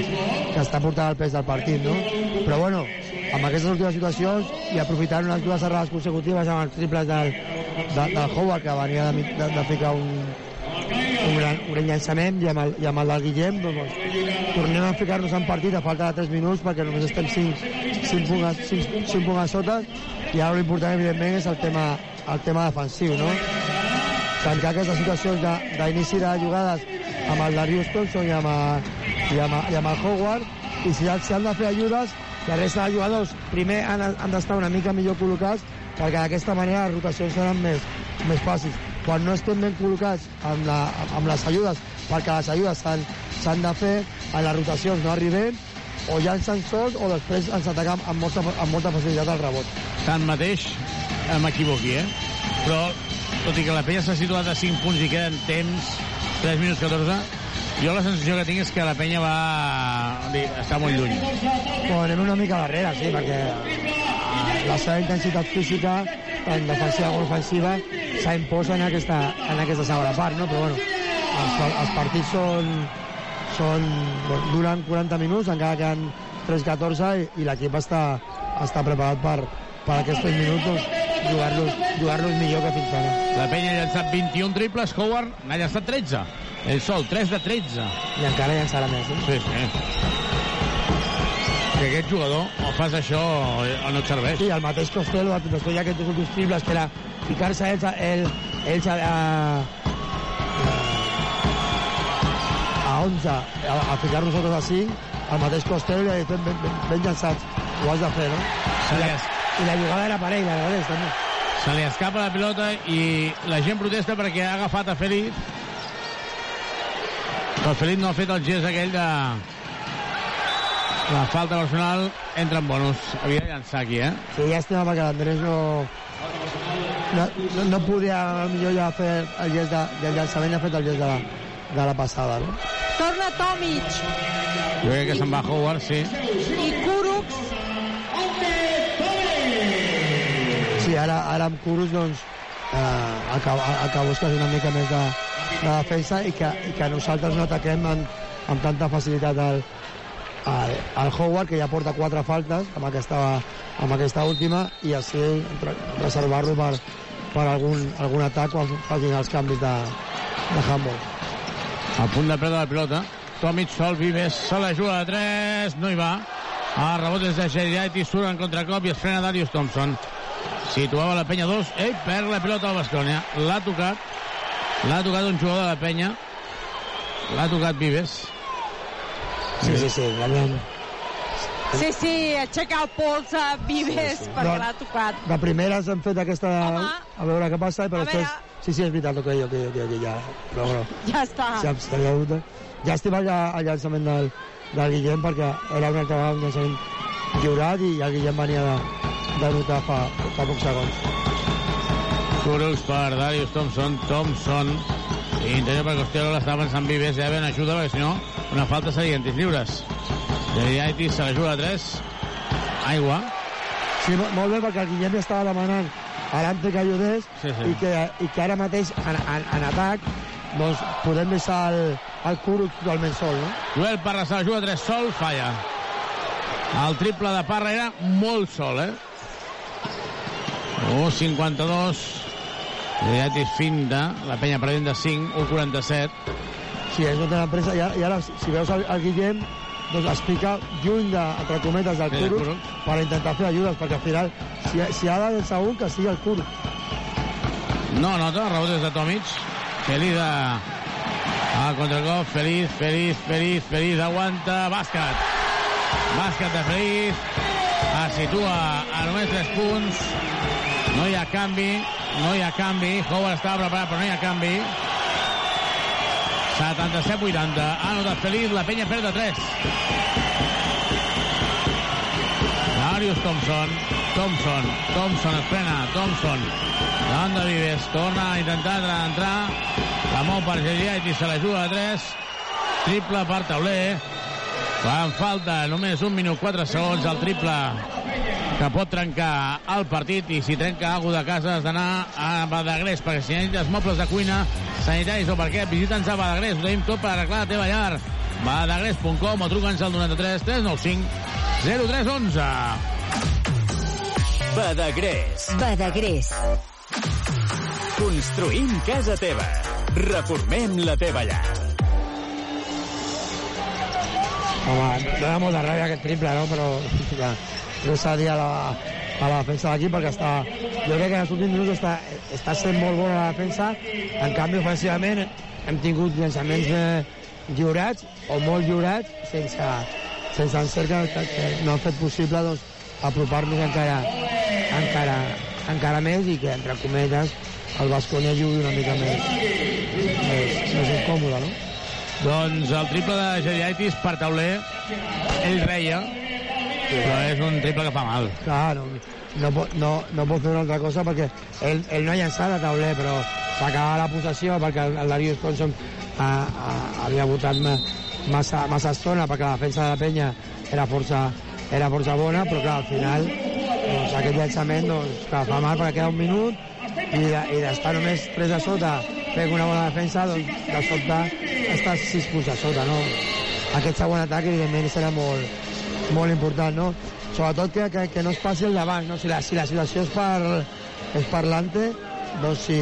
que està portant el pes del partit, no? Però bueno, amb aquestes últimes situacions i aprofitant unes dues errades consecutives amb els triples del, de, del Howard, que venia de, de, de ficar un, un gran, un gran llançament, i amb el, i amb el del Guillem, doncs, tornem a ficar-nos en partit a falta de 3 minuts, perquè només estem 5, 5, punts, a- 5, 5 punts a sota, i ara l'important, evidentment, és el tema, el tema defensiu, no? tancar aquestes situacions d'inici de, de jugades amb el Darius Thompson i amb, el- i amb, el- i amb el Howard i si, si han de fer ajudes la resta de jugadors primer han, han d'estar una mica millor col·locats perquè d'aquesta manera les rotacions seran més, més fàcils quan no estem ben col·locats amb, la, amb les ajudes perquè les ajudes s'han de fer a les rotacions no arribem o llancen sols o després ens atacam amb molta, amb molta facilitat al rebot Tanmateix, m'equivoqui, eh? Però, tot i que la penya s'ha situat a 5 punts i queden temps, 3 minuts 14, jo la sensació que tinc és que la penya va... està molt lluny. Bueno, anem una mica darrere, sí, perquè eh, la seva intensitat física, tant defensiva com ofensiva, s'ha impost en aquesta, en aquesta segona part, no? Però bueno, els, els partits són, són, bueno, duren 40 minuts, encara queden 3-14 i, i l'equip està, està preparat per, per aquests 3 minuts doncs, jugar-los jugar millor que fins ara. La penya ha llançat 21 triples, Howard n'ha llançat 13. Ell sol, 3 de 13. I encara llançarà més, eh? Sí, sí. I aquest jugador, o fas això o no et serveix. Sí, el mateix Costello, després ha aquests últims triples que era ficar-se ells, a- ell, ells a, a, a 11, a, a ficar nosaltres a 5, el mateix Costello i ha dit ben, ben, ben, llançats, ho has de fer, no? I la, i la jugada era per ell, la de també. Se li escapa la pilota i la gent protesta perquè ha agafat a Felip. Però Felip no ha fet el gest aquell de... La falta personal entra en bonus. Havia de llançar aquí, eh? Sí, llàstima perquè l'Andrés no, no, no, no podia millor ja fer el gest de, del llançament, ha fet el gest de la, de la passada, no? Torna Tomic Jo crec que se'n va Howard, sí. i Kurucs ara, ara amb Kurus, doncs, eh, el, que, el que és una mica més de, de defensa i que, i que nosaltres no ataquem amb, amb tanta facilitat el, al, al Howard, que ja porta quatre faltes amb aquesta, amb aquesta última, i així reservar-lo per, per algun, algun atac quan facin els canvis de, de handball. A punt de perdre la pilota. Tomic sol, Vives, se la juga de 3, no hi va. El rebot és de Geriaiti, surt en contracop i es frena Darius Thompson. Situava la penya 2, ell perd la pilota al Bascònia. L'ha tocat, l'ha tocat un jugador de la penya, l'ha tocat Vives. Sí, sí, sí, realment. Sí, sí, aixeca el pols a Vives sí, sí. perquè No. l'ha tocat. De primeres hem fet aquesta... Home. a veure què passa, però després... veure. Sí, sí, és veritat, ok, ok, ok, ok ja... Però, però, Ja està. ja, ja, ja, ja estima el, el llançament del, del Guillem perquè era una altra vegada un llançament lliurat i el Guillem venia de, de notar fa, fa pocs segons. Curucs per Darius Thompson. Thompson interior per Costello, l'està avançant Vives, ja ben ajuda, perquè si no, una falta seria en tirs lliures. Geriaiti se la juga de 3. Aigua. Sí, mo- molt bé, perquè el Guillem ja estava demanant a l'Ante que ajudés Sí, sí. I, que, i que ara mateix en, en, en atac doncs podem deixar el, el Kuruc totalment sol, no? Joel Parra se la juga 3 sol, falla. El triple de Parra era molt sol, eh? 1'52. Geriatis finta, la penya perdent de 5, 1'47. Sí, és tenen pressa. I ara, i ara si veus el, el Guillem, doncs es pica lluny, de, entre cometes, del Sí, Kuruc. per intentar fer ajudes, perquè al final, si, si ha de un, que sigui el Kuruc. No nota, rebot és de Tomic. Feliz de... A contracop, Feliz, Feliz, Feliz, Feliz, aguanta, bàsquet. Bàsquet de Feliz. Es situa a només 3 punts. No hi ha canvi, no hi ha canvi. Howard estava preparat, però no hi ha canvi. 77-80. Ha notat Feliz, la penya perd de 3. Darius Thompson. Thompson. Thompson es frena. Thompson. Davant de Vives. Torna a intentar entrar. La mou per Geriait i se la juga a 3. Triple per Tauler. Quan falta només un minut 4 segons el triple que pot trencar el partit i si trenca alguna de casa has d'anar a Badagrés perquè si necessites mobles de cuina sanitaris o per què, visita'ns a Badagrés ho tenim tot per arreglar la teva llar badagrés.com o truca'ns al 93 395 0311 Badagrés. Badagrés. Construïm casa teva. Reformem la teva llar. Home, dona molta ràbia aquest triple, no? Però ja, no s'ha de dir a la, a la defensa d'aquí perquè està, jo crec que en els últims minuts està, està sent molt bona la defensa. En canvi, ofensivament, hem tingut llançaments eh, lliurats o molt lliurats sense, sense encert que, que, no han fet possible doncs, apropar-nos encara, encara, encara més i que, entre cometes, el Basconia jugui una mica més, més, més incòmode, no? Doncs el triple de Geriaitis per tauler, ell reia, però és un triple que fa mal. Clar, no, no, no, no pot fer una altra cosa perquè ell, ell no ha llançat a tauler, però s'acaba la possessió perquè el, el Darius Thompson ha, ha, havia votat ma, massa, massa estona perquè la defensa de la penya era força, era força bona, però clar, al final doncs, aquest llançament doncs, clar, fa mal perquè queda un minut i, i d'estar només 3 a sota fent una bona defensa, doncs de sobte estàs 6 punts a sota, no? Aquest segon atac, evidentment, serà molt, molt important, no? Sobretot que, que, que no es passi el davant, no? Si la, si la situació és per, és per l'Ante, doncs si,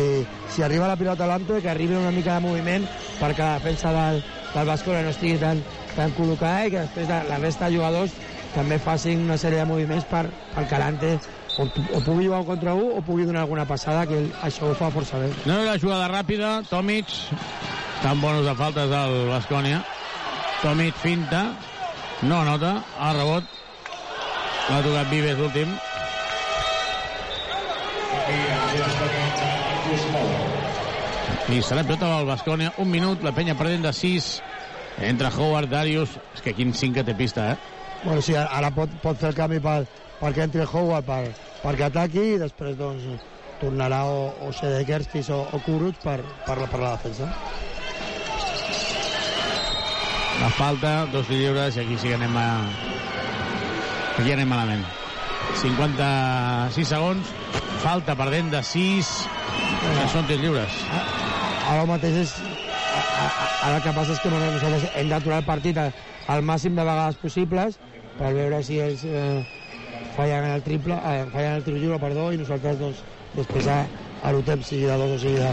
si arriba la pilota a l'Ante, que arribi una mica de moviment perquè la defensa del, del Bascola no estigui tan, tan col·locada i que després de, la resta de jugadors també facin una sèrie de moviments per, perquè l'Ante o, o pugui jugar un contra un o pugui donar alguna passada, que ell, això ho fa força bé. No era jugada ràpida, Tomic, tan bonos de faltes del Bascònia. Tomic finta, no nota, el rebot, l'ha tocat Vives l'últim. I serà pilota del Bascònia, un minut, la penya perdent de 6, entre Howard, Darius, és que quin 5 que té pista, eh? Bueno, sí, ara pot, pot fer el canvi per, perquè entri el Howard per, perquè ataqui i després doncs, tornarà o, o Sede Kerstis o, o Kuruc per, per, la, per la defensa. La falta, dos lliures, i aquí sí que anem a... Aquí anem malament. 56 segons, falta perdent de 6, que són tirs lliures. Ara mateix és, ara el que passa és que nosaltres hem d'aturar el partit al màxim de vegades possibles per veure si ells eh, fallen el triple, eh, fallen el tiro lliure, perdó, i nosaltres doncs, després a, a l'hotem sigui de dos o sigui de,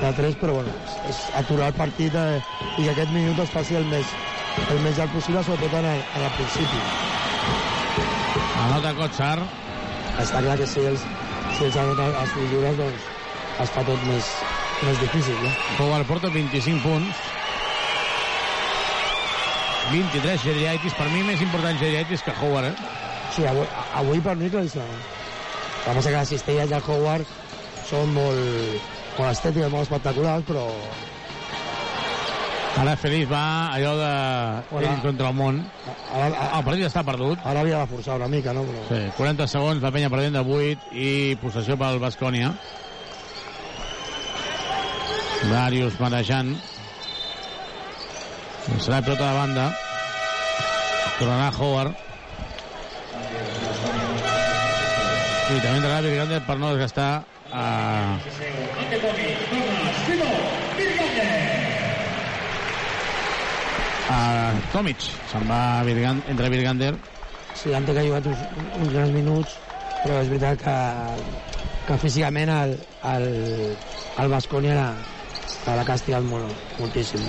de tres, però bueno, és, aturar el partit eh, i que aquest minut es passi el més, el més llarg possible, sobretot en el, en el principi. Anota Kotsar. Està clar que si ells, si ells anoten els tirs lliures, doncs es fa tot més, més difícil, no? Howard porta 25 punts. 23 Geriaitis. Per mi més important Geriaitis que Howard, eh? Sí, avui, avui per mi claríssimament. El que que les cistelles del Howard són molt, molt estètiques, molt espectaculars, però Ara Feliz va allò de Hola. ell contra el món. Ara, El partit està perdut. ara havia de forçar una mica, no? Però... Sí, 40 segons, la penya perdent de 8 i possessió pel Bascònia. Darius marejant. Serà pilota de banda. Tornarà Howard. I també entrarà Virgander per no desgastar a... a Tomic. Se'n va Virgan, entra Virgander. Sí, han que ha jugat uns, uns grans minuts, però és veritat que, que físicament el, el, el Bascònia l'ha l'ha castigat molt, moltíssim.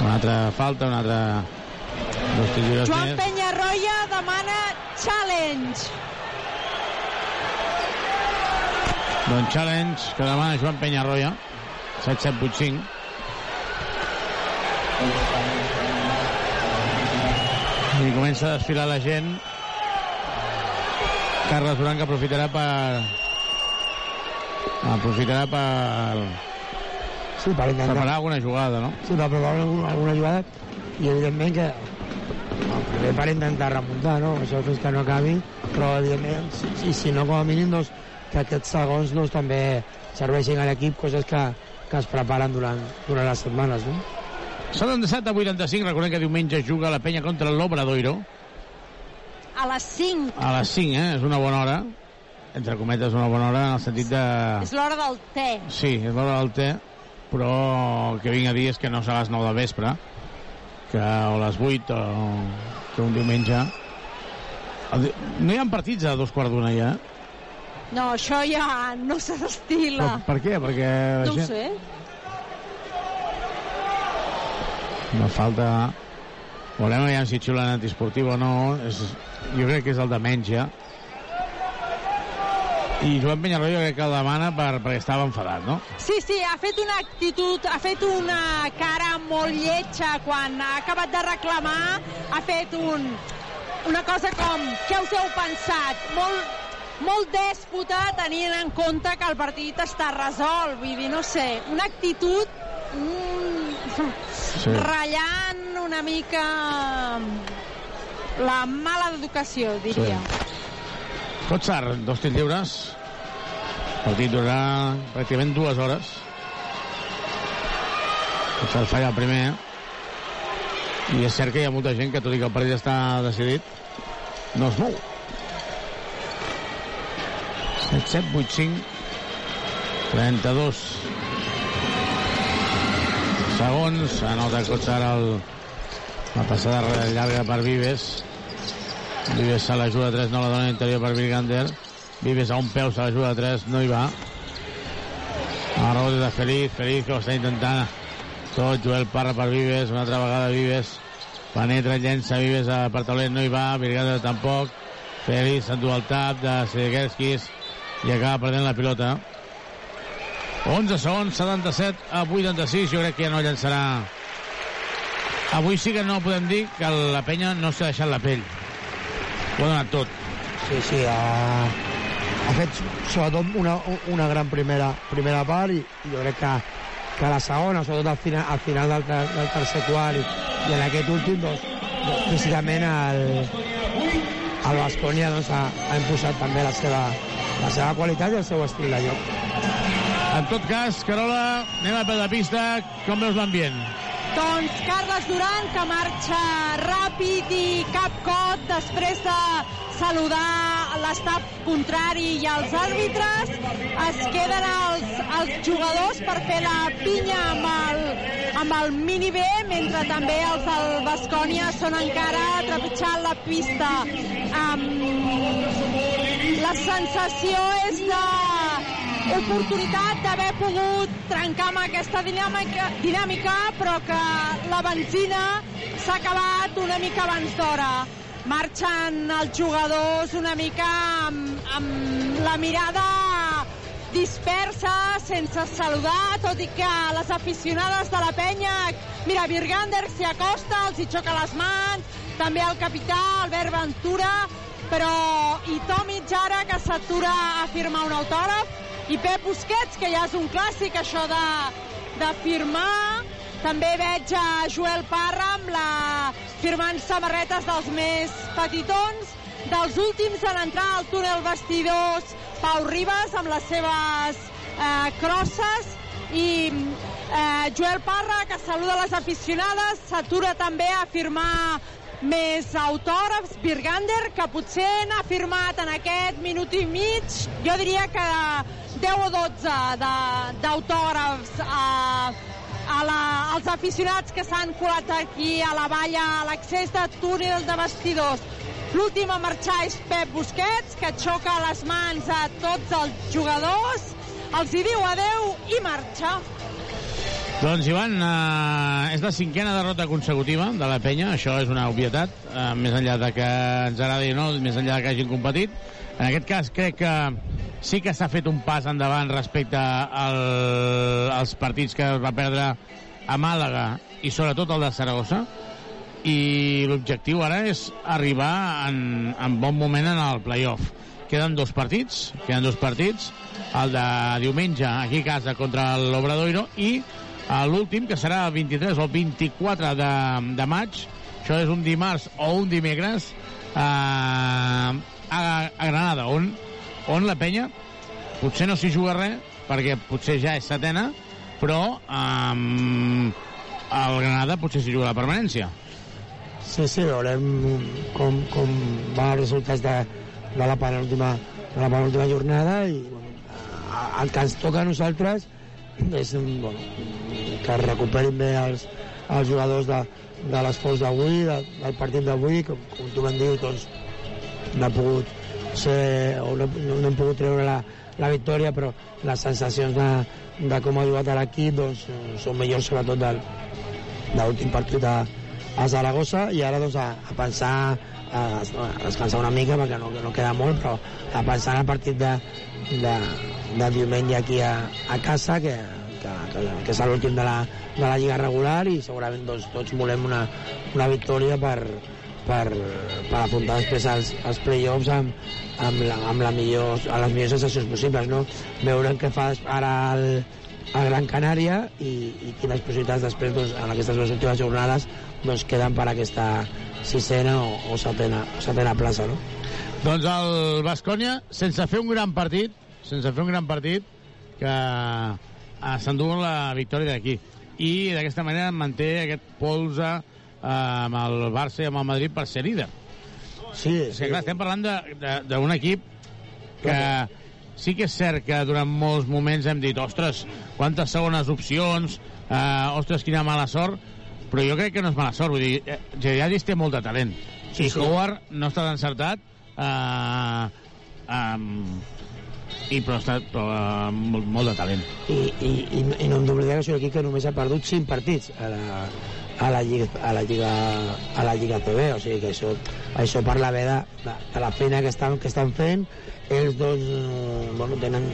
Una altra falta, una altra... Joan. Penyarroia demana challenge. Doncs challenge que demana Joan Penyarroia. 7-7-8-5. I comença a desfilar la gent. Carles Duran que aprofitarà per... Aprofitarà per Sí, per intentar... preparar alguna jugada, no? Sí, per preparar alguna, alguna jugada i evidentment que primer per intentar remuntar, no? Això fins que no acabi, però evidentment, si, si, si no com a mínim, doncs, que aquests segons doncs, també serveixin a l'equip, coses que, que es preparen durant, durant les setmanes, no? 77 a 85, recordem que diumenge juga la penya contra l'Obradoiro. A les 5. A les 5, eh? És una bona hora. Entre cometes, una bona hora en el sentit de... És l'hora del te. Sí, és l'hora del té, però el que vinc a dir és que no serà a les 9 del vespre, que o a les 8 o que un diumenge... No hi ha partits a dos quarts d'una ja. No, això ja no se s'estila. Per, per què? Perquè No ho gent... sé. Una falta... Veurem aviam si xiulen antiesportiu o no. És... Jo crec que és el de menys ja. I Joan Penyarroia crec que el demana per, perquè estava enfadat, no? Sí, sí, ha fet una actitud, ha fet una cara molt lletja quan ha acabat de reclamar, ha fet un, una cosa com, què us heu pensat? Molt, molt dèspota tenint en compte que el partit està resolt, vull dir, no sé, una actitud mm, Sí. ratllant una mica la mala educació, diria. Kotsar, dos tirs lliures. El partit durarà pràcticament dues hores. Kotsar falla el primer. I és cert que hi ha molta gent que, tot i que el partit està decidit, no es mou. 7, 7, 8, 5, 32 segons. Anota Kotsar el, la passada llarga per Vives. Vives se l'ajuda a 3, no la dona interior per Virgander. Vives a un peu, se l'ajuda a 3, no hi va. A rebot de Feliz, Feliz que ho està intentant tot, Joel Parra per Vives, una altra vegada Vives, penetra, llença Vives a per taulet, no hi va, Virgander tampoc, Feliz s'endú el tap de Sedekerskis i acaba perdent la pilota. 11 segons, 77 a 86, jo crec que ja no llançarà Avui sí que no podem dir que la penya no s'ha deixat la pell. Ho ha donat tot. Sí, sí, ha, ha fet sobretot una, una gran primera, primera part i, i jo crec que, que la segona, sobretot al final, al final del, ter- del tercer quart i, i en aquest últim, doncs, doncs físicament el, el Bascònia doncs, ha, ha imposat també la seva, la seva qualitat i el seu estil de joc. En tot cas, Carola, anem a peu de pista. Com veus l'ambient? Doncs Carles Duran, que marxa ràpid i cap cot després de saludar l'estaf contrari i els àrbitres. Es queden els, els jugadors per fer la pinya amb el, amb el mini B, mentre també els del Bascònia són encara trepitjant la pista. Um, la sensació és de oportunitat d'haver pogut trencar amb aquesta dinàmica, dinàmica però que la benzina s'ha acabat una mica abans d'hora. Marxen els jugadors una mica amb, amb la mirada dispersa, sense saludar, tot i que les aficionades de la penya... Mira, Virgander s'hi acosta, els hi xoca les mans, també el capità, Albert Ventura, però i Tomic ara, que s'atura a firmar un autògraf, i Pep Busquets, que ja és un clàssic, això de, de firmar. També veig a Joel Parra amb la, firmant samarretes dels més petitons. Dels últims en entrar al túnel vestidors, Pau Ribas amb les seves eh, crosses i eh, Joel Parra, que saluda les aficionades, s'atura també a firmar més autògrafs, Birgander, que potser n'ha firmat en aquest minut i mig, jo diria que 10 o 12 de- d'autògrafs a, a la, als aficionats que s'han colat aquí a la valla, a l'accés de túnel de vestidors. L'últim a marxar és Pep Busquets, que xoca les mans a tots els jugadors, els hi diu adeu i marxa. Doncs, Ivan, eh, és la cinquena derrota consecutiva de la penya, això és una obvietat, eh, més enllà de que ens agradi o no, més enllà de que hagin competit. En aquest cas, crec que sí que s'ha fet un pas endavant respecte al, als partits que es va perdre a Màlaga i sobretot el de Saragossa i l'objectiu ara és arribar en, en bon moment en el playoff. Queden dos partits, queden dos partits, el de diumenge aquí a casa contra l'Obradoiro i eh, l'últim, que serà el 23 o el 24 de, de maig, això és un dimarts o un dimecres, eh, a, a Granada, on, on la penya potser no s'hi juga res, perquè potser ja és setena, però eh, el Granada potser s'hi juga la permanència. Sí, sí, veurem com, com van els resultats de, de la penúltima de la penúltima jornada i el que ens toca a nosaltres és bueno, que recuperin bé els, els jugadors de, de l'esforç d'avui, de, del partit d'avui, com, com tu ben dius, doncs no ha pogut ser, o no, no hem pogut treure la, la victòria, però les sensacions de, de com ha jugat l'equip doncs, són millors sobretot del, de l'últim partit a, a Zaragoza i ara doncs, a, a pensar a, a descansar una mica perquè no, no queda molt però a pensar en el partit de, de, de diumenge aquí a, a casa que, que, que, que és l'últim de, la, de la Lliga regular i segurament doncs, tots volem una, una victòria per, per, per apuntar després als, als play-offs amb, amb, la, amb la millor, a les millors sensacions possibles no? veurem què fa ara el, a Gran Canària i, i quines possibilitats després doncs, en aquestes dues últimes jornades doncs, queden per aquesta sisena o, o, setena, o setena plaça no? Doncs el Bascònia, sense fer un gran partit, sense fer un gran partit, que eh, s'endú la victòria d'aquí. I d'aquesta manera manté aquest polze amb el Barça i amb el Madrid per ser líder. Sí, sí. O sigui, clar, estem parlant d'un equip que sí que és cert que durant molts moments hem dit ostres, quantes segones opcions, eh, ostres, quina mala sort, però jo crec que no és mala sort, vull dir, eh, Geriadis té molt de talent. Sí, I sí. Howard no està encertat, eh, um, i però està però, uh, molt, molt de talent. i, i, i, i no hem d'oblidar que és un equip que només ha perdut 5 partits a la, a la Lliga, a la Lliga, a la Lliga TV, o sigui que això, això parla bé de, de, de la feina que estan, que estan fent. Ells doncs, bueno, tenen,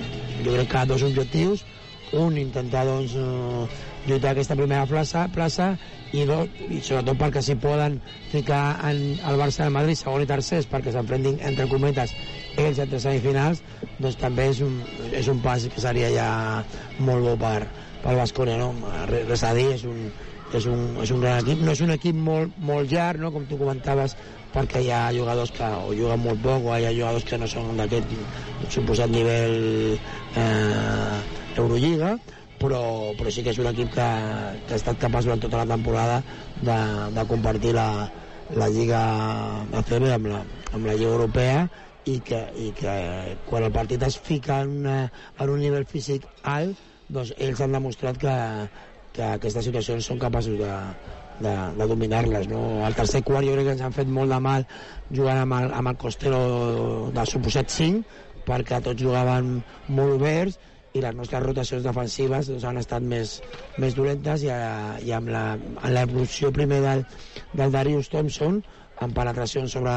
jo crec que dos objectius. Un, intentar doncs, eh, lluitar aquesta primera plaça, plaça i, dos, i sobretot perquè si poden ficar en el Barça del Madrid segon i tercers perquè s'enfrentin entre cometes ells entre semifinals doncs també és un, és un pas que seria ja molt bo per, pel Basconia no? Re- res a dir, és un, és un, és un gran equip, no és un equip molt, molt llarg, no? com tu comentaves perquè hi ha jugadors que o juguen molt poc o hi ha jugadors que no són d'aquest suposat nivell eh, Eurolliga però, però sí que és un equip que, que ha estat capaç durant tota la temporada de, de compartir la, la Lliga ACB amb la, amb la Lliga Europea i que, i que quan el partit es fica en, una, en un nivell físic alt doncs ells han demostrat que, que aquestes situacions són capaços de, de, de dominar-les. No? Al tercer quart jo crec que ens han fet molt de mal jugant amb el, amb el Costero de suposat 5 perquè tots jugaven molt oberts i les nostres rotacions defensives doncs, han estat més, més dolentes i, a, i amb la, l'evolució primer del, del Darius Thompson amb penetracions sobre,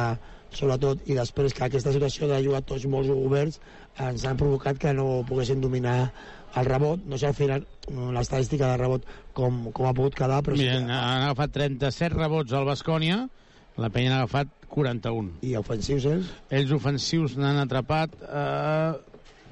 sobretot i després que aquesta situació de jugar tots molt oberts ens han provocat que no poguessin dominar el rebot, no sé al final l'estadística de rebot com, com ha pogut quedar però Mira, sí que... han agafat 37 rebots al Bascònia, la penya n'ha agafat 41. I ofensius ells? Ells ofensius n'han atrapat eh,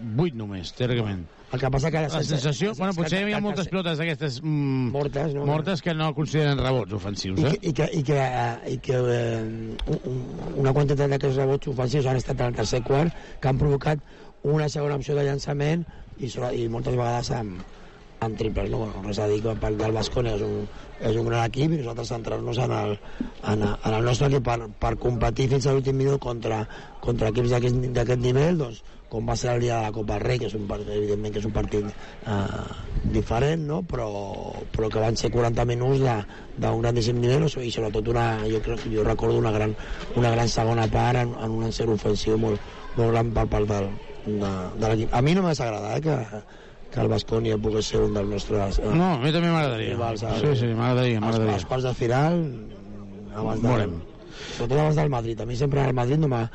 8 només, teòricament. El que passa que la sensació... Bueno, potser hi havia moltes pilotes d'aquestes mm, mortes, no? mortes que no consideren rebots ofensius, I eh? que, i que, i que, eh, i que eh, un- una quantitat d'aquests rebots ofensius han estat en el tercer quart que han provocat una segona opció de llançament i, sobre, i moltes vegades amb, amb triples. No? Res a dir que per del Bascònia és un, és un gran equip i nosaltres centrar-nos en, el, en, en el nostre equip per, per competir fins a l'últim minut contra, contra equips d'aquest nivell, doncs, com va ser el dia de la Copa del Rei, que és un partit, evidentment que és un partit eh, diferent, no? però, però que van ser 40 minuts d'un grandíssim nivell i sobretot una, jo, crec, jo recordo una gran, una gran segona part en, en un encert ofensiu molt, molt gran per part del, de, de l'equip. A mi no m'hagués agradat eh, que, que el Bascònia pogués ser un dels nostres... eh, No, a mi també m'agradaria. Sí, sí, m'agradaria, m'agradaria. als quarts de final abans del, Veurem. sobretot abans del Madrid. A mi sempre el Madrid no m'ha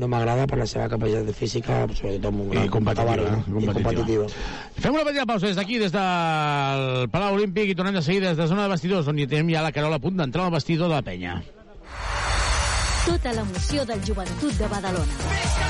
no m'agrada per la seva capacitat física, sobretot amb un gran I competitiva, eh? I competitiva. competitiva. Fem una petita pausa des d'aquí, des del Palau Olímpic, i tornem de seguida des de zona de vestidors, on hi tenim ja la Carola a punt d'entrar al vestidor de la penya. Tota l'emoció del joventut de Badalona.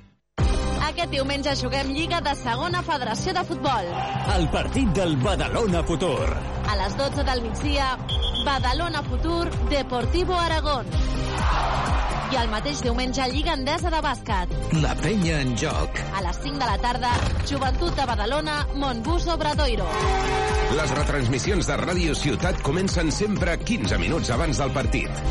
Aquest diumenge juguem Lliga de Segona Federació de Futbol. El partit del Badalona Futur. A les 12 del migdia, Badalona Futur, Deportivo Aragón. I el mateix diumenge, Lliga Endesa de Bàsquet. La penya en joc. A les 5 de la tarda, Joventut de Badalona, Montbus Obradoiro. Les retransmissions de Ràdio Ciutat comencen sempre 15 minuts abans del partit.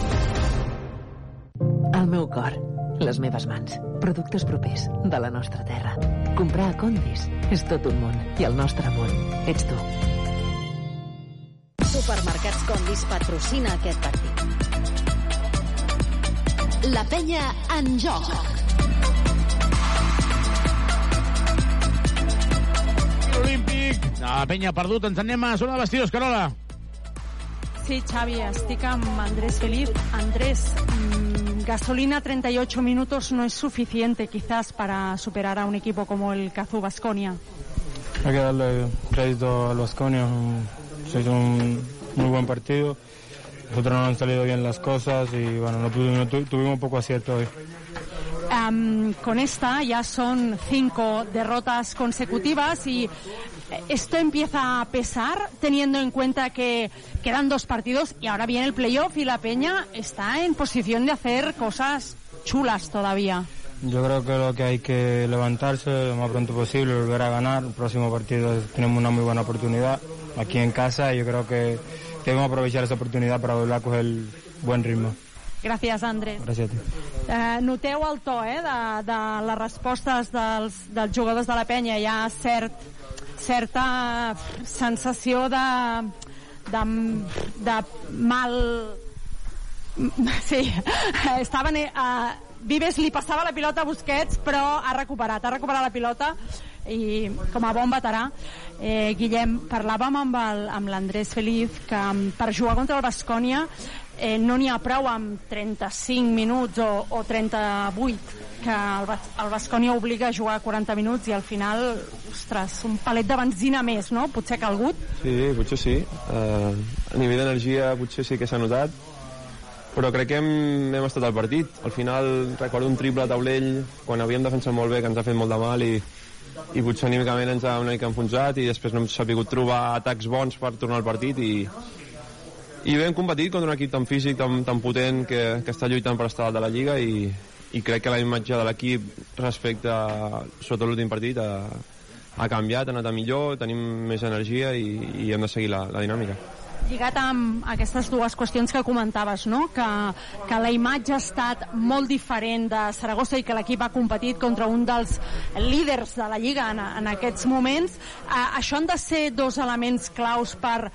El meu cor, les meves mans, productes propers de la nostra terra. Comprar a Condis és tot un món i el nostre món ets tu. Supermercats Condis patrocina aquest partit. La penya en joc. Olímpic, la penya ha perdut, ens anem a zona de vestidors, Carola. Sí, Xavi, estic amb Andrés Feliz. Andrés, mm, gasolina 38 minutos no es suficiente quizás para superar a un equipo como el Cazú Basconia. Hay que darle crédito al Vasconia. Se hizo un muy buen partido. Nosotros no han salido bien las cosas y bueno, no tu- tuvimos poco acierto hoy. Am, con esta ya son cinco derrotas consecutivas y esto empieza a pesar teniendo en cuenta que quedan dos partidos y ahora viene el playoff y la Peña está en posición de hacer cosas chulas todavía. Yo creo que lo que hay que levantarse lo más pronto posible, volver a ganar. El próximo partido tenemos una muy buena oportunidad aquí en casa y yo creo que debemos aprovechar esa oportunidad para volver a coger buen ritmo. Gràcies, Andrés. Gràcies a ti. Eh, noteu el to eh, de, de les respostes dels, dels jugadors de la penya. Hi ha cert, certa sensació de, de, de mal... Sí, estaven... Eh, Vives li passava la pilota a Busquets, però ha recuperat, ha recuperat la pilota i com a bon veterà eh, Guillem, parlàvem amb el- amb l'Andrés Feliz que mm, per jugar contra el Bascònia eh, no n'hi ha prou amb 35 minuts o, o 38 que el, el Bascònia obliga a jugar 40 minuts i al final, ostres, un palet de benzina més, no? Potser ha calgut. Sí, potser sí. Uh, a nivell d'energia potser sí que s'ha notat, però crec que hem, hem estat al partit. Al final recordo un triple a taulell quan havíem defensat molt bé, que ens ha fet molt de mal i, i potser anímicament ens ha una mica enfonsat i després no hem sabut trobar atacs bons per tornar al partit i, i bé, hem competit contra un equip tan físic, tan, tan potent que, que està lluitant per estar de la Lliga i, i crec que la imatge de l'equip respecte a, sota l'últim partit ha, ha canviat, ha anat a millor, tenim més energia i, i hem de seguir la, la dinàmica. lligat amb aquestes dues qüestions que comentaves, no? que, que la imatge ha estat molt diferent de Saragossa i que l'equip ha competit contra un dels líders de la Lliga en, en aquests moments. Eh, això han de ser dos elements claus per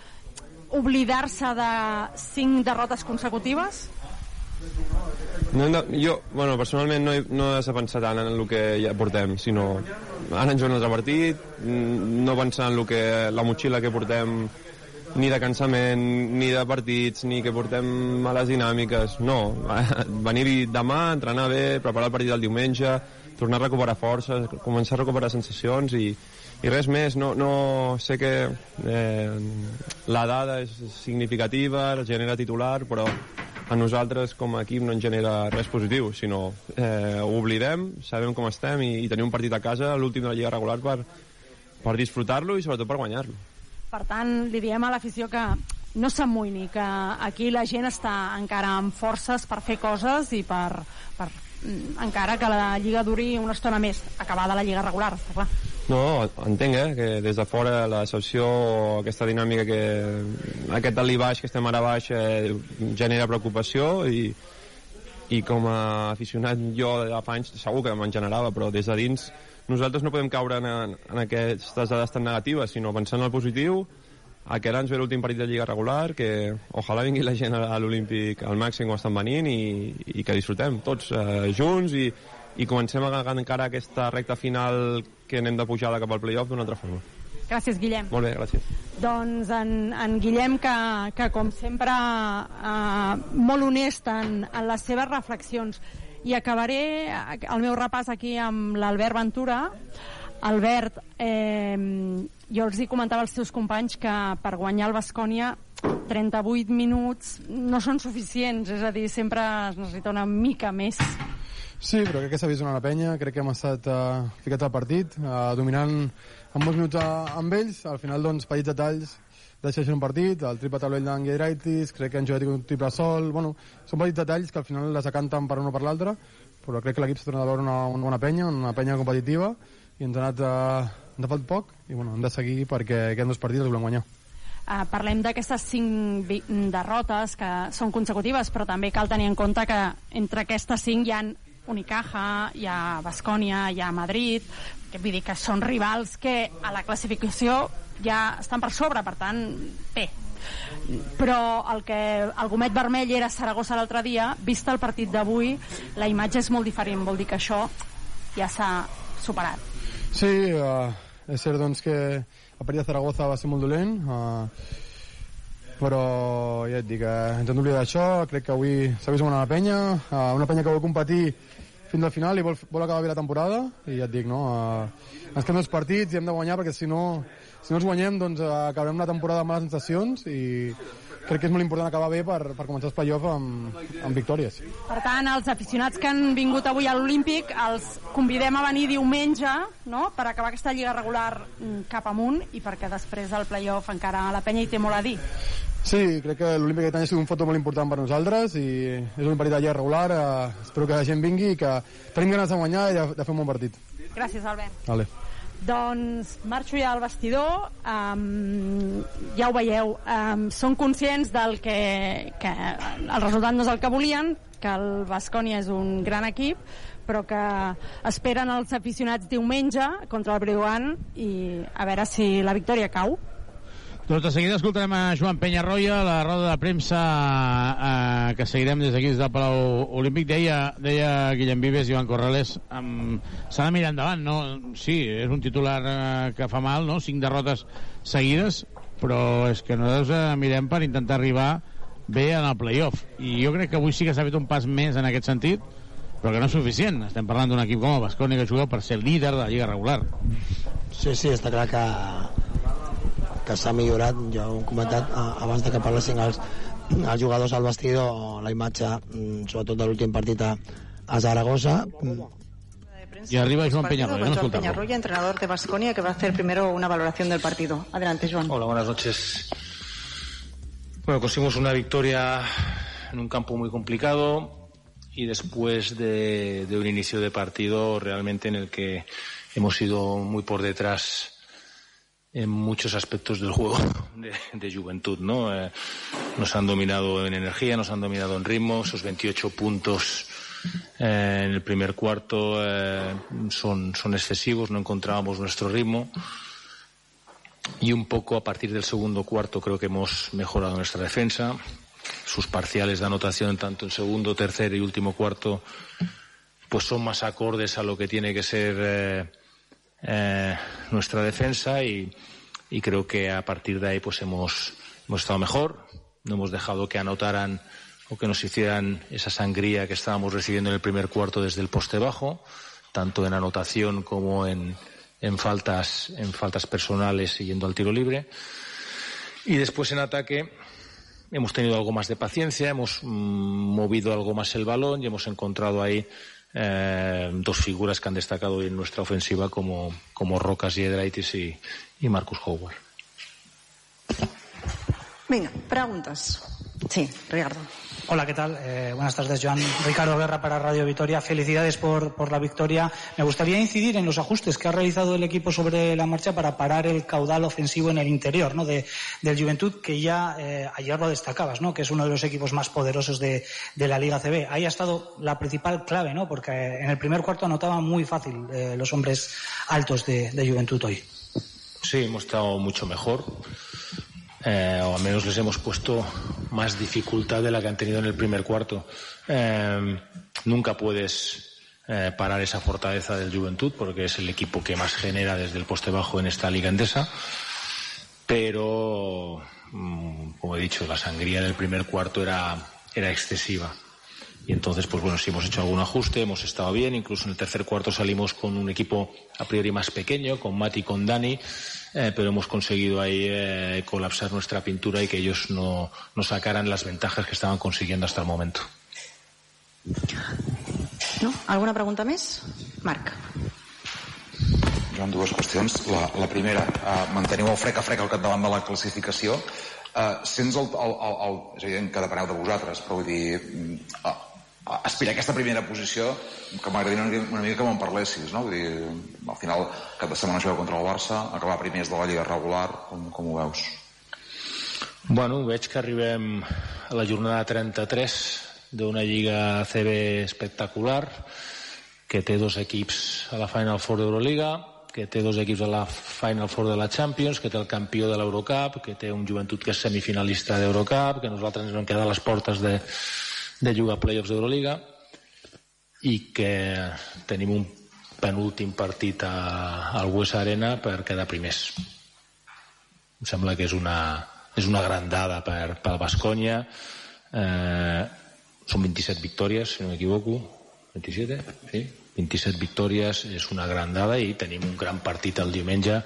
oblidar-se de cinc derrotes consecutives? No de, jo, bueno, personalment no he, no he de pensar tant en el que ja portem, sinó ara ens un altre partit, mm, no pensar en el que, la motxilla que portem ni de cansament, ni de partits, ni que portem males dinàmiques, no. Venir demà, entrenar bé, preparar el partit del diumenge, tornar a recuperar forces, començar a recuperar sensacions i, i res més. No, no sé que eh, la dada és significativa, genera titular, però a nosaltres com a equip no ens genera res positiu, sinó eh, ho oblidem, sabem com estem i, i tenim un partit a casa, l'últim de la Lliga regular, per, per disfrutar-lo i sobretot per guanyar-lo. Per tant, li diem a l'afició que no s'amoïni, que aquí la gent està encara amb forces per fer coses i per, per mm, encara que la Lliga duri una estona més, acabada la Lliga regular, està clar. No, entenc, eh, que des de fora la decepció, aquesta dinàmica que aquest dalt i baix, que estem ara baix, eh, genera preocupació i, i com a aficionat jo de fa anys segur que me'n generava, però des de dins nosaltres no podem caure en, en aquestes dades tan negatives, sinó pensant en el positiu, aquest any ve l'últim partit de Lliga regular, que ojalà vingui la gent a l'Olímpic al màxim quan estan venint i, i que disfrutem tots eh, junts i, i comencem a encara aquesta recta final que anem de pujada cap al playoff d'una altra forma. Gràcies, Guillem. Molt bé, gràcies. Doncs en, en Guillem, que, que com sempre eh, molt honest en, en les seves reflexions. I acabaré el meu repàs aquí amb l'Albert Ventura. Albert, eh, jo els hi comentava als teus companys que per guanyar el Bascònia 38 minuts no són suficients, és a dir, sempre es necessita una mica més. Sí, però crec que s'ha vist una penya, crec que hem estat uh, ficats al partit, uh, dominant en molts minuts uh, amb ells, al final, doncs, petits detalls decideixen un partit, el triple taulell d'en Giedraitis, crec que han jugat un triple sol, bueno, són petits detalls que al final les acanten per un o per l'altre, però crec que l'equip s'ha tornat a veure una, una bona penya, una penya competitiva, i ens ha anat, ens ha faltat poc, i bueno, hem de seguir perquè queden dos partits els volem guanyar. Uh, parlem d'aquestes cinc derrotes que són consecutives, però també cal tenir en compte que entre aquestes cinc hi ha Unicaja, hi ha Bascònia, hi ha Madrid, que vull dir que són rivals que a la classificació ja estan per sobre, per tant, bé. Però el que el gomet vermell era Saragossa l'altre dia, vist el partit d'avui, la imatge és molt diferent, vol dir que això ja s'ha superat. Sí, uh, és cert doncs, que el partit de Zaragoza va ser molt dolent, uh, però ja et dic, eh, ens hem d'oblidar d'això, crec que avui s'ha vist una penya, uh, una penya que vol competir fins al final i vol, vol acabar bé la temporada i ja et dic, no? Uh, ens queden dos partits i hem de guanyar perquè si no, si no els guanyem doncs uh, acabarem la temporada amb males sensacions i crec que és molt important acabar bé per, per començar els play-off amb, amb victòries. Per tant, els aficionats que han vingut avui a l'Olímpic els convidem a venir diumenge no? per acabar aquesta lliga regular mm, cap amunt i perquè després del play-off encara la penya hi té molt a dir. Sí, crec que l'Olímpic aquest any ha sigut un foto molt important per nosaltres i és un partit de lliga regular, eh, espero que la gent vingui i que tenim ganes de guanyar i de, de fer un bon partit. Gràcies, Albert. Vale. Doncs marxo ja al vestidor, um, ja ho veieu, um, són conscients del que, que el resultat no és el que volien, que el Bascònia és un gran equip, però que esperen els aficionats diumenge contra el Bredogan i a veure si la victòria cau. Doncs de seguida escoltarem a Joan Penyarroia, la roda de premsa eh, que seguirem des d'aquí, des del Palau Olímpic. Deia, deia Guillem Vives i Joan Corrales, um, s'ha de mirar endavant, no? Sí, és un titular eh, que fa mal, no? Cinc derrotes seguides, però és que nosaltres eh, mirem per intentar arribar bé en el playoff. I jo crec que avui sí que s'ha fet un pas més en aquest sentit, però que no és suficient. Estem parlant d'un equip com el Basconi que juga per ser líder de la Lliga regular. Sí, sí, està clar que que s'ha millorat, ja ho hem comentat abans de que parlessin els, els jugadors al vestidor, la imatge, mm, sobretot de l'últim partit a, a Zaragoza, mm, Y arriba Joan Peñarroya, no Joan. Peñarroya, entrenador de Basconia, que va a hacer primero una valoración del partido. Adelante, Joan. Hola, buenas noches. Bueno, conseguimos una victoria en un campo muy complicado y después de, de un inicio de partido realmente en el que hemos ido muy por detrás en muchos aspectos del juego de, juventud, ¿no? Eh, nos han dominado en energía, nos han dominado en ritmo, esos 28 puntos eh, en el primer cuarto eh, son, son excesivos, no encontrábamos nuestro ritmo y un poco a partir del segundo cuarto creo que hemos mejorado nuestra defensa. Sus parciales de anotación tanto en segundo, tercer y último cuarto pues son más acordes a lo que tiene que ser eh, nuestra defensa y, creo que a partir de ahí pues hemos, hemos estado mejor, no hemos dejado que anotaran o que nos hicieran esa sangría que estábamos recibiendo en el primer cuarto desde el poste bajo, tanto en anotación como en, en faltas, en faltas personales yendo al tiro libre. Y después en ataque hemos tenido algo más de paciencia, hemos mm, movido algo más el balón y hemos encontrado ahí eh, dos figuras que han destacado en nuestra ofensiva como, como Rocas Yedraitis y, y Marcus Howard. Venga, preguntas. Sí, Ricardo. Hola, ¿qué tal? Eh, buenas tardes, Joan. Ricardo Guerra para Radio Vitoria. Felicidades por, por la victoria. Me gustaría incidir en los ajustes que ha realizado el equipo sobre la marcha para parar el caudal ofensivo en el interior ¿no? de, del Juventud, que ya eh, ayer lo destacabas, ¿no? que es uno de los equipos más poderosos de, de la Liga CB. Ahí ha estado la principal clave, ¿no? porque en el primer cuarto anotaban muy fácil eh, los hombres altos de, de Juventud hoy. Sí, hemos estado mucho mejor. Eh, o al menos les hemos puesto más dificultad de la que han tenido en el primer cuarto. Eh, nunca puedes eh, parar esa fortaleza del Juventud porque es el equipo que más genera desde el poste bajo en esta liga endesa. Pero, mm, como he dicho, la sangría del primer cuarto era, era excesiva. Y entonces, pues bueno, sí hemos hecho algún ajuste, hemos estado bien, incluso en el tercer cuarto salimos con un equipo a priori más pequeño, con Mati y con Dani, eh, pero hemos conseguido ahí eh, colapsar nuestra pintura y que ellos no, no sacaran las ventajas que estaban consiguiendo hasta el momento. No? Alguna pregunta més? Marc. Joan, dues qüestions. La, la primera, uh, manteniu el frec a frec al capdavant de la classificació. Uh, sents el, el, el, el, és evident que depeneu de vosaltres, però vull dir, uh, uh, aspirar a aquesta primera posició, que m'agradaria una, una mica que me'n parlessis, no? Vull dir, al final, cap de setmana jugueu contra el Barça, acabar primers de la Lliga regular, com, com ho veus? Bueno, veig que arribem a la jornada 33 d'una lliga CB espectacular, que té dos equips a la Final Four d'Euroliga, que té dos equips a la Final Four de la Champions, que té el campió de l'Eurocup, que té un joventut que és semifinalista d'Eurocup, que nosaltres ens vam quedar a les portes de, de jugar playoffs d'Euroliga i que tenim un penúltim partit a, al West Arena per quedar primers. Em sembla que és una, és una gran dada per, pel Bascònia. Eh, són 27 victòries, si no m'equivoco. 27, sí? 27 victòries és una gran dada i tenim un gran partit el diumenge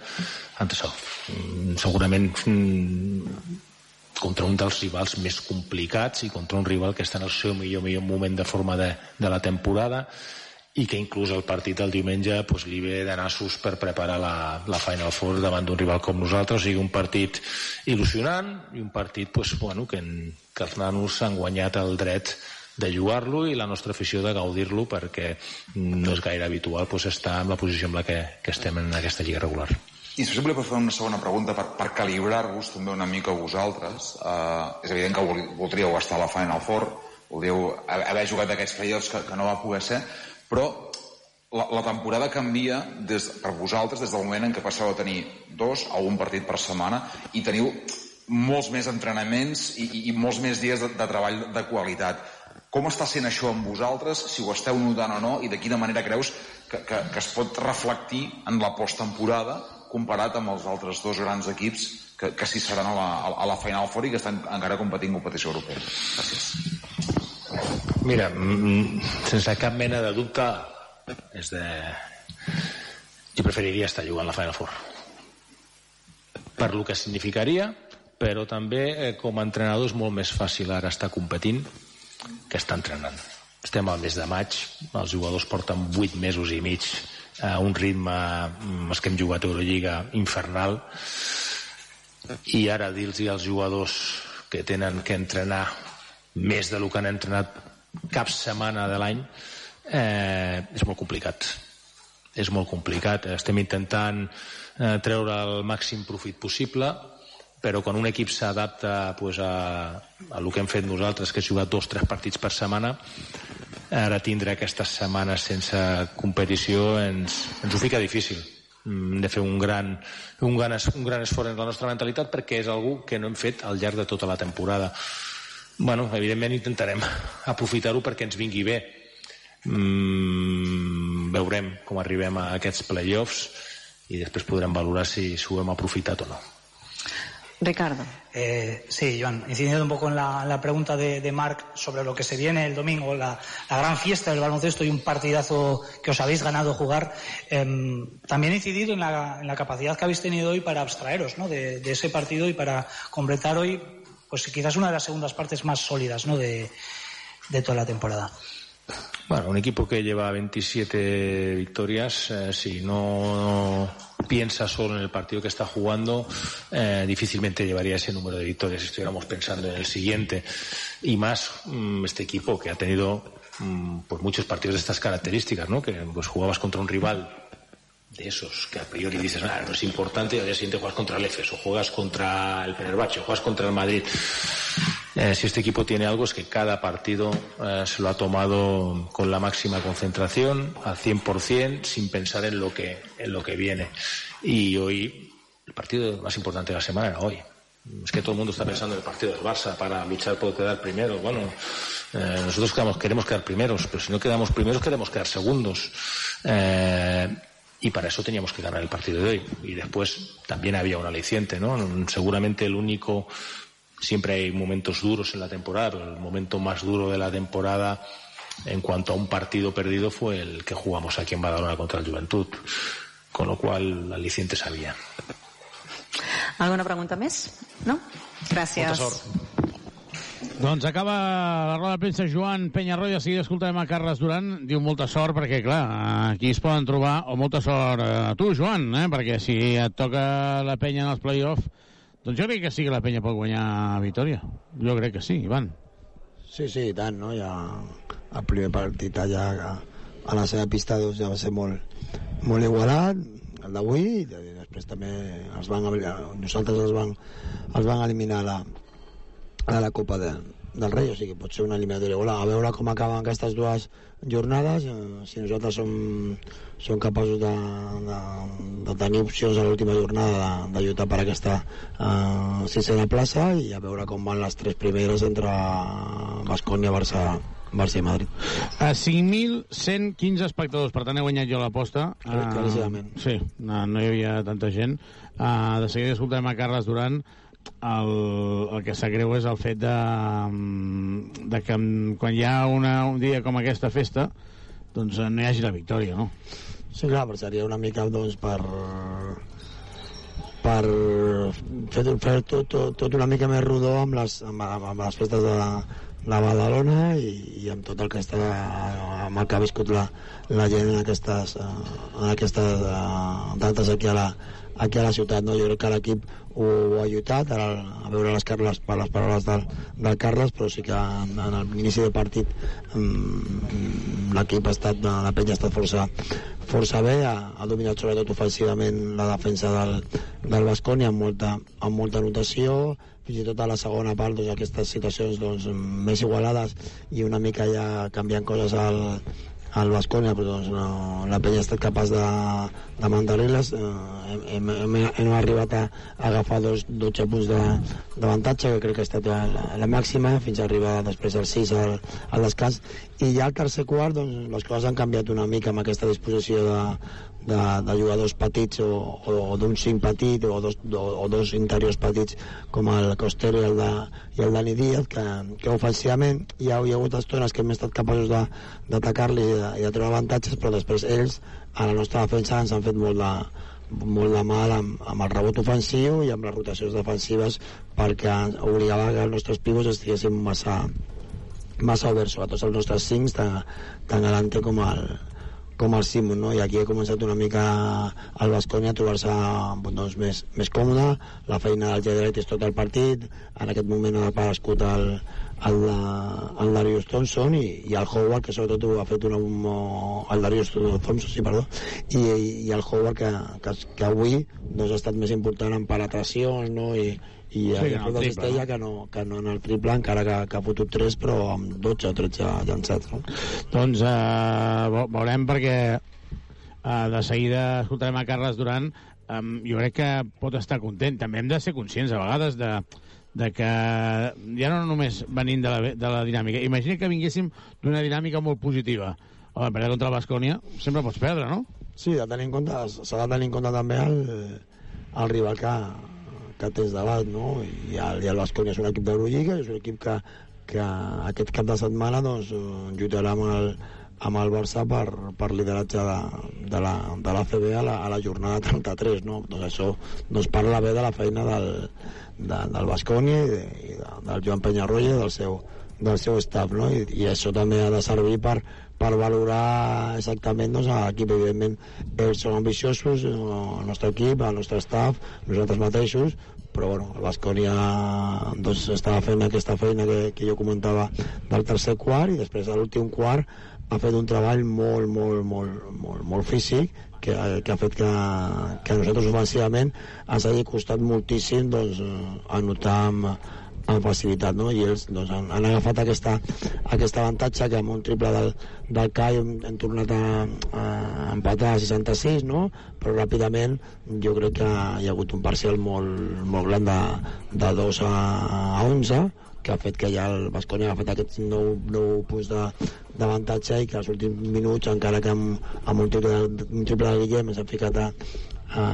això. Mm, Segurament mm, contra un dels rivals més complicats i contra un rival que està en el seu millor, millor moment de forma de, de la temporada i que inclús el partit del diumenge pues, li ve de nassos per preparar la, la Final Four davant d'un rival com nosaltres, o sigui un partit il·lusionant i un partit pues, bueno, que, en, que els nanos han guanyat el dret de jugar-lo i la nostra afició de gaudir-lo perquè no és gaire habitual pues, estar en la posició en la que, que estem en aquesta lliga regular. I possible, per fer una segona pregunta, per, per calibrar-vos també una mica vosaltres. Uh, és evident que vol, voldríeu estar a la Final Four, voldríeu ha- haver jugat aquests playoffs que, que no va poder ser, però la, la temporada canvia des, per vosaltres des del moment en què passeu a tenir dos o un partit per setmana i teniu molts més entrenaments i, i, i molts més dies de, de treball de qualitat. Com està sent això amb vosaltres, si ho esteu notant o no, i de quina manera creus que, que, que es pot reflectir en la posttemporada comparat amb els altres dos grans equips que, que sí seran a la, a la Final Four i que estan encara competint competició europea. Gràcies. Mira, sense cap mena de dubte, és de... jo preferiria estar jugant la Final Four. Per lo que significaria, però també eh, com a entrenador és molt més fàcil ara estar competint que estar entrenant. Estem al mes de maig, els jugadors porten 8 mesos i mig a un ritme, mm, els que hem jugat a Eurolliga, infernal, i ara dir-los als jugadors que tenen que entrenar més del que han entrenat cap setmana de l'any eh, és molt complicat. És molt complicat. Estem intentant eh, treure el màxim profit possible però quan un equip s'adapta pues, a, a el que hem fet nosaltres que és jugar dos o tres partits per setmana ara tindre aquestes setmanes sense competició ens, ens ho fica difícil hem de fer un gran, un, gran, un gran esforç en la nostra mentalitat perquè és algú que no hem fet al llarg de tota la temporada bueno, evidentment intentarem aprofitar-ho perquè ens vingui bé. Mm, veurem com arribem a aquests playoffs i després podrem valorar si s'ho hem aprofitat o no. Ricardo. Eh, sí, Joan, incidiendo un poco en la, pregunta de, de, Marc sobre lo que se viene el domingo, la, gran fiesta del baloncesto y un partidazo que os habéis ganado jugar, eh, también he incidido en la, capacidad que habéis tenido hoy para abstraeros ¿no? de, ese partido y para completar hoy pues quizás una de las segundas partes más sólidas ¿no? de toda la temporada. Bueno, un equipo que lleva 27 victorias, eh, si no piensa solo en el partido que está jugando, eh, difícilmente llevaría ese número de victorias si estuviéramos pensando en el siguiente. Y más mmm, este equipo que ha tenido mmm, pues muchos partidos de estas características, ¿no? Que pues jugabas contra un rival de esos que a priori dices, ah, no es importante, y al día siguiente juegas contra el EFES, o juegas contra el Fenerbahce, o juegas contra el Madrid. Eh, si este equipo tiene algo es que cada partido eh, se lo ha tomado con la máxima concentración, al 100%, sin pensar en lo que, en lo que viene. Y hoy, el partido más importante de la semana era hoy. Es que todo el mundo está pensando en el partido del Barça para luchar por quedar primero. Bueno, eh, nosotros queremos quedar primeros, pero si no quedamos primeros queremos quedar segundos. Y para eso teníamos que ganar el partido de hoy. Y después también había un aliciente, ¿no? Seguramente el único, siempre hay momentos duros en la temporada, pero el momento más duro de la temporada en cuanto a un partido perdido fue el que jugamos aquí en Badalona contra el Juventud. Con lo cual, el aliciente sabía. ¿Alguna pregunta más? No? Gracias. Doncs acaba la roda de premsa Joan Penyarroia, de seguida escoltarem a Carles Duran, diu molta sort, perquè clar, aquí es poden trobar, o molta sort a tu, Joan, eh? perquè si et toca la penya en els play-off, doncs jo crec que sí que la penya pot guanyar a Vitoria. Jo crec que sí, Ivan. Sí, sí, i tant, no? Ja el primer partit allà a la seva pista doncs, ja va ser molt, molt igualat, el d'avui, i després també els van, nosaltres els van, els van eliminar la, a la Copa de, del Rei, o sigui, pot ser una eliminatòria bona. A veure com acaben aquestes dues jornades, eh, si nosaltres som, som capaços de, de, de tenir opcions a l'última jornada de, de lluitar per aquesta eh, sisena plaça i a veure com van les tres primeres entre Bascònia, Barça, Barça i Madrid. A 5.115 espectadors, per tant he guanyat jo l'aposta. Uh, sí, no, no hi havia tanta gent. Uh, de seguida escoltem a Carles Duran el, el que sap greu és el fet de, de que quan hi ha una, un dia com aquesta festa doncs no hi hagi la victòria, no? Sí, clar, però seria una mica doncs, per per fer, fer tot, tot, tot una mica més rodó amb les, amb, amb les festes de, la Badalona i, i amb tot el que està amb el que ha viscut la, la gent en aquestes, en aquestes dates aquí a la, aquí a la ciutat no? jo crec que l'equip ho, ho ha lluitat ara, a veure les, les, les paraules del, del Carles però sí que en, en l'inici del partit mm, l'equip ha estat la penya ha estat força, força bé ha, ha dominat sobretot ofensivament la defensa del, del Basconi amb molta, amb molta notació fins i tot a la segona part doncs, aquestes situacions doncs, més igualades i una mica ja canviant coses al, al Bascònia però doncs, no, la penya ha estat capaç de, de mantenir-les. Eh, hem, hem, hem arribat a, a agafar dos, 12 punts d'avantatge que crec que ha estat la, la màxima fins a arribar després al 6 al, al descans i ja al tercer quart doncs, les coses han canviat una mica amb aquesta disposició de, de, de jugadors petits o, o, o d'un cinc petit o dos, o, o dos interiors petits com el Costero i el, de, i el Dani Díaz que, que ofensivament hi ha, hi ha hagut estones que hem estat capaços d'atacar-li i, i de treure avantatges però després ells a la nostra defensa ens han fet molt de, molt de mal amb, amb el rebot ofensiu i amb les rotacions defensives perquè obligava que els nostres pivots estiguessin massa, massa oberts, sobretot els nostres cincs, tant, tant Galante com el, com el Simon, no? i aquí he començat una mica el Basconia a trobar-se doncs, més, més còmode, la feina del Gedret és tot el partit, en aquest moment ha aparegut el, el, el Darius Thompson i, i el Howard, que sobretot ha fet una, el Darius Thompson, sí, perdó, i, i el Howard que, que, que avui doncs, ha estat més important en penetracions no? i, i sí, ha fet cistella que no, que no en el triple encara que, que ha fotut 3 però amb 12 o 13 llançats no? doncs uh, veurem perquè uh, de seguida escoltarem a Carles Duran. Um, jo crec que pot estar content. També hem de ser conscients a vegades de, de que ja no només venint de la, de la dinàmica. Imagina que vinguéssim d'una dinàmica molt positiva. Home, perdre contra el Bascònia sempre pots perdre, no? Sí, de tenir en compte, s'ha de tenir en compte també el, el rival que, que tens davant, no? I el, i el Bascònia és un equip d'Eurolliga, és un equip que, que aquest cap de setmana doncs, lluitarà amb el, amb el Barça per, per lideratge de, de, la, de la CB a la, a la jornada 33, no? Doncs això doncs parla bé de la feina del, de, del Bascònia i, de, i de, del Joan Penyarroia del seu, del seu staff, no? I, i això també ha de servir per, per valorar exactament doncs, l'equip. Evidentment, ells són ambiciosos, el nostre equip, el nostre staff, nosaltres mateixos, però bueno, el Bascònia doncs, estava fent aquesta feina que, que jo comentava del tercer quart i després de l'últim quart ha fet un treball molt, molt, molt, molt, molt físic que, que ha fet que, que a nosaltres ofensivament ens hagi costat moltíssim doncs, anotar amb, amb facilitat, no? I ells doncs, han, han agafat aquesta, aquest avantatge que amb un triple del, del CAI hem, hem tornat a, a empatar a 66, no? Però ràpidament jo crec que hi ha hagut un parcial molt, molt gran de, de 2 a, a 11 que ha fet que ja el Bascònia ha agafat aquests 9, 9 punts d'avantatge i que els últims minuts, encara que amb, amb un triple, un triple de Guillem hem ficat a, a,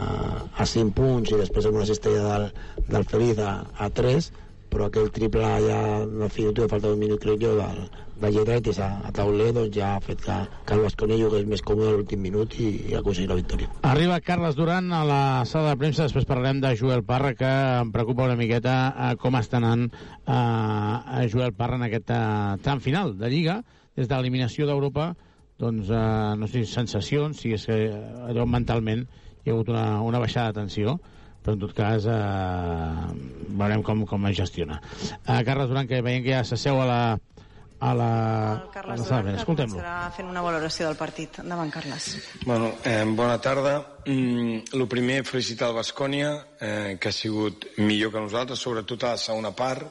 a 5 punts i després amb una cistella del, del Feliz a, a 3 però aquell triple ja definitiu, falta un minut crec jo del, de Lletretis a, a tauler doncs ja ha fet que, que el Basconi jugués més còmode l'últim minut i, i aconseguir la victòria. Arriba Carles Duran a la sala de premsa, després parlarem de Joel Parra, que em preocupa una miqueta eh, com està anant eh, a Joel Parra en aquest eh, tram final de Lliga, des de l'eliminació d'Europa, doncs eh, no sé sensacions, si és que eh, allò mentalment hi ha hagut una, una baixada de tensió, però en tot cas eh, veurem com, com es gestiona. Eh, Carles Duran, que veiem que ja s'asseu a la, a la... El Carles a la Duran, que començarà fent una valoració del partit. Endavant, Carles. Bueno, eh, bona tarda. Mm, el primer, felicitar el Bascònia, eh, que ha sigut millor que nosaltres, sobretot a la segona part.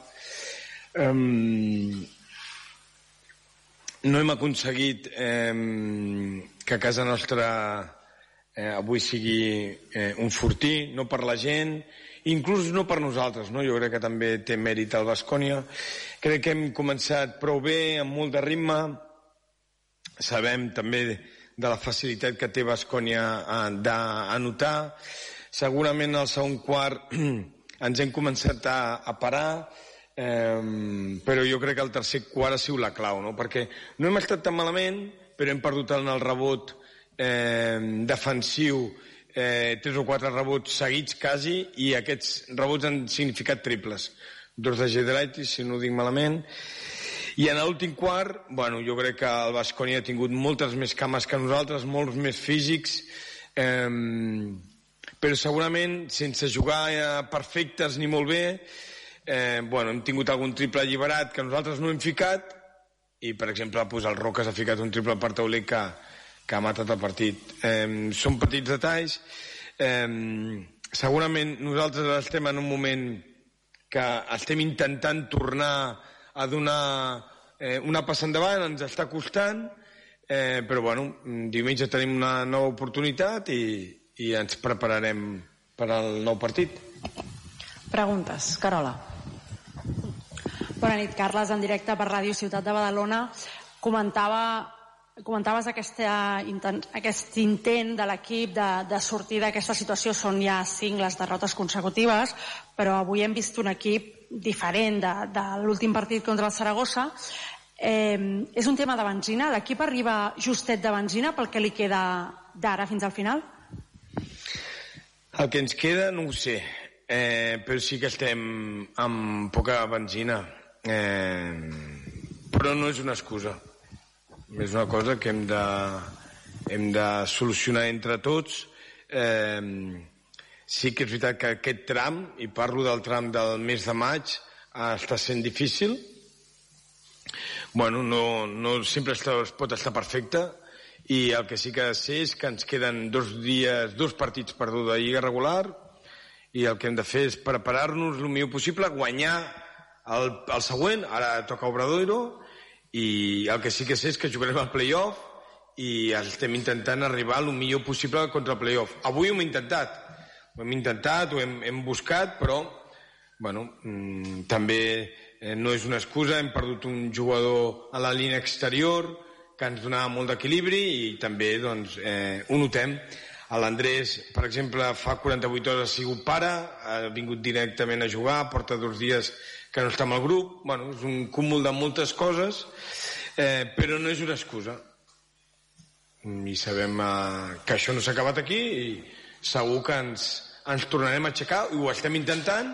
Eh, no hem aconseguit eh, que a casa nostra eh, avui sigui eh, un fortí, no per la gent, inclús no per nosaltres, no? jo crec que també té mèrit el Bascònia. Crec que hem començat prou bé, amb molt de ritme, sabem també de la facilitat que té Bascònia d'anotar. Segurament al segon quart ens hem començat a, a parar, eh, però jo crec que el tercer quart ha sigut la clau, no? perquè no hem estat tan malament, però hem perdut en el rebot eh, defensiu eh, tres o quatre rebots seguits quasi i aquests rebots han significat triples. Dos de Gedraitis, si no ho dic malament. I en l'últim quart bueno, jo crec que el Basconi ha tingut moltes més cames que nosaltres, molts més físics eh, però segurament sense jugar eh, perfectes ni molt bé eh, bueno, hem tingut algun triple alliberat que nosaltres no hem ficat i per exemple pues, el Roca s'ha ficat un triple per tauler que, que ha matat el partit. Eh, són petits detalls. Eh, segurament nosaltres estem en un moment que estem intentant tornar a donar eh, una passa endavant, ens està costant, eh, però bueno, diumenge tenim una nova oportunitat i, i ens prepararem per al nou partit. Preguntes. Carola. Bona nit, Carles, en directe per Ràdio Ciutat de Badalona. Comentava Comentaves aquesta, aquest intent de l'equip de, de sortir d'aquesta situació, són ja cinc les derrotes consecutives, però avui hem vist un equip diferent de, de l'últim partit contra el Saragossa. Eh, és un tema de benzina? L'equip arriba justet de benzina pel que li queda d'ara fins al final? El que ens queda no ho sé, eh, però sí que estem amb poca benzina. Eh, però no és una excusa. És una cosa que hem de, hem de solucionar entre tots. Eh, sí que és veritat que aquest tram, i parlo del tram del mes de maig, està sent difícil. Bueno, no, no sempre es pot estar perfecte, i el que sí que sé és que ens queden dos dies, dos partits perdó, de Lliga regular i el que hem de fer és preparar-nos el millor possible, guanyar el, el següent, ara toca Obradoiro i el que sí que sé és que jugarem al playoff i estem intentant arribar el millor possible contra el playoff. Avui ho hem intentat, ho hem intentat, ho hem, hem buscat, però bueno, mmm, també eh, no és una excusa, hem perdut un jugador a la línia exterior, que ens donava molt d'equilibri i també doncs, eh, ho notem. L'Andrés, per exemple, fa 48 hores ha sigut pare, ha vingut directament a jugar, porta dos dies que no està amb el grup, bueno, és un cúmul de moltes coses, eh, però no és una excusa. I sabem eh, que això no s'ha acabat aquí i segur que ens, ens tornarem a aixecar i ho estem intentant.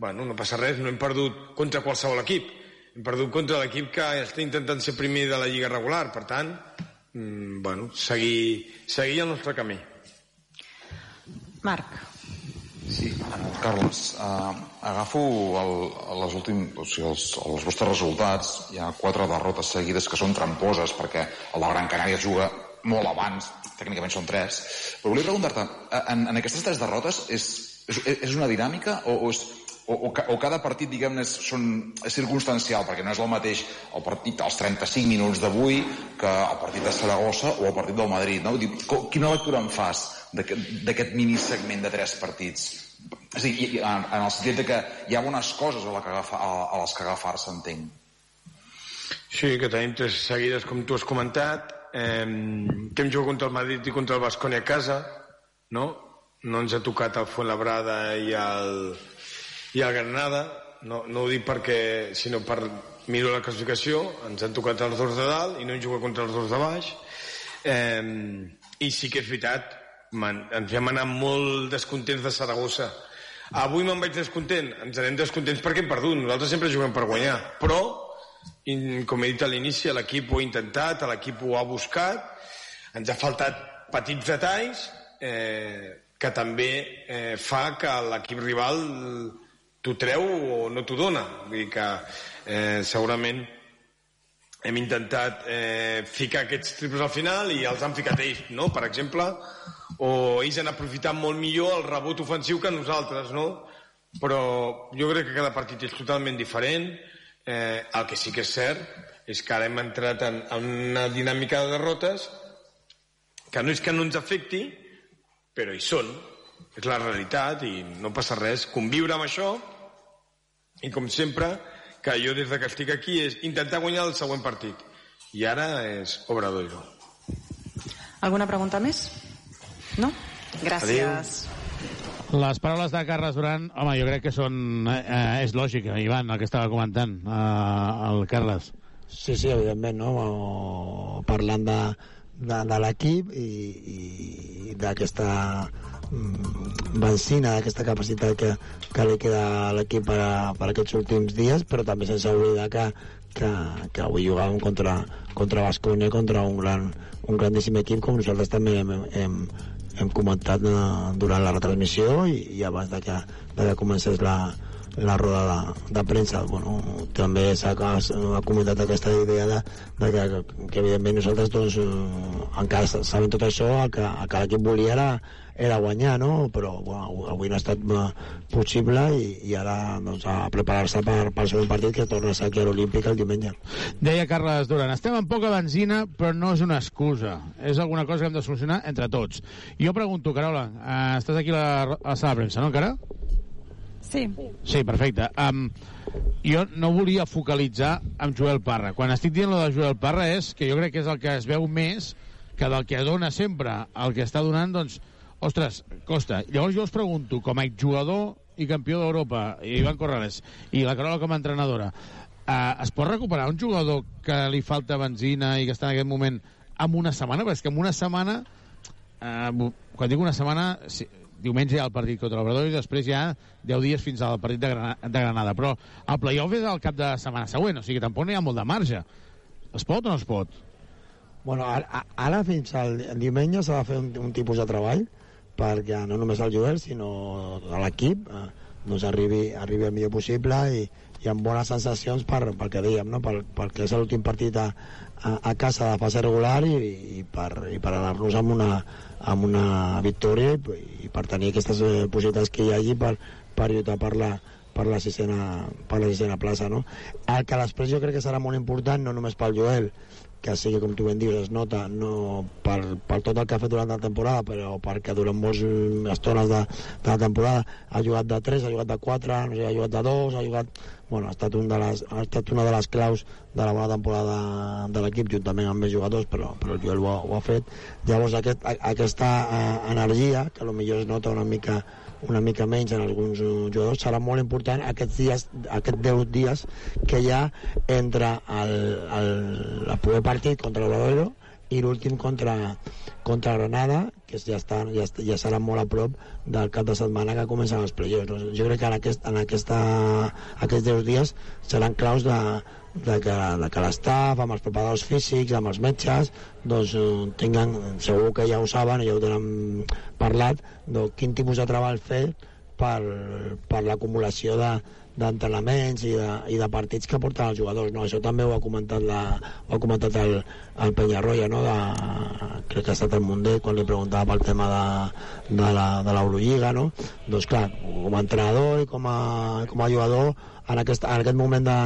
Bueno, no passa res, no hem perdut contra qualsevol equip hem perdut contra l'equip que està intentant ser primer de la Lliga regular, per tant, mm, bueno, seguir, seguir el nostre camí. Marc. Sí, Carles, uh, agafo el, les últims, o sigui, els, els vostres resultats. Hi ha quatre derrotes seguides que són tramposes perquè el de Gran Canària juga molt abans, tècnicament són tres. Però volia preguntar-te, en, en aquestes tres derrotes és, és, és una dinàmica o, o és o, o, o cada partit, diguem-ne, és, són, és circumstancial, perquè no és el mateix el partit als 35 minuts d'avui que el partit de Saragossa o el partit del Madrid, no? Dic, quina lectura en fas d'aquest minisegment de tres partits? És a dir, en, en el sentit de que hi ha bones coses a, la que agafa, a, a les que agafar-se, entenc. Sí, que tenim tres seguides, com tu has comentat, eh, que hem jugat contra el Madrid i contra el Bascònia a casa, no? No ens ha tocat el Fuenlabrada i el, i el Granada, no, no ho dic perquè, sinó per miro la classificació, ens han tocat els dos de dalt i no hem jugat contra els dos de baix. Eh, I sí que és veritat, ens vam anar molt descontents de Saragossa. Avui me'n vaig descontent, ens anem descontents perquè hem perdut, nosaltres sempre juguem per guanyar, però, com he dit a l'inici, l'equip ho ha intentat, l'equip ho ha buscat, ens ha faltat petits detalls eh, que també eh, fa que l'equip rival t'ho treu o no t'ho dona. Vull dir que eh, segurament hem intentat eh, ficar aquests triples al final i els han ficat ells, no? per exemple, o ells han aprofitat molt millor el rebot ofensiu que nosaltres, no? Però jo crec que cada partit és totalment diferent. Eh, el que sí que és cert és que ara hem entrat en, en una dinàmica de derrotes que no és que no ens afecti, però hi són, és la realitat i no passa res. Conviure amb això i com sempre, que jo des de que estic aquí és intentar guanyar el següent partit. I ara és Obradoiro. Alguna pregunta més? No? Gràcies. Adéu. Les paraules de Carles Duran, home, jo crec que són... Eh, eh, és lògic, Ivan, el que estava comentant, eh, el Carles. Sí, sí, evidentment, no? Parlant de, de, de l'equip i, i d'aquesta mm, benzina, d'aquesta capacitat que, que li queda a l'equip per, a, per aquests últims dies, però també sense oblidar que, que, que avui jugàvem contra, contra Basconia, contra un, gran, un grandíssim equip, com nosaltres també hem, hem, hem comentat eh, durant la retransmissió i, i abans de que, de que comencés la, la roda de, de premsa bueno, també s'ha comentat aquesta idea de, de que, que evidentment nosaltres doncs, eh, encara sabem tot això el que, el que l'equip volia era, era guanyar no? però bueno, avui no ha estat eh, possible i, i ara doncs, a preparar-se per, per segon partit que torna a ser aquí a l'Olímpic el diumenge Deia Carles Duran, estem amb poca benzina però no és una excusa és alguna cosa que hem de solucionar entre tots jo pregunto, Carola, eh, estàs aquí a la, a la sala de premsa, no encara? Sí. Sí, perfecte. Um, jo no volia focalitzar amb Joel Parra. Quan estic dient lo de Joel Parra és que jo crec que és el que es veu més que del que dona sempre el que està donant, doncs, ostres, costa. Llavors jo us pregunto, com a exjugador i campió d'Europa, Ivan Corrales, i la Carola com a entrenadora, eh, es pot recuperar un jugador que li falta benzina i que està en aquest moment amb una setmana? Perquè és que en una setmana, eh, quan dic una setmana, si, diumenge hi ha el partit contra l'Obrador i després hi ha 10 dies fins al partit de, Granada, de Granada. Però el playoff és al cap de setmana següent, o sigui, tampoc no hi ha molt de marge. Es pot o no es pot? Bueno, ara, ara fins al diumenge s'ha de fer un, un tipus de treball perquè no només el Joel, sinó a l'equip eh, doncs arribi, arribi el millor possible i, i amb bones sensacions per, pel que dèiem, no? per, perquè és l'últim partit a, a, a casa de fase regular i, i per, i per anar-nos amb una, amb una victòria i, i per tenir aquestes eh, possibilitats que hi hagi per, per lluitar per la, per la sisena, per la sisena plaça, no? El que després jo crec que serà molt important, no només pel Joel, que sigui, com tu ben dius, es nota no per, per tot el que ha fet durant la temporada, però perquè durant moltes estones de, de la temporada ha jugat de 3, ha jugat de 4, no sé, ha jugat de 2, ha jugat... Bueno, ha estat, un de les, ha estat una de les claus de la bona temporada de l'equip, juntament amb més jugadors, però, però el Joel ho ha, ho ha fet. Llavors, aquest, aquesta eh, energia, que potser es nota una mica una mica menys en alguns jugadors, serà molt important aquests dies, aquests 10 dies que hi ha entre el, el, el primer partit contra l'Obradoiro i l'últim contra, contra Granada, que ja, està, ja, ja serà molt a prop del cap de setmana que comencen els playoffs. Jo crec que en, aquest, en aquesta, aquests 10 dies seran claus de, de que, de que l'estaf, amb els preparadors físics, amb els metges, doncs eh, tinguen, segur que ja ho saben, ja ho tenen parlat, doncs, quin tipus de treball fer per, per l'acumulació de, d'entrenaments i, de, i de partits que porten els jugadors. No? Això també ho ha comentat, la, ho ha comentat el, el Penyarroia, no? de, crec que ha estat el Mundet quan li preguntava pel tema de, de l'Eurolliga. No? Doncs clar, com a entrenador i com a, com a jugador, en aquest, en aquest moment de,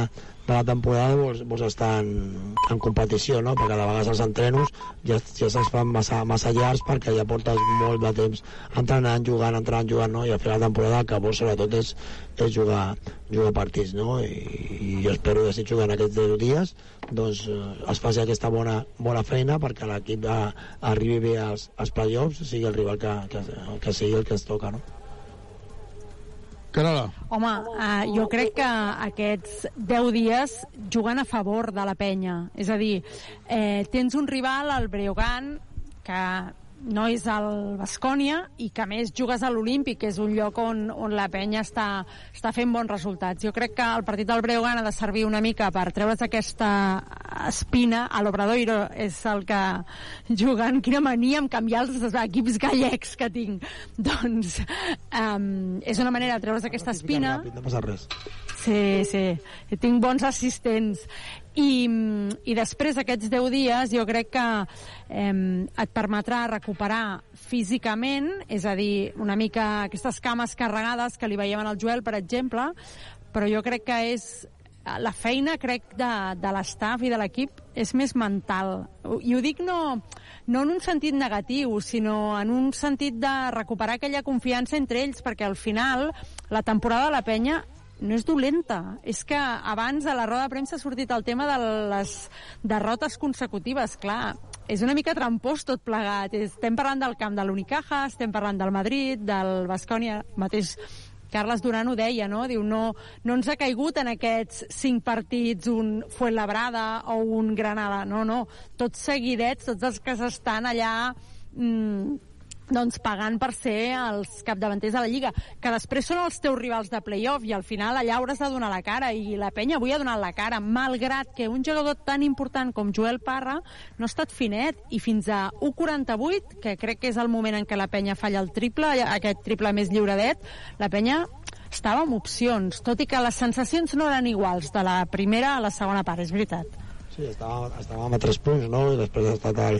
de la temporada vols, vols estar en, en competició, no? perquè de vegades els entrenos ja, ja se'ls fan massa, massa llargs perquè ja portes molt de temps entrenant, jugant, entrenant, jugant, no? i a final de temporada el que vols sobretot és, és jugar, jugar partits, no? I, i jo espero que si jugant aquests 10 dies doncs eh, es faci aquesta bona, bona feina perquè l'equip arribi bé als, als playoffs, sigui el rival que, que, que sigui el que es toca, no? Carola. Home, uh, jo crec que aquests 10 dies juguen a favor de la penya. És a dir, eh, tens un rival, el Breogán, que no és el Bascònia i que més jugues a l'Olímpic, que és un lloc on, on la penya està, està fent bons resultats. Jo crec que el partit del Breogán ha de servir una mica per treure's aquesta espina a l'Obradoiro, és el que jugant, quina mania amb canviar els equips gallecs que tinc. Doncs um, és una manera de treure's aquesta espina. no passa res. Sí, sí, tinc bons assistents i, i després d'aquests 10 dies jo crec que eh, et permetrà recuperar físicament, és a dir, una mica aquestes cames carregades que li veiem en el Joel, per exemple, però jo crec que és la feina, crec, de, de l'estaf i de l'equip és més mental. I ho dic no, no en un sentit negatiu, sinó en un sentit de recuperar aquella confiança entre ells, perquè al final la temporada de la penya no és dolenta. És que abans a la roda de premsa ha sortit el tema de les derrotes consecutives. Clar, és una mica trampós tot plegat. Estem parlant del camp de l'Unicaja, estem parlant del Madrid, del Bascònia, mateix Carles Duran ho deia, no? Diu, no, no ens ha caigut en aquests cinc partits un Fuenlabrada o un Granada. No, no. Tots seguidets, tots els que s'estan allà... Mm, doncs pagant per ser els capdavanters de la Lliga, que després són els teus rivals de playoff i al final allà hauràs de donar la cara i la penya avui ha donat la cara, malgrat que un jugador tan important com Joel Parra no ha estat finet i fins a 1.48, que crec que és el moment en què la penya falla el triple, aquest triple més lliuredet, la penya estava amb opcions, tot i que les sensacions no eren iguals de la primera a la segona part, és veritat. Sí, estàvem, estàvem a tres punts, no? I després ha estat el,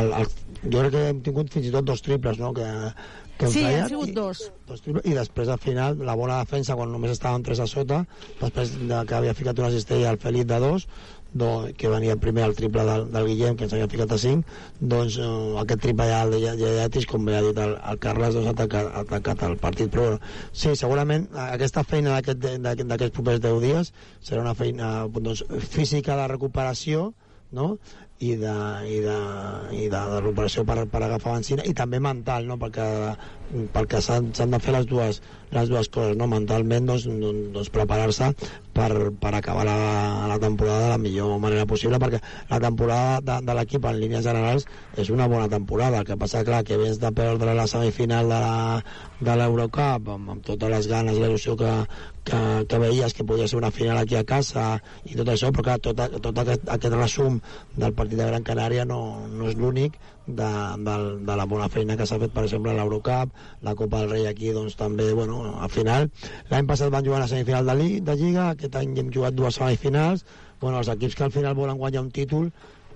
el, el, jo crec que hem tingut fins i tot dos triples, no? Que, que sí, han sigut i, dos. dos triples, I després, al final, la bona defensa, quan només estaven tres a sota, després de que havia ficat una cistella al Felip de dos, do, que venia primer el triple del, del Guillem, que ens havia ficat a 5, doncs eh, aquest triple ja de Lletis, com bé ha dit el, el Carles, doncs, ha atacat, ha atacat el partit. Però sí, segurament aquesta feina d'aquests aquest, propers 10 dies serà una feina doncs, física de recuperació, no? I de, i de, i de, de l'operació per, per agafar benzina i també mental, no? perquè, perquè s'han de fer les dues, les dues coses, no? mentalment doncs, doncs preparar-se per, per acabar la, la temporada de la millor manera possible perquè la temporada de, de l'equip en línies generals és una bona temporada el que passa clar que vens de perdre la semifinal de la, de l'Eurocup amb, amb totes les ganes i l'il·lusió que, que, que veies que podia ser una final aquí a casa i tot això, però clar, tot, tot aquest, aquest resum del partit de Gran Canària no, no és l'únic de, de, de la bona feina que s'ha fet, per exemple, a l'Eurocup, la Copa del Rei aquí, doncs també, bueno, al final, l'any passat van jugar a la semifinal de, Li, de Lliga, aquest any hem jugat dues semifinals, bueno, els equips que al final volen guanyar un títol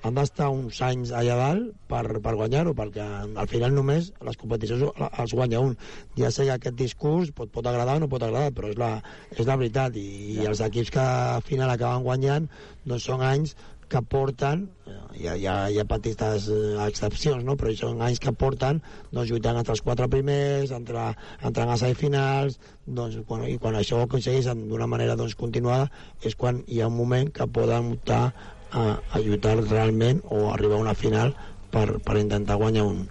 han d'estar uns anys allà dalt per, per guanyar-ho, perquè al final només les competicions els guanya un. Ja sé que aquest discurs pot, pot agradar o no pot agradar, però és la, és la veritat, i, i els equips que al final acaben guanyant doncs són anys que porten, eh, hi ha, hi ha, hi ha petites eh, excepcions, no? però són anys que porten doncs, lluitant entre els quatre primers, entre, entrant a semifinals, doncs, quan, i quan això ho aconsegueixen d'una manera doncs, continuada és quan hi ha un moment que poden optar a, a lluitar realment o arribar a una final per, per intentar guanyar un,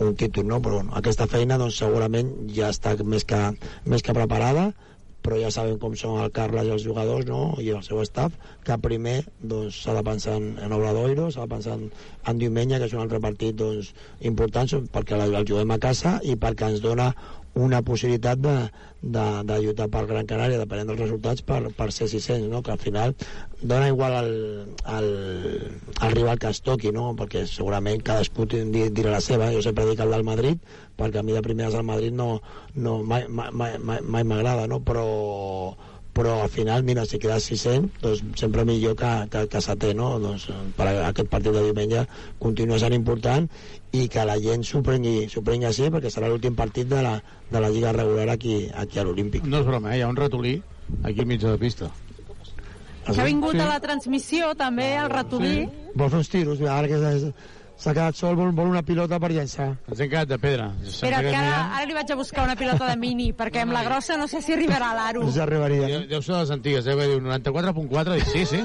un títol, no? Però bueno, aquesta feina doncs, segurament ja està més que, més que preparada, però ja sabem com són el Carles i els jugadors no? i el seu staff, que primer s'ha doncs, de pensar en, Obradoiro, s'ha de pensar en, en diumenge, que és un altre partit doncs, important, perquè el juguem a casa i perquè ens dona una possibilitat de, de, de lluitar per Gran Canària, depenent dels resultats, per, per ser 600, no? que al final dona igual al, al, al rival que es toqui, no? perquè segurament cadascú dirà la seva. Jo sempre dic el del Madrid, perquè a mi de primeres al Madrid no, no mai m'agrada, mai, mai, mai no? però però al final, mira, si quedes 600 doncs sempre millor que, que, que setè no? doncs, per aquest partit de diumenge continua sent important i que la gent s'ho prengui, prengui així perquè serà l'últim partit de la, de la Lliga regular aquí, aquí a l'Olímpic No és broma, eh? hi ha un ratolí aquí al mig de la pista S'ha vingut sí. a la transmissió també el ratolí sí. Vol fer uns tiros, ara que és, s'ha quedat sol, vol, vol una pilota per llençar. Ens hem quedat de pedra. Espera, que ara, ara li vaig a buscar una pilota de mini, perquè amb la grossa no sé si arribarà a l'aro. Ja arribaria. Deu, deu ser de les antigues, eh? Diu 94.4, sí, sí.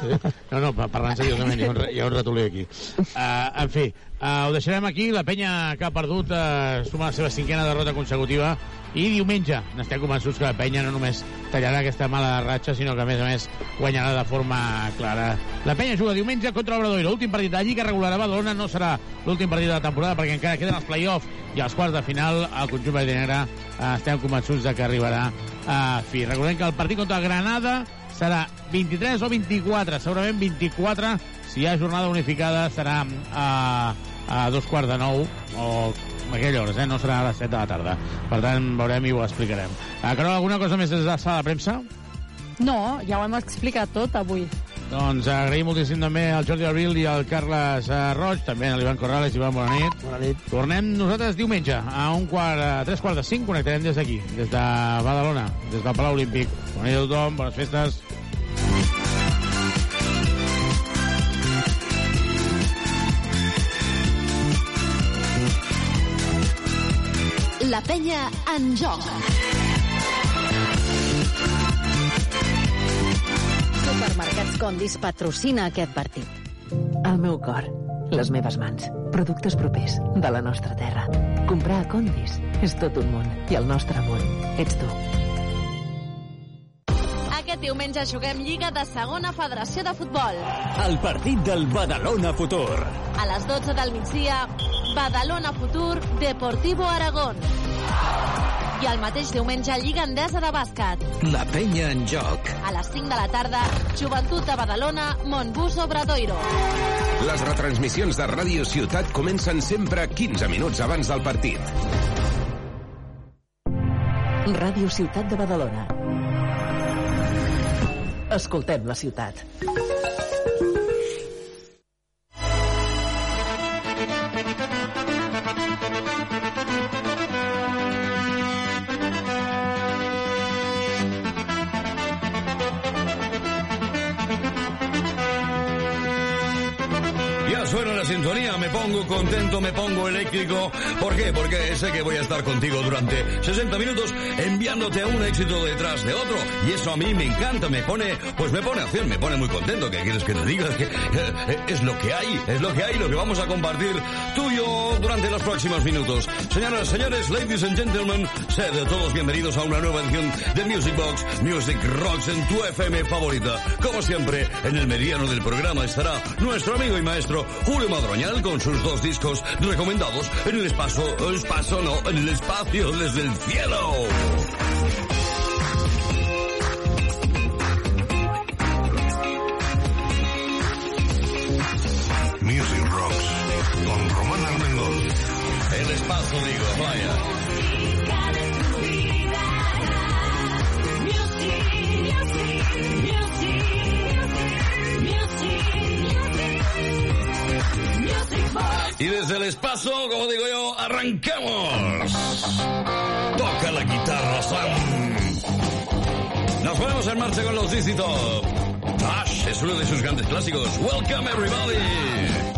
No, no, parlant seriosament, hi ha un, hi ha un ratolí aquí. Uh, en fi, uh, ho deixarem aquí. La penya que ha perdut uh, suma la seva cinquena derrota consecutiva i diumenge n'estem convençuts que la penya no només tallarà aquesta mala ratxa, sinó que a més a més guanyarà de forma clara. La penya juga diumenge contra l'Obradoiro. L'últim partit de Lliga regular a Badalona no serà l'últim partit de la temporada perquè encara queden els play-offs i els quarts de final el conjunt verd negre eh, estem convençuts de que arribarà a fi. Recordem que el partit contra Granada serà 23 o 24, segurament 24 si hi ha jornada unificada serà a, a dos quarts de nou o aquella hores, eh? no serà a les 7 de la tarda. Per tant, veurem i ho explicarem. Uh, Carol, alguna cosa més des de la sala de premsa? No, ja ho hem explicat tot avui. Doncs agraïm moltíssim també al Jordi Abril i al Carles eh, Roig, també a l'Ivan Corrales. Ivan, bona nit. Bona nit. Tornem nosaltres diumenge a un quart, a tres quarts de cinc, connectarem des d'aquí, des de Badalona, des del Palau Olímpic. Bona nit a tothom, bones festes. La penya en joc. Supermercats Condis patrocina aquest partit. El meu cor, les meves mans, productes propers de la nostra terra. Comprar a Condis és tot un món i el nostre món ets tu. Aquest diumenge juguem Lliga de Segona Federació de Futbol. El partit del Badalona Futur. A les 12 del migdia, Badalona Futur, Deportivo Aragón. I el mateix diumenge, Lliga Endesa de Bàsquet. La penya en joc. A les 5 de la tarda, Joventut de Badalona, Montbus Obradoiro. Les retransmissions de Ràdio Ciutat comencen sempre 15 minuts abans del partit. Ràdio Ciutat de Badalona. Escoltem la ciutat. Me pongo contento, me pongo eléctrico. ¿Por qué? Porque sé que voy a estar contigo durante 60 minutos enviándote un éxito detrás de otro. Y eso a mí me encanta, me pone, pues me pone acción, me pone muy contento. ¿Qué quieres que te diga? Que, eh, es lo que hay, es lo que hay, lo que vamos a compartir tú y yo durante los próximos minutos. Señoras, señores, ladies and gentlemen, sed todos bienvenidos a una nueva edición de Music Box, Music Rocks en tu FM favorita. Como siempre, en el mediano del programa estará nuestro amigo y maestro Julio Madroñal con sus dos discos recomendados en el espacio, el espacio no, en el espacio desde el cielo. Music Rocks con Román Armengol. El espacio, digo, vaya. Y desde el espacio, como digo yo, arrancamos. Toca la guitarra, Sam. Nos ponemos en marcha con los Top. Ash es uno de sus grandes clásicos. Welcome everybody.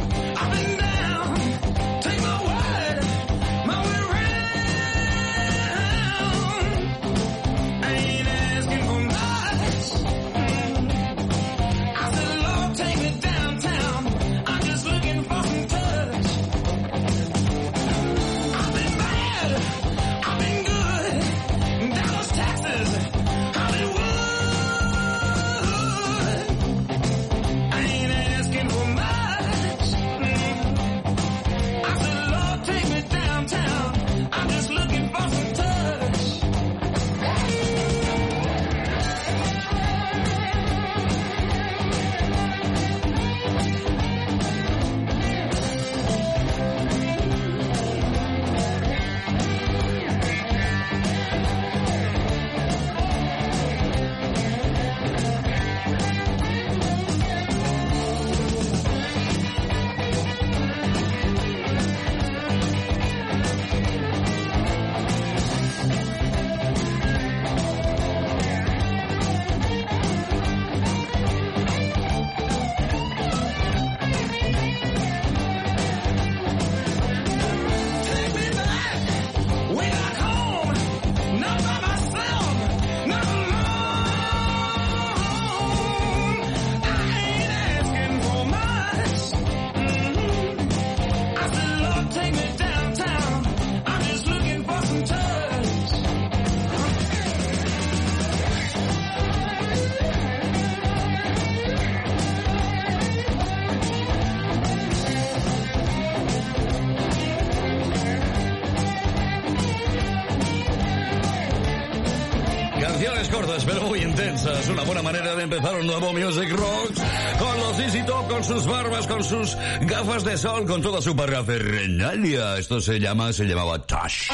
Buena manera de empezar un nuevo Music Rocks. Con los Easy Top, con sus barbas, con sus gafas de sol, con toda su parafernalia. Esto se llama, se llamaba Tosh.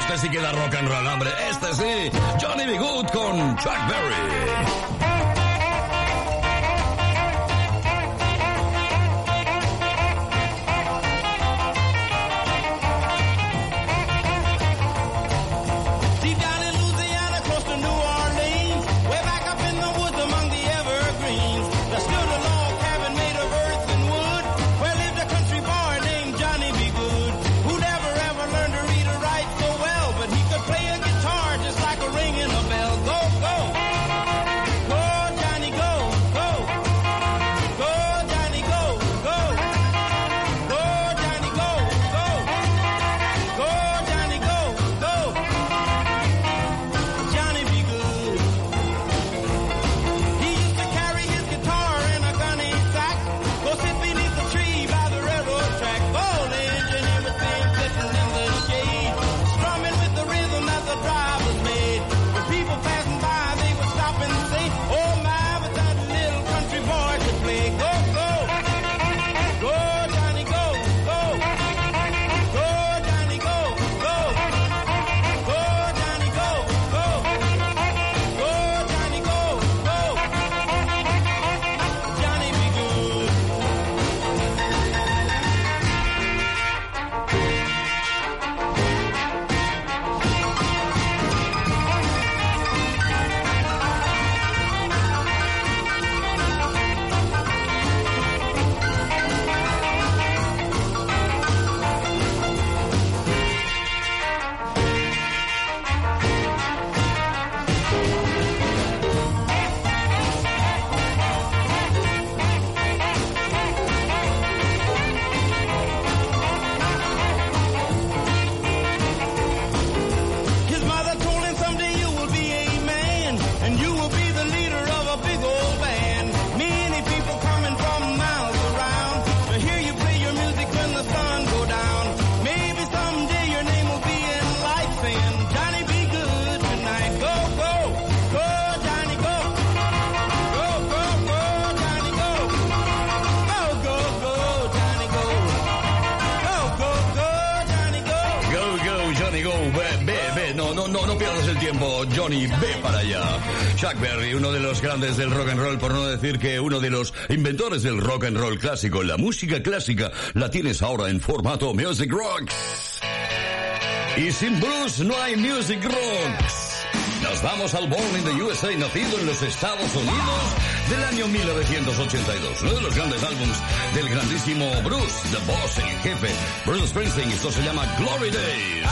Este sí que da rock and roll, hombre. Este sí. Johnny B. Good con Chuck Berry. Grandes del rock and roll, por no decir que uno de los inventores del rock and roll clásico. La música clásica la tienes ahora en formato Music Rocks. Y sin blues no hay Music Rocks. Nos vamos al Born in the USA, nacido en los Estados Unidos del año 1982. Uno de los grandes álbumes del grandísimo Bruce, The Boss, el jefe, Bruce Springsteen. Esto se llama Glory Days.